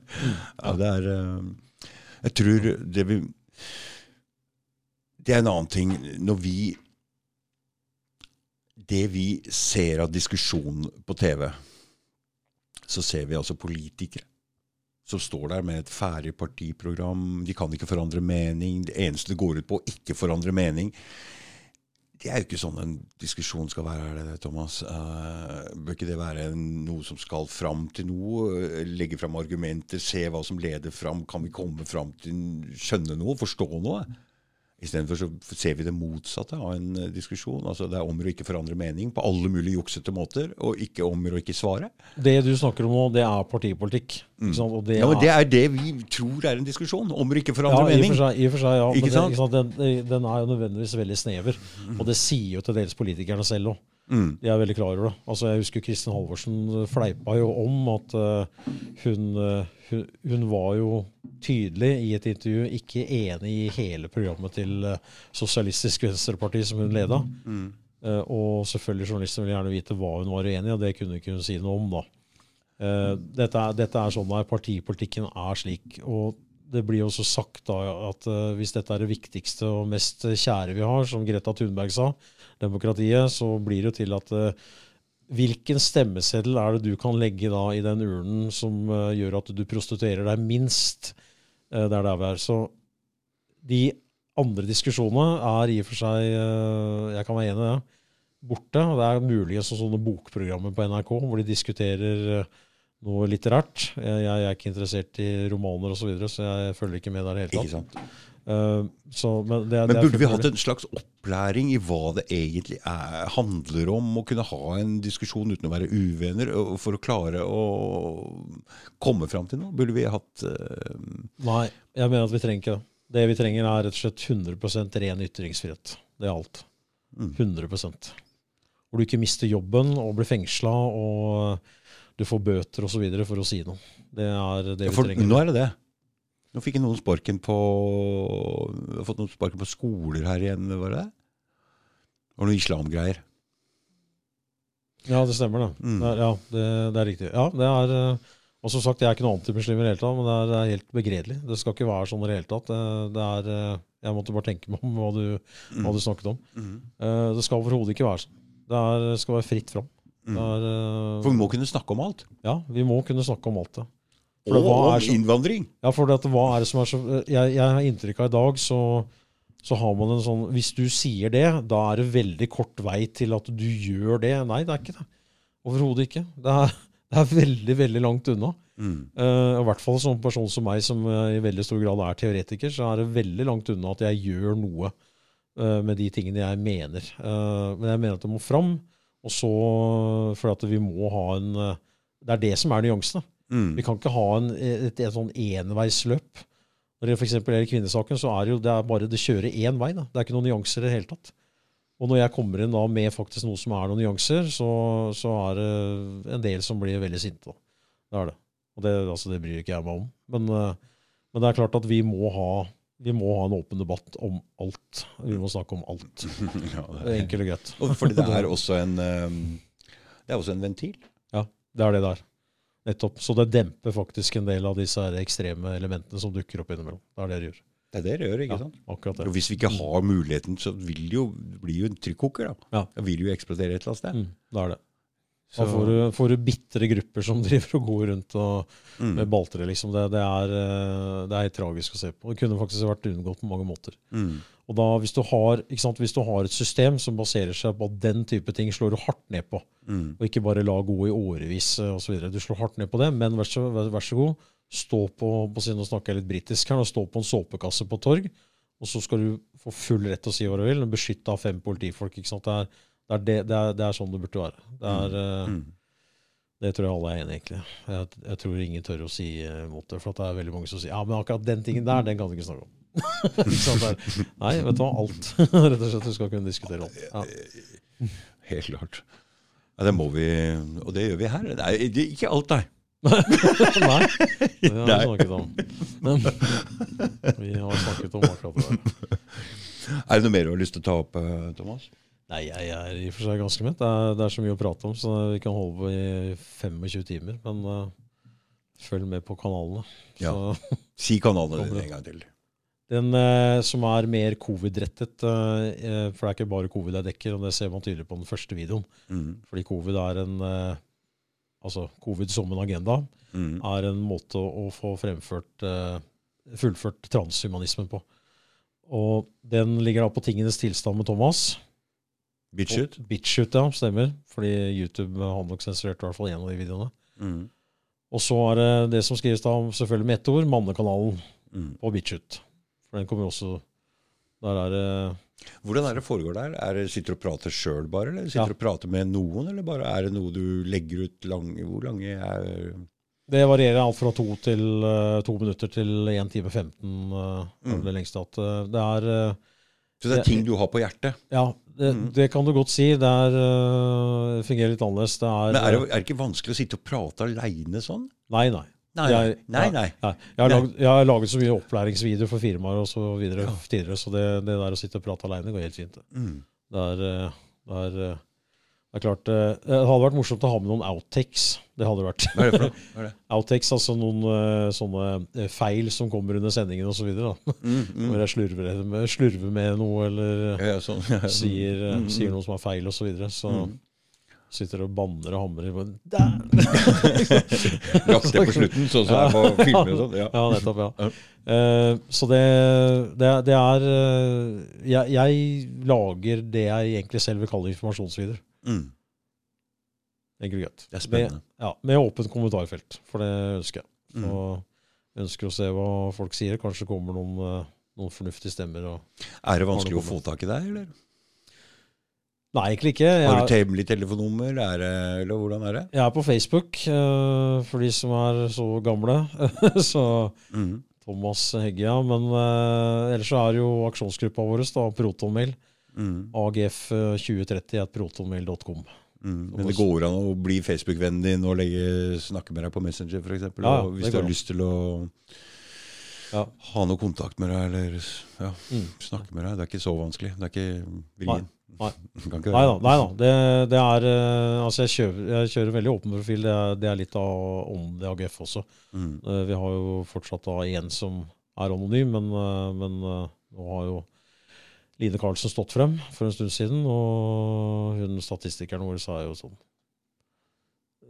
Ja, det er eh, Jeg tror det vi Det er en annen ting. Når vi Det vi ser av diskusjon på TV, så ser vi altså politikere som står der med et ferdig partiprogram. De kan ikke forandre mening. Det eneste det går ut på å ikke forandre mening. Det er jo ikke sånn en diskusjon skal være, er det Thomas? Uh, bør ikke det være noe som skal fram til noe? Legge fram argumenter, se hva som leder fram. Kan vi komme fram til skjønne noe, forstå noe? Istedenfor så ser vi det motsatte av en eh, diskusjon. Altså Det er om å ikke forandre mening på alle mulige juksete måter, og ikke om å ikke svare. Det du snakker om nå, det er partipolitikk. Mm. det Ja, men Det er det vi tror er en diskusjon. Om å ikke Ja, forandre i og mening. for seg, i og for seg ja. Ikke men sant? Ikke sant? Den, den er jo nødvendigvis veldig snever. Og det sier jo til dels politikerne selv òg. Mm. De er veldig klar over det. Altså, jeg husker Kristin Halvorsen fleipa jo om at uh, hun, eh, hun, var jo tydelig i et intervju ikke enig i hele programmet til eh, Sosialistisk Venstreparti som hun leda. Mm. Eh, og selvfølgelig journalisten ville gjerne vite hva hun var uenig i, og det kunne ikke hun si noe om. da. Eh, dette, er, dette er sånn der partipolitikken er slik. og det blir også sagt da at eh, hvis dette er det viktigste og mest kjære vi har, som Greta Thunberg sa, demokratiet, så blir det jo til at eh, hvilken stemmeseddel er det du kan legge da i den urnen som eh, gjør at du prostituerer deg minst eh, der det vi er. Så de andre diskusjonene er i og for seg, jeg kan være enig i det, borte. Det er mulig som sånne bokprogrammer på NRK hvor de diskuterer noe litterært. Jeg, jeg er ikke interessert i romaner osv., så, videre, så jeg følger ikke med der i det hele Ikke tatt. Eh, så, men det, Men burde vi hatt en slags opplæring i hva det egentlig er, handler om, å kunne ha en diskusjon uten å være uvenner, for å klare å komme fram til noe? Burde vi hatt uh... Nei, jeg mener at vi trenger ikke det. Det vi trenger, er rett og slett 100% ren ytringsfrihet. Det er alt. Mm. 100 Hvor du ikke mister jobben og blir fengsla og du får bøter osv. for å si noe. Det er det vi For trenger. nå er det det. Nå fikk noen sparken på har fått noen sparken på skoler her igjen, var det det? Og noen islamgreier. Ja, det stemmer, det. Mm. det er, ja, det, det er riktig. Ja, det er, eh, og som sagt, jeg er ikke noen antimuslim i det hele tatt, men det er, det er helt begredelig. Det skal ikke være sånn i det hele tatt. Det, det er, eh, jeg måtte bare tenke meg om hva du, hva du snakket om. Eh, Det skal overhodet ikke være sånn. Det er, skal være fritt fram. Mm. Eh, For vi må kunne snakke om alt. Ja, vi må kunne snakke om alt det. For Og om så- innvandring. Ja, for det hva er det som er så Jeg, jeg har inntrykk av i dag, så, så har man en sånn Hvis du sier det, da er det veldig kort vei til at du gjør det. Nei, det er ikke det. Overhodet ikke. Det er, det er veldig, veldig langt unna. Mm. Uh, I hvert fall som en person som meg, som eh, i veldig stor grad er teoretiker, så er det veldig langt unna at jeg gjør noe uh, med de tingene jeg mener. Uh, men jeg mener at det må fram. Og så for at vi må ha en Det er det som er nyansene. Mm. Vi kan ikke ha en, et, et sånn enveisløp. Når det f.eks. gjelder kvinnesaken, så er det jo det er bare det kjører én vei. Da. Det er ikke noen nyanser i det hele tatt. Og når jeg kommer inn da med faktisk noe som er noen nyanser, så, så er det en del som blir veldig sinte. Da. Det er det. Og det, altså, det bryr ikke jeg meg om. Men, eh, men det er klart at vi må ha vi må ha en åpen debatt om alt. Vi må snakke om alt. ja, det er- Enkelt og greit. Og fordi det er også en um, Det er også en ventil. Ja, det er det der. Nettopp. Så det demper faktisk en del av disse her ekstreme elementene som dukker opp innimellom. Det er det det gjør. Det er det det gjør, ikke Ja, sant? akkurat det. Og hvis vi ikke har muligheten, så vil det jo blir jo en trykkoker. da. Ja. Det vil jo eksplodere et eller annet sted. Mm, det er det. Så- Da får du, får du bitre grupper som driver og går rundt og, Mm. med baltre. liksom. Det, det, er, eh, det er helt tragisk å se på. Det kunne faktisk vært unngått på mange måter. Mm. Og da, hvis du, har, sant, hvis du har et system som baserer seg på at den type ting slår du hardt ned på, Mm. og ikke bare la gå i årevis eh, osv. Du slår hardt ned på det, men vær så, vær, vær så god, stå på, på siden, nå snakker jeg litt britisk her, stå på en såpekasse på torg, og så skal du få full rett til å si hva du vil, beskytta av fem politifolk. ikke sant? Det er, det, er det, det, er, det er sånn det burde være. Det, er, Mm. Uh, det tror jeg alle er enig i, egentlig. Jeg, jeg tror ingen tør å si imot det, for at det er veldig mange som sier ja, men akkurat den tingen der, den kan du ikke snakke om. Nei, vet du hva, alt. Rett og slett, du skal kunne diskutere alt. Ja. Helt klart. Ja, det må vi, og det gjør vi her. Nei, det, ikke alt, nei. Nei, det har vi snakket om. Men vi har snakket om akkurat det der. Er det noe mer du har lyst til å ta opp, eh, Thomas? Nei, jeg er i og for seg ganske mett. Det er, det er så mye å prate om, så vi kan holde på i 25 timer. Men uh, følg med på kanalene. Ja. Si kanalene dine en gang til. Den eh, som er mer covid-rettet, eh, eh, for det er ikke bare covid jeg dekker, og det ser man tydelig på den første videoen. Mm. Fordi covid er en eh, Altså covid som en agenda Mm. er en måte å få fremført eh, fullført transhumanismen på. Og den ligger da på tingenes tilstand med Thomas. Bitchut? Bitchute, Bitchut, ja, stemmer. Fordi YouTube har nok sensurert i hvert fall én av de videoene. Mm. Og så er det det som skrives da, selvfølgelig med ett ord, Mannekanalen Mm. på Bitchut. For den kommer jo også Der er det Hvordan er det foregår der? Er det Sitter du og prater sjøl bare, eller sitter Ja. du og prater med noen? Eller bare er det noe du legger ut lang Hvor lange er Det varierer alt fra to, til, eh, to minutter til 1 time 15. Uh, Mm. det lengste at eh, det er eh, Så det er Det- ting du har på hjertet? Ja, det, Mm. det kan du godt si. Det er, eh, fungerer litt annerledes. Det er, Men er det, er det ikke vanskelig å sitte og prate aleine sånn? Nei, nei. Nei, Jeg- nei. nei, ja. nei. Jeg, har laget, jeg har laget så mye opplæringsvideoer for firmaer og så videre tidligere, så det, det der å sitte og prate aleine går helt fint. Mm. Det er, eh, det er, eh, det er klart eh, Det hadde vært morsomt å ha med noen outtakes. Det hadde vært. Hva er det for noe? Hva er det? Outtakes, altså noen sånne feil som kommer under sendingen osv. Mm, mm. jeg slurver med, slurver med noe eller Ja, ja, sånn. Ja, ja. sier, Mm, mm. sier noe som er feil osv. Så, videre. så Mm. Sitter og banner og hamrer. på-! Lagt det på slutten, sånn som det er på filmer og sånn. Ja. Ja, nettopp. ja. Ja. Eh, så det, det, det er uh, jeg, jeg lager det jeg egentlig selv vil kalle informasjonsvideoer. Mm. Enkelt og greit. Det er spennende. Med, ja, med åpent kommentarfelt, for det ønsker jeg. Mm. Og ønsker å se hva folk sier. Kanskje kommer noen, eh, noen fornuftige stemmer. Og... Er det vanskelig å få tak i deg, eller? Nei, egentlig ikke. Jeg, Har du hemmelig telefonnummer, er eller hvordan er det? jeg er på Facebook, eh, for de som er så gamle. så Mm. Thomas Hegge, ja. Men eh, ellers så er jo aksjonsgruppa vår da, Protonmail. Mm. AGF2030 at protonmail.com. Mm. Men det går an å bli Facebook-vennen din og legge, snakke med deg på Messenger, f.eks. Ja, ja, hvis du har an. lyst til å Ja. ha noe kontakt med deg, eller ja, Mm. snakke med deg. Det er ikke så vanskelig. Det er ikke viljen. Nei. Nei da. det. Nei da. Det, det er eh, Altså, jeg kjører, jeg kjører veldig åpen profil. Det er, det er litt av ånden i AGF også. Mm. Eh, Vi har jo fortsatt da én som er anonym, men, eh, men nå har jo Line Karlsen stått frem for en stund siden, og hun statistikeren vår sa jo sånn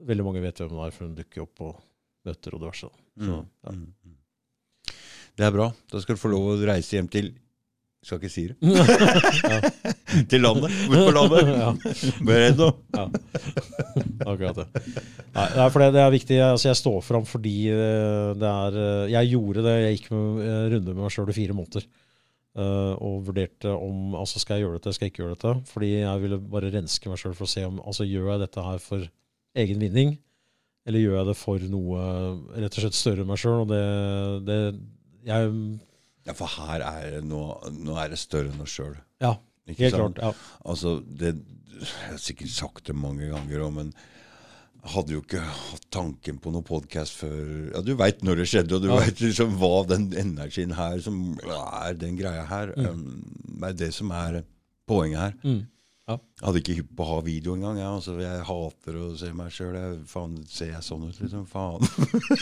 Veldig mange vet hvem hun er, for hun dukker opp på møter og diverse. Så, Mm. ja. Mm. Mm. Det er bra. Da skal du få lov å reise hjem til Skal ikke si det. til landet. Bort på landet. ja. Bered nå. Ja. Akkurat det. Nei, det, er det, det er viktig. Altså, jeg står fram fordi eh, det er eh, Jeg gjorde det. Jeg gikk med eh, runde med meg sjøl i fire måneder. Uh, og vurderte om altså Skal jeg gjøre dette, skal jeg ikke gjøre dette? Fordi jeg ville bare renske meg sjøl for å se om altså Gjør jeg dette her for egen vinning, eller gjør jeg det for noe rett og slett større enn meg sjøl? Og det, det jeg, Ja, for her er det noe, nå er det større enn oss sjøl. Ja, helt klart. Ja. Altså, det, jeg har sikkert sagt det mange ganger òg, men hadde jo ikke hatt tanken på noen podkast før Ja, du veit når det skjedde, og du Ja. vet liksom hva den energien her som er den greia her, Mm. um, er det som er poenget her. Mm. Jeg hadde ikke hypp på å ha video engang. Ja. Altså, jeg hater å se meg sjøl. Faen, ser jeg sånn ut, liksom? Faen.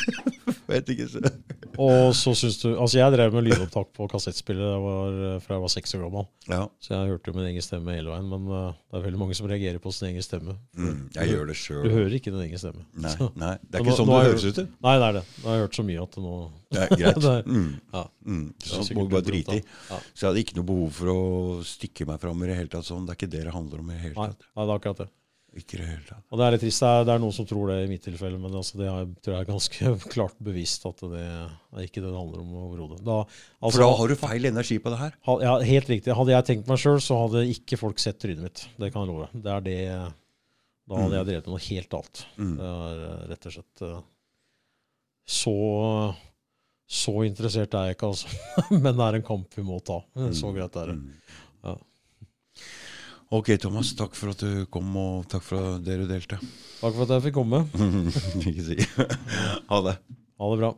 vet ikke. Så. Og så syns du Altså, jeg drev med lydopptak på kassettspiller var, fra jeg var seks år gammel. Ja. Så jeg hørte jo min egen stemme hele veien. Men uh, det er veldig mange som reagerer på sin egen stemme. Mm, jeg gjør det selv. Du hører ikke din egen stemme. Nei, nei, det er Nå- ikke sånn nå det høres ut. Nei, det er det. Nå har jeg hørt så mye at nå Det er greit. Mm. Ja. Mm. Sikkert må du bare drite i. Ja. Så jeg hadde ikke noe behov for å stikke meg fram i det hele tatt. sånn. Det er ikke det det handler om i det hele tatt. nei, det er akkurat det. Ikke det hele tatt. Og det er litt trist. Det er, det er noen som tror det i mitt tilfelle, men altså, det er, tror jeg er ganske klart bevist at det er ikke det det handler om overhodet. Altså, For da har du feil energi på det her. ha- ja, helt riktig. Hadde jeg tenkt meg sjøl, så hadde ikke folk sett trynet mitt. Det kan jeg love. Det er det Da hadde jeg drevet med noe helt annet. Mm. Det er eh, rett og slett eh, så så interessert er jeg ikke, altså. Men det er en kamp vi må ta. Så mm, greit er det. Mm. Ja. Ok, Thomas. Takk for at du kom, og takk for at dere delte. Takk for at jeg fikk komme. Ikke si. ha det. Ha det bra.